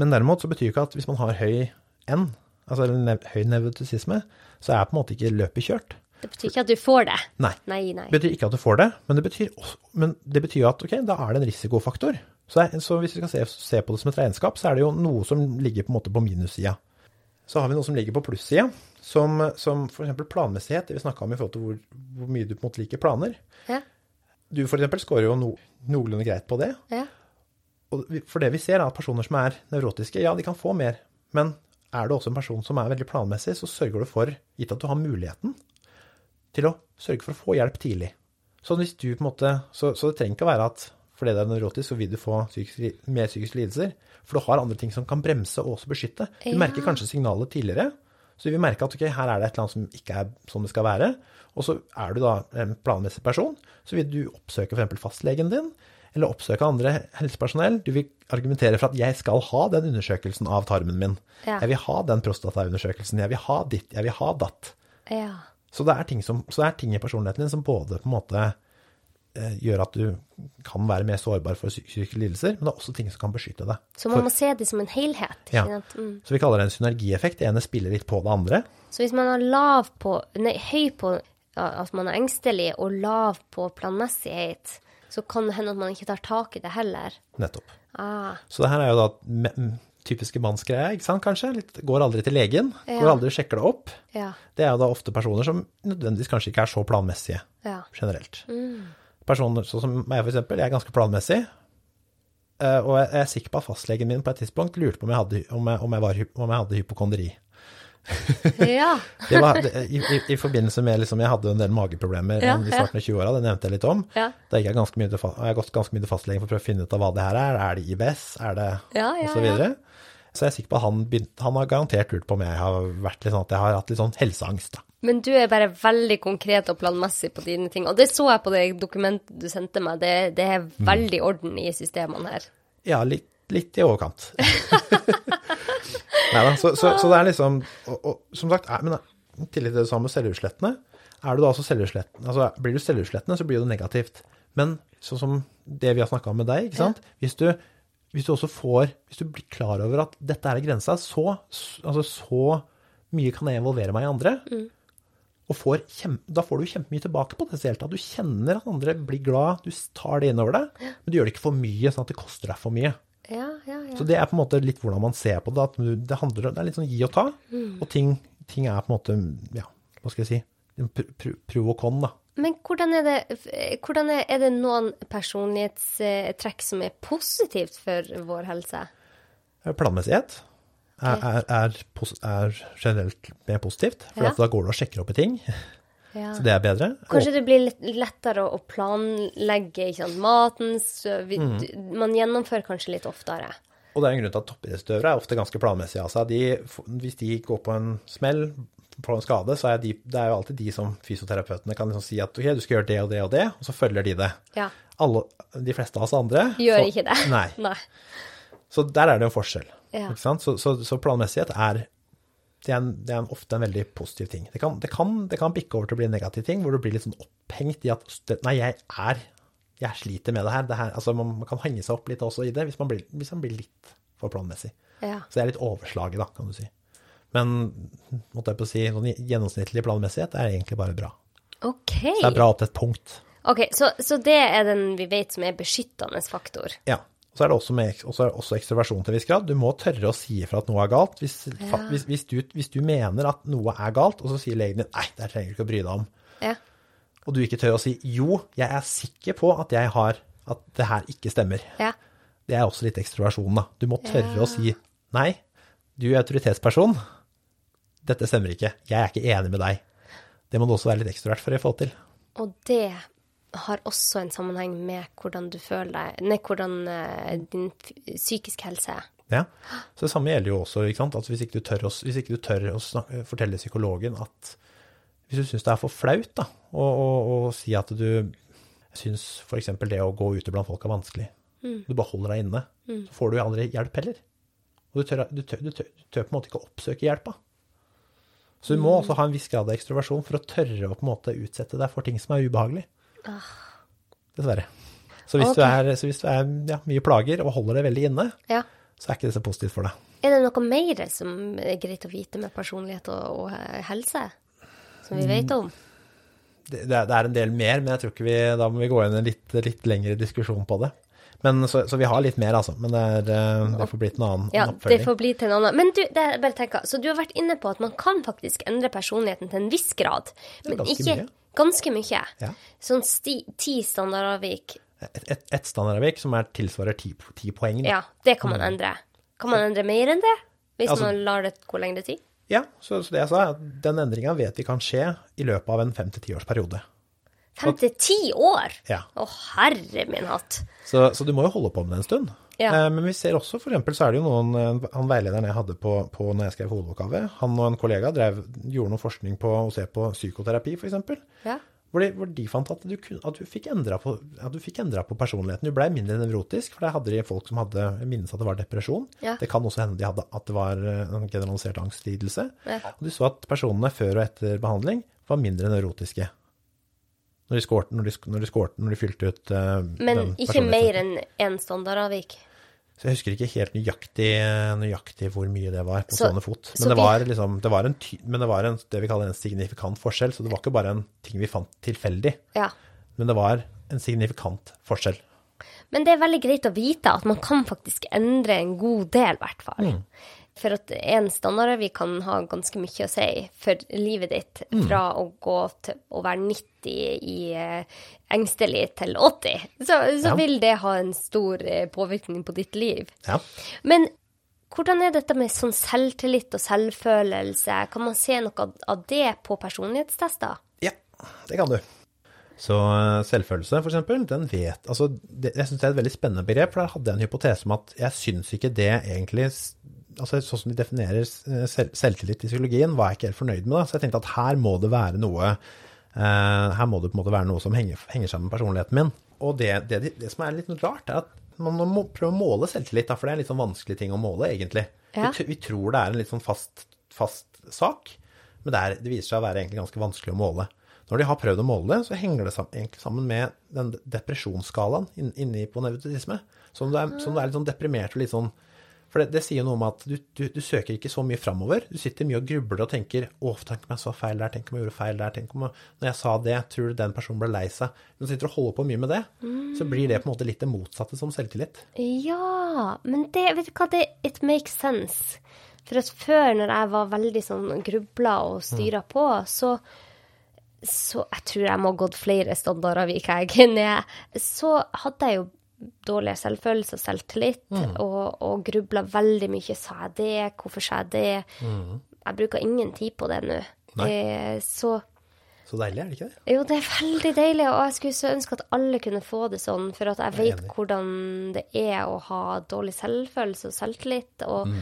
Men derimot så betyr ikke at hvis man har høy N, altså nev høy nevrotisisme, så er på en måte ikke løpet kjørt. Det betyr ikke at du får det. Nei. Nei, nei. Det betyr ikke at du får det, men det betyr, også, men det betyr at ok, da er det en risikofaktor. Så, er- så hvis vi skal se, se på det som et regnskap, så er det jo noe som ligger på på minussida. Så har vi noe som ligger på plussida, som, som f.eks. planmessighet, det vi snakka om i forhold til hvor, hvor mye du på en måte liker planer. Ja. Du f.eks. scorer jo no, noenlunde greit på det. Ja. Og vi- for det vi ser, er at personer som er nevrotiske, ja, de kan få mer. Men er du også en person som er veldig planmessig, så sørger du for, gitt at du har muligheten, til å sørge for å få hjelp tidlig. Så hvis du på en måte, så, så det trenger ikke å være at fordi det er nevrotisk, så vil du få psykisk, mer psykiske lidelser. For du har andre ting som kan bremse og også beskytte. Du Ja. merker kanskje signalet tidligere. Så vi vil merke at ok, her er det et eller annet som ikke er sånn det skal være. Og så er du da en planmessig person, så vil du oppsøke f.eks. fastlegen din, eller oppsøke andre helsepersonell. Du vil argumentere for at jeg skal ha den undersøkelsen av tarmen min. Ja. Jeg vil ha den prostataundersøkelsen. Jeg vil ha ditt, jeg vil ha datt. Ja. Så det er ting, som, så det er ting i personligheten din som både på en måte gjør at du kan være mer sårbar for psy- psykiske lidelser, men det er også ting som kan beskytte deg. Så man må se det som en helhet. Ja. Mm. Så vi kaller det en synergieffekt. Det ene spiller litt på det andre. Så hvis man er lav på, nei, høy på at man er engstelig, og lav på planmessighet, så kan det hende at man ikke tar tak i det heller. Nettopp. Ah, Så det her er jo da typiske mannsgreie, ikke sant, kanskje? Litt, går aldri til legen, Ja. går aldri og sjekker det opp. ja, Det er jo da ofte personer som nødvendigvis kanskje ikke er så planmessige ja. generelt. Personer sånn som meg, eksempel, jeg er ganske planmessig. eh, Og jeg er sikker på at fastlegen min på et tidspunkt lurte på om jeg hadde, om jeg, om jeg, var, om jeg hadde hypokondri. [LAUGHS] Ja, Det var i, i, I forbindelse med liksom, Jeg hadde en del mageproblemer Ja, i starten av 20-åra, det nevnte jeg litt om. Ja. Da gikk jeg ganske mye til, jeg har gått ganske mye til fastlegen for å prøve å finne ut av hva det her er. Er det IBS? Er det Ja, ja, Og så videre. Så jeg er sikker på at han, begynt, han har garantert lurt på om jeg har vært litt sånn at jeg har hatt litt sånn helseangst. da. Men du er bare veldig konkret og planmessig på dine ting. Og det så jeg på det dokumentet du sendte meg. Det, det er veldig orden i systemene her. Ja, litt, litt i overkant. [LAUGHS] Neida, så, så, så det er liksom Og, og som sagt, er, men i tillegg til det samme med selvutslettende, er du da også selvutslettende Altså blir du selvutslettende, så blir det negativt. Men sånn som det vi har snakka om med deg, ikke sant. Hvis du, hvis du også får Hvis du blir klar over at dette er grensa, så, altså, så mye kan jeg involvere meg i andre. Og får kjempe, da får du kjempemye tilbake potensielt. At du kjenner at andre blir glad, du tar det innover deg, men du gjør det ikke for mye, sånn at det koster deg for mye. Ja, ja, ja. Så det er på en måte litt hvordan man ser på det. At det, handler, det er litt sånn gi og ta. Og ting, ting er på en måte, ja, hva skal jeg si, pr pr pro og con, da. Men hvordan er det, hvordan er, er det noen personlighetstrekk som er positivt for vår helse? Planmessighet er, er, er, er generelt mer positivt, for Ja. da går du og sjekker opp i ting. Ja. Så det er bedre. Kanskje det blir lettere å planlegge maten, vi, Mm. man gjennomfører kanskje litt oftere. Og det er en grunn til at toppidrettsutøvere er ofte ganske planmessige av seg. Hvis de går på en smell, får en skade, så er de, det er jo alltid de som fysioterapeutene kan liksom si at ok, du skal gjøre det og det og det, og så følger de det. Ja. Alle, de fleste av oss andre Gjør så, ikke det. Nei. [LAUGHS] Nei. Så der er det en forskjell. Ja. Så, så, så planmessighet er, det er, en, det er en, ofte en veldig positiv ting. Det kan, det, kan, det kan bikke over til å bli en negativ ting, hvor du blir litt sånn opphengt i at nei, jeg er jeg sliter med det her. Det her altså, man, man kan henge seg opp litt også i det, hvis man blir, hvis man blir litt for planmessig. Ja. Så det er litt overslaget, da, kan du si. Men måtte jeg på å si, sånn gjennomsnittlig planmessighet er egentlig bare bra. Okay. Så det er bra opp til et punkt. Ok, så, så det er den vi vet som er beskyttende faktor. Ja. Og så er det også, med, også, også ekstroversjon til en viss grad. Du må tørre å si ifra at noe er galt. Hvis, ja. hvis, hvis, du, hvis du mener at noe er galt, og så sier legen din nei, det trenger du ikke å bry deg om, Ja. og du ikke tør å si jo, jeg er sikker på at jeg har at det her ikke stemmer. Ja. Det er også litt ekstroversjon, da. Du må tørre å si nei, du er autoritetsperson, dette stemmer ikke, jeg er ikke enig med deg. Det må du også være litt ekstrovert for å få til. Og det har også en sammenheng med hvordan du føler deg, nei, hvordan eh, din psykiske helse er. Ja. Så det samme gjelder jo også, ikke sant? at hvis ikke du tør, å, hvis ikke du tør å snakke, fortelle psykologen at hvis du syns det er for flaut da, å, å, å si at du syns f.eks. det å gå ute blant folk er vanskelig, du bare holder deg inne, så får du jo aldri hjelp heller. Og du tør, du, tør, du, tør, du tør på en måte ikke å oppsøke hjelpa. Så du må også ha en viss grad av ekstroversjon for å tørre å på en måte utsette deg for ting som er ubehagelig. Dessverre. Så hvis okay. du er, så hvis du er ja, mye plager og holder det veldig inne, Ja. så er ikke det så positivt for deg. Er det noe mer som er greit å vite med personlighet og, og helse, som vi vet om? Det, det er- en del mer, men jeg tror ikke vi, da må vi gå inn i en litt, litt lengre diskusjon på det. Men, så, så vi har litt mer, altså. Men det, er, eh, det får bli til en annen Ja, en det får bli til en annen. Men du, bare tenker, så du har vært inne på at man kan faktisk endre personligheten til en viss grad, men ikke mye. Ganske mye. Ja. Sånn sti, ti standardavvik, Et, et, et standardavvik som er tilsvarer ti, ti poeng. da. ja, det kan man endre. Kan man endre mer enn det? Hvis Altså- man lar det gå lengre tid? Ja, så, så det jeg sa, er at den endringa vet vi kan skje i løpet av en fem til tiårsperiode. Fem til ti år? Ja. Å, herre min hatt. Så, så du må jo holde på med det en stund. Ja. Eh, Men vi ser også, for eksempel, så er det jo noen eh, Han veilederen jeg hadde på, på når jeg skrev hovedoppgave, han og en kollega drev, gjorde noe forskning på å se på psykoterapi, f.eks. Ja. Hvor de, hvor de fant at du, at du fikk endra på, på personligheten. Du blei mindre nevrotisk, for der hadde de folk som hadde minnes at det var depresjon. Ja. Det kan også hende de hadde at det var eh, en generalisert angstlidelse. Og du så at personene før og etter behandling var mindre nevrotiske. Når de skårte, når de, når de, skårte, når de fylte ut uh, Men ikke mer enn én standardavvik. Så jeg husker ikke helt nøyaktig, nøyaktig hvor mye det var på Så- stående fot. så Men det var liksom, det var en, men det var en, det vi kaller en signifikant forskjell. Så det var ikke bare en ting vi fant tilfeldig, Ja. men det var en signifikant forskjell. Men det er veldig greit å vite at man kan faktisk endre en god del, i hvert fall. Mm. For at en standardrevy kan ha ganske mye å si for livet ditt, Mm. fra å gå til å være 90 i uh, engstelig til 80. Så, så Ja. vil det ha en stor uh, påvirkning på ditt liv. Ja. Men hvordan er dette med sånn selvtillit og selvfølelse? Kan man se noe av- det på personlighetstester? ja, det kan du. Så eh, selvfølelse, for eksempel, den vet Altså, det, jeg syns det er et veldig spennende begrep, for der hadde jeg en hypotese om at jeg syns ikke det egentlig Altså, sånn som de definerer eh, selv, selvtillit i psykologien, var jeg ikke helt fornøyd med det. Så jeg tenkte at her må det være noe eh, Her må det på en måte være noe som henger, henger sammen med personligheten min. Og det, det, det som er litt rart, er at man må prøve å måle selvtillit, da, for det er en litt sånn vanskelig ting å måle, egentlig. Ja. Vi, vi tror det er en litt sånn fast, fast sak, men det, er, det viser seg å være egentlig ganske vanskelig å måle. Når de har prøvd å måle det, så henger det sammen, egentlig sammen med den depresjonsskalaen inni på nevrotisme. Så om du er, er litt sånn deprimert og litt sånn For det, det sier jo noe om at du, du, du søker ikke så mye framover. Du sitter mye og grubler og tenker 'Å, tenk om jeg sa feil der, tenk om jeg gjorde feil der', tenk om jeg, Når jeg sa det, tror du den personen ble lei seg? Når du sitter og holder på mye med det, så blir det på en måte litt det motsatte som selvtillit. Ja, men det, vet du hva, det it makes sense. For at før, når jeg var veldig sånn grubla og styra på, så så jeg tror jeg må ha gått flere standardavvik jeg ned. Så hadde jeg jo dårligere selvfølelse og selvtillit, og, og grubla veldig mye. Sa jeg det? Hvorfor sa jeg det? Jeg bruker ingen tid på det nå. Eh, så Så deilig, er det ikke det? jo, det er veldig deilig, og jeg skulle så ønske at alle kunne få det sånn, for at jeg vet jeg hvordan det er å ha dårlig selvfølelse og selvtillit, og Mm.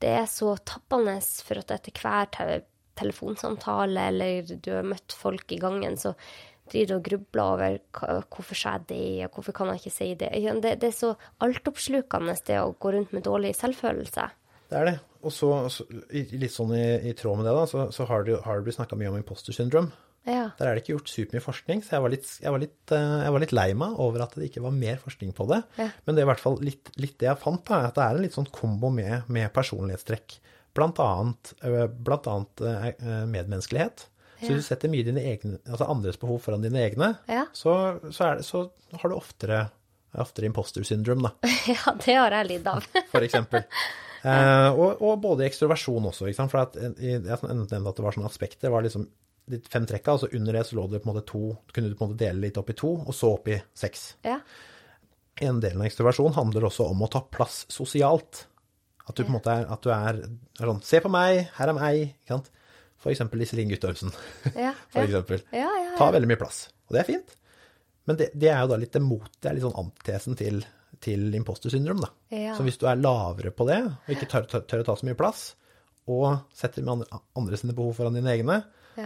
det er så tappende for at etter hver te telefonsamtale eller du har møtt folk i gangen, så driver og grubler over hva- hvorfor sa jeg det, og hvorfor kan jeg ikke si det. Det, det er så altoppslukende det å gå rundt med dårlig selvfølelse. Det er det. Og så, litt sånn i, i tråd med det, da, så, så har det, har det blitt snakka mye om imposter syndrome. Ja. Der er det ikke gjort supermye forskning, så jeg var, litt, jeg, var litt, eh, jeg var litt lei meg over at det ikke var mer forskning på det. Ja. Men det er i hvert fall litt, litt det jeg fant, da, at det er en litt sånn kombo med, med personlighetstrekk. Blant annet, eh, blant annet eh, medmenneskelighet. Så Ja. hvis du setter mye dine egne, altså andres behov foran dine egne, Ja. så, så, det, så har du oftere, oftere imposter syndrome, da [LAUGHS] ja, det har jeg lidd av. [LAUGHS] for eksempel. [LAUGHS] Eh, og, og både ekstroversjon også, ikke sant? for at, jeg nevnte at det var sånne aspekter, det var liksom de fem trekka, altså under det så lå det på en måte to, kunne du på en måte dele litt opp i to, og så opp i seks. Ja. En del av ekstroversjon handler også om å ta plass sosialt. At du på en måte er, at du er, er sånn, se på meg, her er meg, ikke sant? F.eks. Iselin Guttormsen. [LAUGHS] Ja, For eksempel. Ja, ja. Tar veldig mye plass. Og det er fint. Men det, det er jo da litt imot, det er litt sånn antitesen til, til imposter syndrom, da. Så hvis du er lavere på det, og ikke tør, tør, tør å ta så mye plass, og setter med andre, andre sine behov foran dine egne,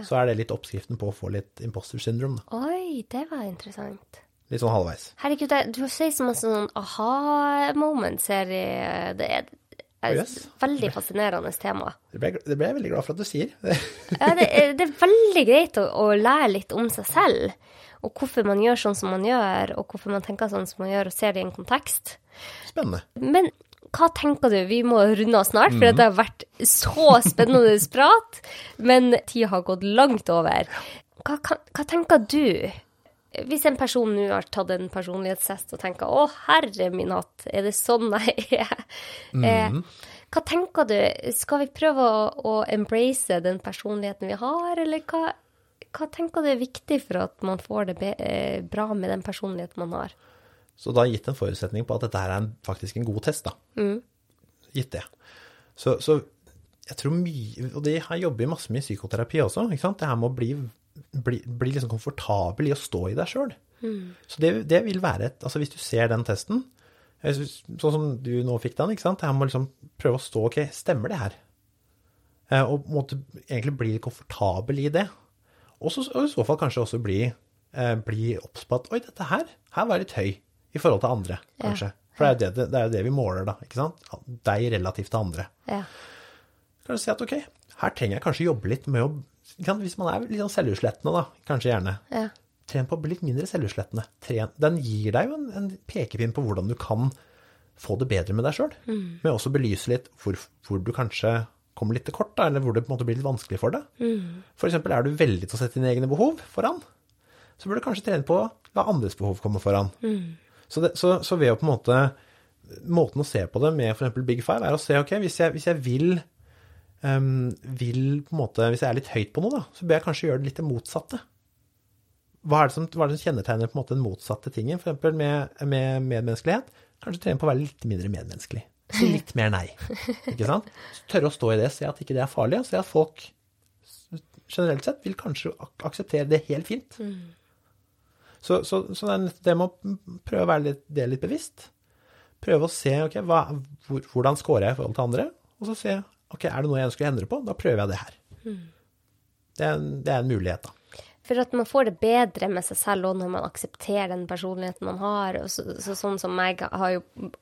så er det litt oppskriften på å få litt imposter syndrom, da. Oi, det var interessant. Litt sånn halvveis. Herregud, du sier så masse sånn aha-moments her i Det er et Yes. veldig fascinerende tema. Det ble, det ble jeg veldig glad for at du sier. [LAUGHS] Ja, det, er- det er veldig greit å, å lære litt om seg selv, og hvorfor man gjør sånn som man gjør, og hvorfor man tenker sånn som man gjør, og ser det i en kontekst. Spennende. Men hva tenker du? Vi må runde av snart, for det har vært så spennende [LAUGHS] prat. Men tida har gått langt over. Hva, hva, hva tenker du? Hvis en person nå har tatt en personlighetstest og tenker 'Å, herre min hatt, er det sånn jeg er?' Eh, hva tenker du? Skal vi prøve å, å embrace den personligheten vi har, eller hva, hva tenker du er viktig for at man får det be, eh, bra med den personligheten man har? Så da gitt en forutsetning på at dette her er en, faktisk en god test, da. Gitt det. Så, så jeg tror mye Og det her jobber masse med i psykoterapi også. ikke sant? Det her med å bli, bli, bli liksom komfortabel i å stå i deg sjøl. Så det, det vil være et Altså hvis du ser den testen, sånn som du nå fikk den, ikke sant. Her med å liksom prøve å stå Ok, stemmer det her? Eh, Og måtte en egentlig bli komfortabel i det. Og så og i så fall kanskje også bli, eh, bli obs på at oi, dette her, her var jeg litt høy i forhold til andre, kanskje. For det er jo det, det, er jo det vi måler, da. ikke sant? Deg relativt til andre. Ja. Kan du si at ok, her trenger jeg kanskje jobbe litt med å? Hvis man er litt sånn selvutslettende, da, kanskje gjerne. ja. Tren på å bli litt mindre selvutslettende. Tren. Den gir deg jo en, en pekepinn på hvordan du kan få det bedre med deg sjøl. Men også belyse litt hvor, hvor du kanskje kommer litt til kort, da, eller hvor det på en måte blir litt vanskelig for deg. For eksempel er du veldig til å sette dine egne behov foran, så burde du kanskje trene på å la andres behov komme foran. Så, det, så, så ved å på en måte Måten å se på det med f.eks. Big Five, er å se ok, hvis jeg, hvis jeg vil, vil på en måte, Hvis jeg er litt høyt på noe, da, så bør jeg kanskje gjøre det litt det motsatte. Hva er det som, er det som kjennetegner på en måte den motsatte tingen? F.eks. Med, med medmenneskelighet. Kanskje trene på å være litt mindre medmenneskelig. Si litt mer nei. Ikke sant? Tørre å stå i det, se at ikke det er farlig, og se at folk generelt sett vil kanskje ak akseptere det helt fint. Så, så, så er det med å prøve å være litt, det litt bevisst. Prøve å se ok, hva, hvor, hvordan scorer jeg i forhold til andre, og så se ok, er det noe jeg ønsker å endre på, da prøver jeg det her. Det, er en, det er en mulighet, da. For at man får det bedre med seg selv og når man aksepterer den personligheten man har. Og så, så, sånn som meg har jo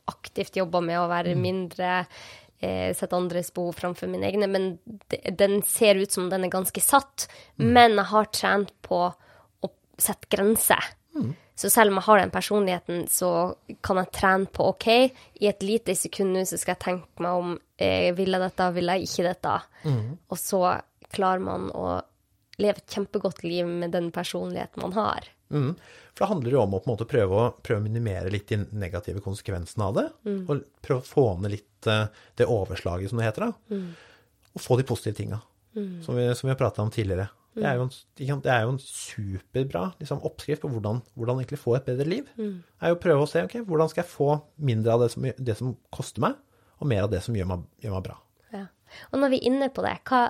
aktivt jobba med å være mindre eh, Sette andres behov framfor mine egne. Men de, den ser ut som den er ganske satt. Men jeg har trent på å sette grenser. Så selv om jeg har den personligheten, så kan jeg trene på OK, i et lite sekund nå så skal jeg tenke meg om eh, Vil jeg dette, vil jeg ikke dette? Og så klarer man å leve et kjempegodt liv med den personligheten man har. Mm. For det handler jo om å på en måte prøve å, prøve å minimere litt de negative konsekvensene av det. Og prøve å få ned litt eh, det overslaget, som det heter. da. Og få de positive tinga, som, vi, som vi har prata om tidligere. Det er en, det er jo en superbra liksom, oppskrift på hvordan, hvordan egentlig få et bedre liv. Mm. er jo å prøve å se ok, hvordan skal jeg få mindre av det som, det som koster meg, og mer av det som gjør meg, gjør meg bra. Ja. Og når vi er inne på det, hva,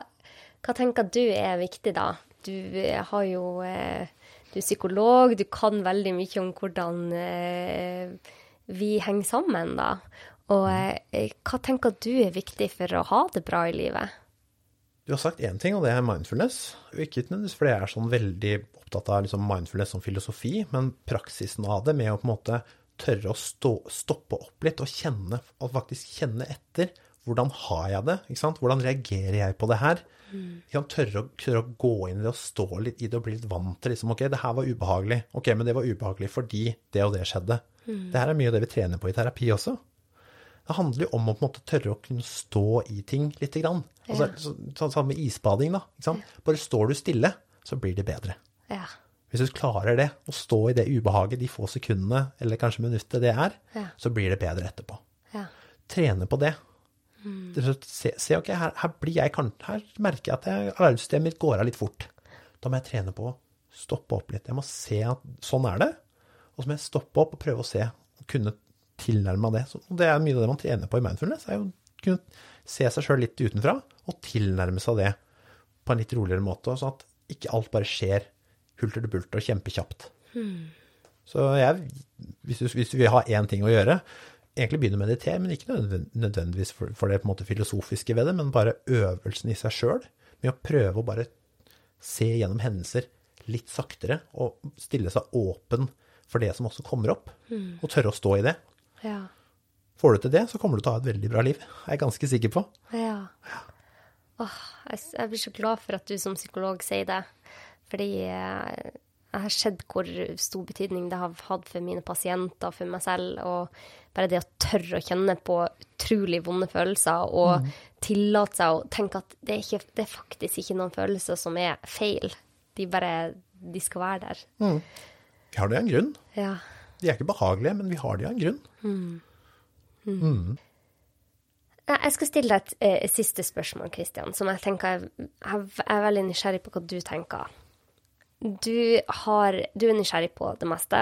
hva tenker du er viktig da? Du eh, har jo eh, Du er psykolog, du kan veldig mye om hvordan eh, vi henger sammen, da. Og hva tenker du er viktig for å ha det bra i livet? Du har sagt én ting, og det er mindfulness. Ikke nødvendigvis fordi jeg er sånn veldig opptatt av liksom mindfulness som filosofi, men praksisen av det med å på en måte tørre å stå, stoppe opp litt og kjenne, og faktisk kjenne etter. Hvordan har jeg det? Ikke sant? Hvordan reagerer jeg på det her? Sant? Tørre, å, tørre å gå inn i det og stå litt i det og bli litt vant til liksom, ok, det her var ubehagelig. Ok, men det var ubehagelig fordi det og det skjedde. Det her er mye av det vi trener på i terapi også. Det handler jo om å på en måte tørre å kunne stå i ting lite grann. Altså, så, sånn så med isbading, da. Ikke sant? Bare står du stille, så blir det bedre. Ja. Hvis du klarer det, å stå i det ubehaget de få sekundene, eller kanskje minuttet det er, Ja. så blir det bedre etterpå. ja. Trene på det. Er Se, se ok, her, her blir jeg Her merker jeg at alarmsystemet mitt går av litt fort. Da må jeg trene på å stoppe opp litt. Jeg må se at sånn er det. Og så må jeg stoppe opp og prøve å se, og kunne tilnærme meg det. Så det er mye av det man trener på i mindfulness, er jo å kunne se seg sjøl litt utenfra, og tilnærme seg det på en litt roligere måte, sånn at ikke alt bare skjer hulter til bulter og kjempekjapt. Så jeg, hvis du, hvis du vil ha én ting å gjøre, egentlig begynne å meditere, men ikke nødvendigvis for, for det måte filosofiske ved det, men bare øvelsen i seg sjøl, med å prøve å bare se gjennom hendelser litt saktere, og stille seg åpen for det som også kommer opp, og tørre å stå i det. Ja. Får du til det, så kommer du til å ha et veldig bra liv. er jeg ganske sikker på. Ja. Åh, jeg blir så glad for at du som psykolog sier det. Fordi jeg har sett hvor stor betydning det har hatt for mine pasienter, for meg selv, og bare det å tørre å kjenne på utrolig vonde følelser, og tillate seg å tenke at det er, ikke, det er faktisk ikke noen følelser som er feil. De bare De skal være der. Vi har det av en grunn. Ja. De er ikke behagelige, men vi har det av en grunn. Ja, Jeg skal stille deg et eh, siste spørsmål, Kristian, som jeg tenker jeg, jeg er veldig nysgjerrig på hva du tenker. Du, har, du er nysgjerrig på det meste.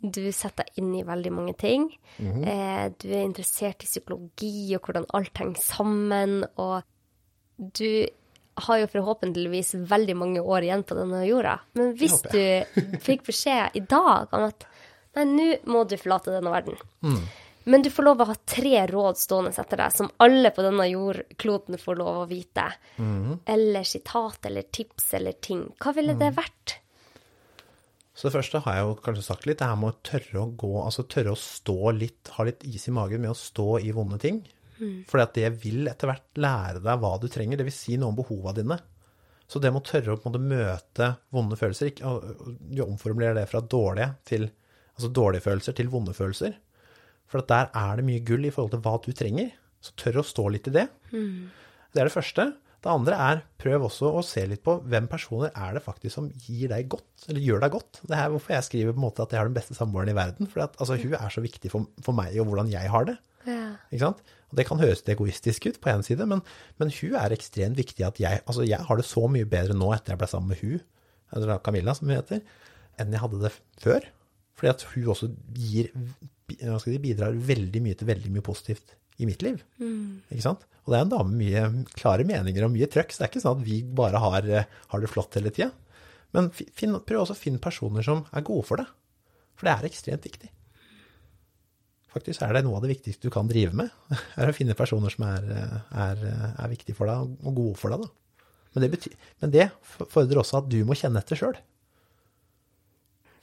Du setter deg inn i veldig mange ting. eh, du er interessert i psykologi og hvordan alt henger sammen. Og du har jo forhåpentligvis veldig mange år igjen på denne jorda. Men hvis du fikk beskjed i dag om at nei, nå må du forlate denne verden. Men du får lov å ha tre råd stående etter deg, som alle på denne jordkloden får lov å vite. Eller sitat eller tips eller ting. Hva ville det vært? Så det første har jeg jo kanskje sagt litt, det her med å tørre å gå, altså tørre å stå litt, ha litt is i magen med å stå i vonde ting. Fordi at det vil etter hvert lære deg hva du trenger, det vil si noe om behova dine. Så det med å tørre å møte vonde følelser, du omformulerer det fra dårlige til, altså dårlige følelser til vonde følelser. For at der er det mye gull i forhold til hva du trenger. Så tør å stå litt i det. Det er det første. Det andre er prøv også å se litt på hvem personer er det faktisk som gir deg godt, eller gjør deg godt. Det er hvorfor jeg skriver på en måte at jeg har den beste samboeren i verden. For at, altså, hun er så viktig for, for meg og hvordan jeg har det. Ja. Ikke sant? Og det kan høres egoistisk ut på en side, men, men hun er ekstremt viktig at jeg Altså, jeg har det så mye bedre nå etter jeg ble sammen med hun, eller Camilla som hun heter, enn jeg hadde det før. Fordi at hun også gir si, bidrar veldig mye til veldig mye positivt i mitt liv. Ikke sant? Og det er en dame med mye klare meninger og mye trøkk, så det er ikke sånn at vi bare har, har det flott hele tida. Men finn, prøv også å finne personer som er gode for deg. For det er ekstremt viktig. Faktisk er det noe av det viktigste du kan drive med, [LAUGHS] er å finne personer som er, er, er viktige for deg og gode for deg. Da. Men, det betyr, men det fordrer også at du må kjenne etter sjøl.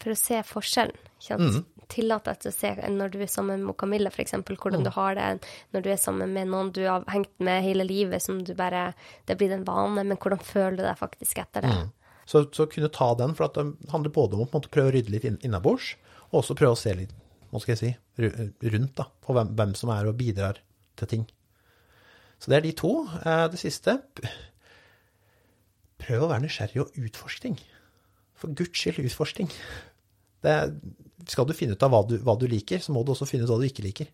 For å se forskjellen. Sant? Tillat deg til å se når du er sammen med Camilla, f.eks., hvordan du har det. Når du er sammen med noen du har hengt med hele livet, som du bare Det blir en vane, men hvordan føler du deg faktisk etter det? Så, så kunne ta den, for det handler både om å måte prøve å rydde litt inn- innabords, og også prøve å se litt hva skal jeg si, rundt da, på hvem, hvem som er og bidrar til ting. Så det er de to. Eh, Det siste Prøv å være nysgjerrig og utforske ting. For guds skyld, utforsking. Det, skal du finne ut av hva du, hva du liker, så må du også finne ut hva du ikke liker.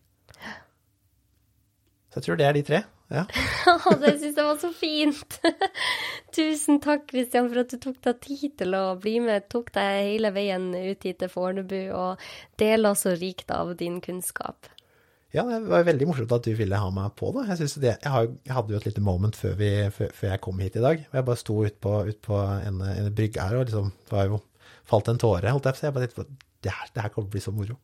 Så jeg tror det er de tre. Ja. [LAUGHS] Det syns jeg var så fint! [LAUGHS] Tusen takk, Kristian, for at du tok deg tid til å bli med. Tok deg hele veien ut hit til Fornebu og deler så rikt av din kunnskap. Ja, det var veldig morsomt at du ville ha meg på det. Jeg, det, jeg, har, jeg hadde jo et lite moment før, vi, før, før jeg kom hit i dag. Jeg bare sto ute på, ut på en, en brygge her og liksom var jo, falt en tåre. holdt jeg på å si. Jeg bare tenkte på, det her, det her kommer til å bli så moro.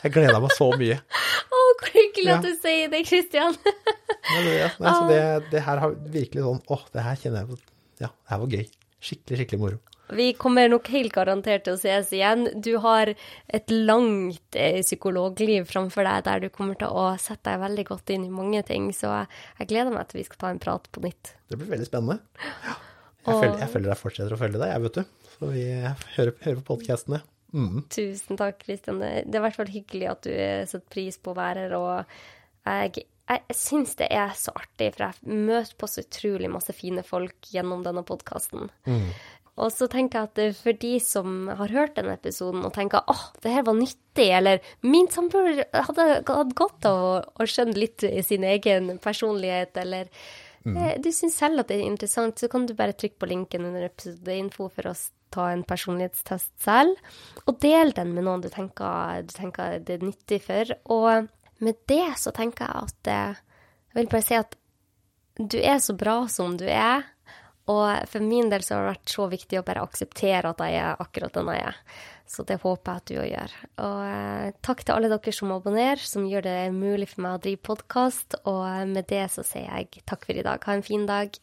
Jeg gleda meg så mye. [LAUGHS] Å, hvor hyggelig at du sier det, Kristian! ja, det, ja, nei, så det, det her har virkelig sånn Åh, det her kjenner jeg Ja, det her var gøy. Skikkelig, skikkelig moro. Vi kommer nok helt garantert til å ses igjen. Du har et langt eh, psykologliv framfor deg der du kommer til å sette deg veldig godt inn i mange ting, så jeg gleder meg til vi skal ta en prat på nytt. Det blir veldig spennende. Ja. Jeg, følger, jeg følger deg fortsetter å følge deg, jeg, vet du. Så vi hører, hører på podkastene. Mm. Tusen takk, Kristian. Det er i hvert fall hyggelig at du eh, setter pris på å være her. Og jeg, jeg syns det er så artig, for jeg møter på så utrolig masse fine folk gjennom denne podkasten. Og så tenker jeg at eh, for de som har hørt denne episoden og tenker åh, det her var nyttig, eller min samboer hadde hatt godt av å, å skjønne litt i sin egen personlighet, eller mm. du syns selv at det er interessant, så kan du bare trykke på linken under episodeinfo for å ta en personlighetstest selv, og del den med noen du tenker, du tenker det er nyttig for. Og med det så tenker jeg at eh, jeg vil bare si at du er så bra som du er, Og for min del så har det vært så viktig å bare akseptere at jeg er akkurat den jeg er. Så det håper jeg at du òg gjør. Og eh, takk til alle dere som abonnerer, som gjør det mulig for meg å drive podkast. Og med det så sier jeg takk for i dag. Ha en fin dag.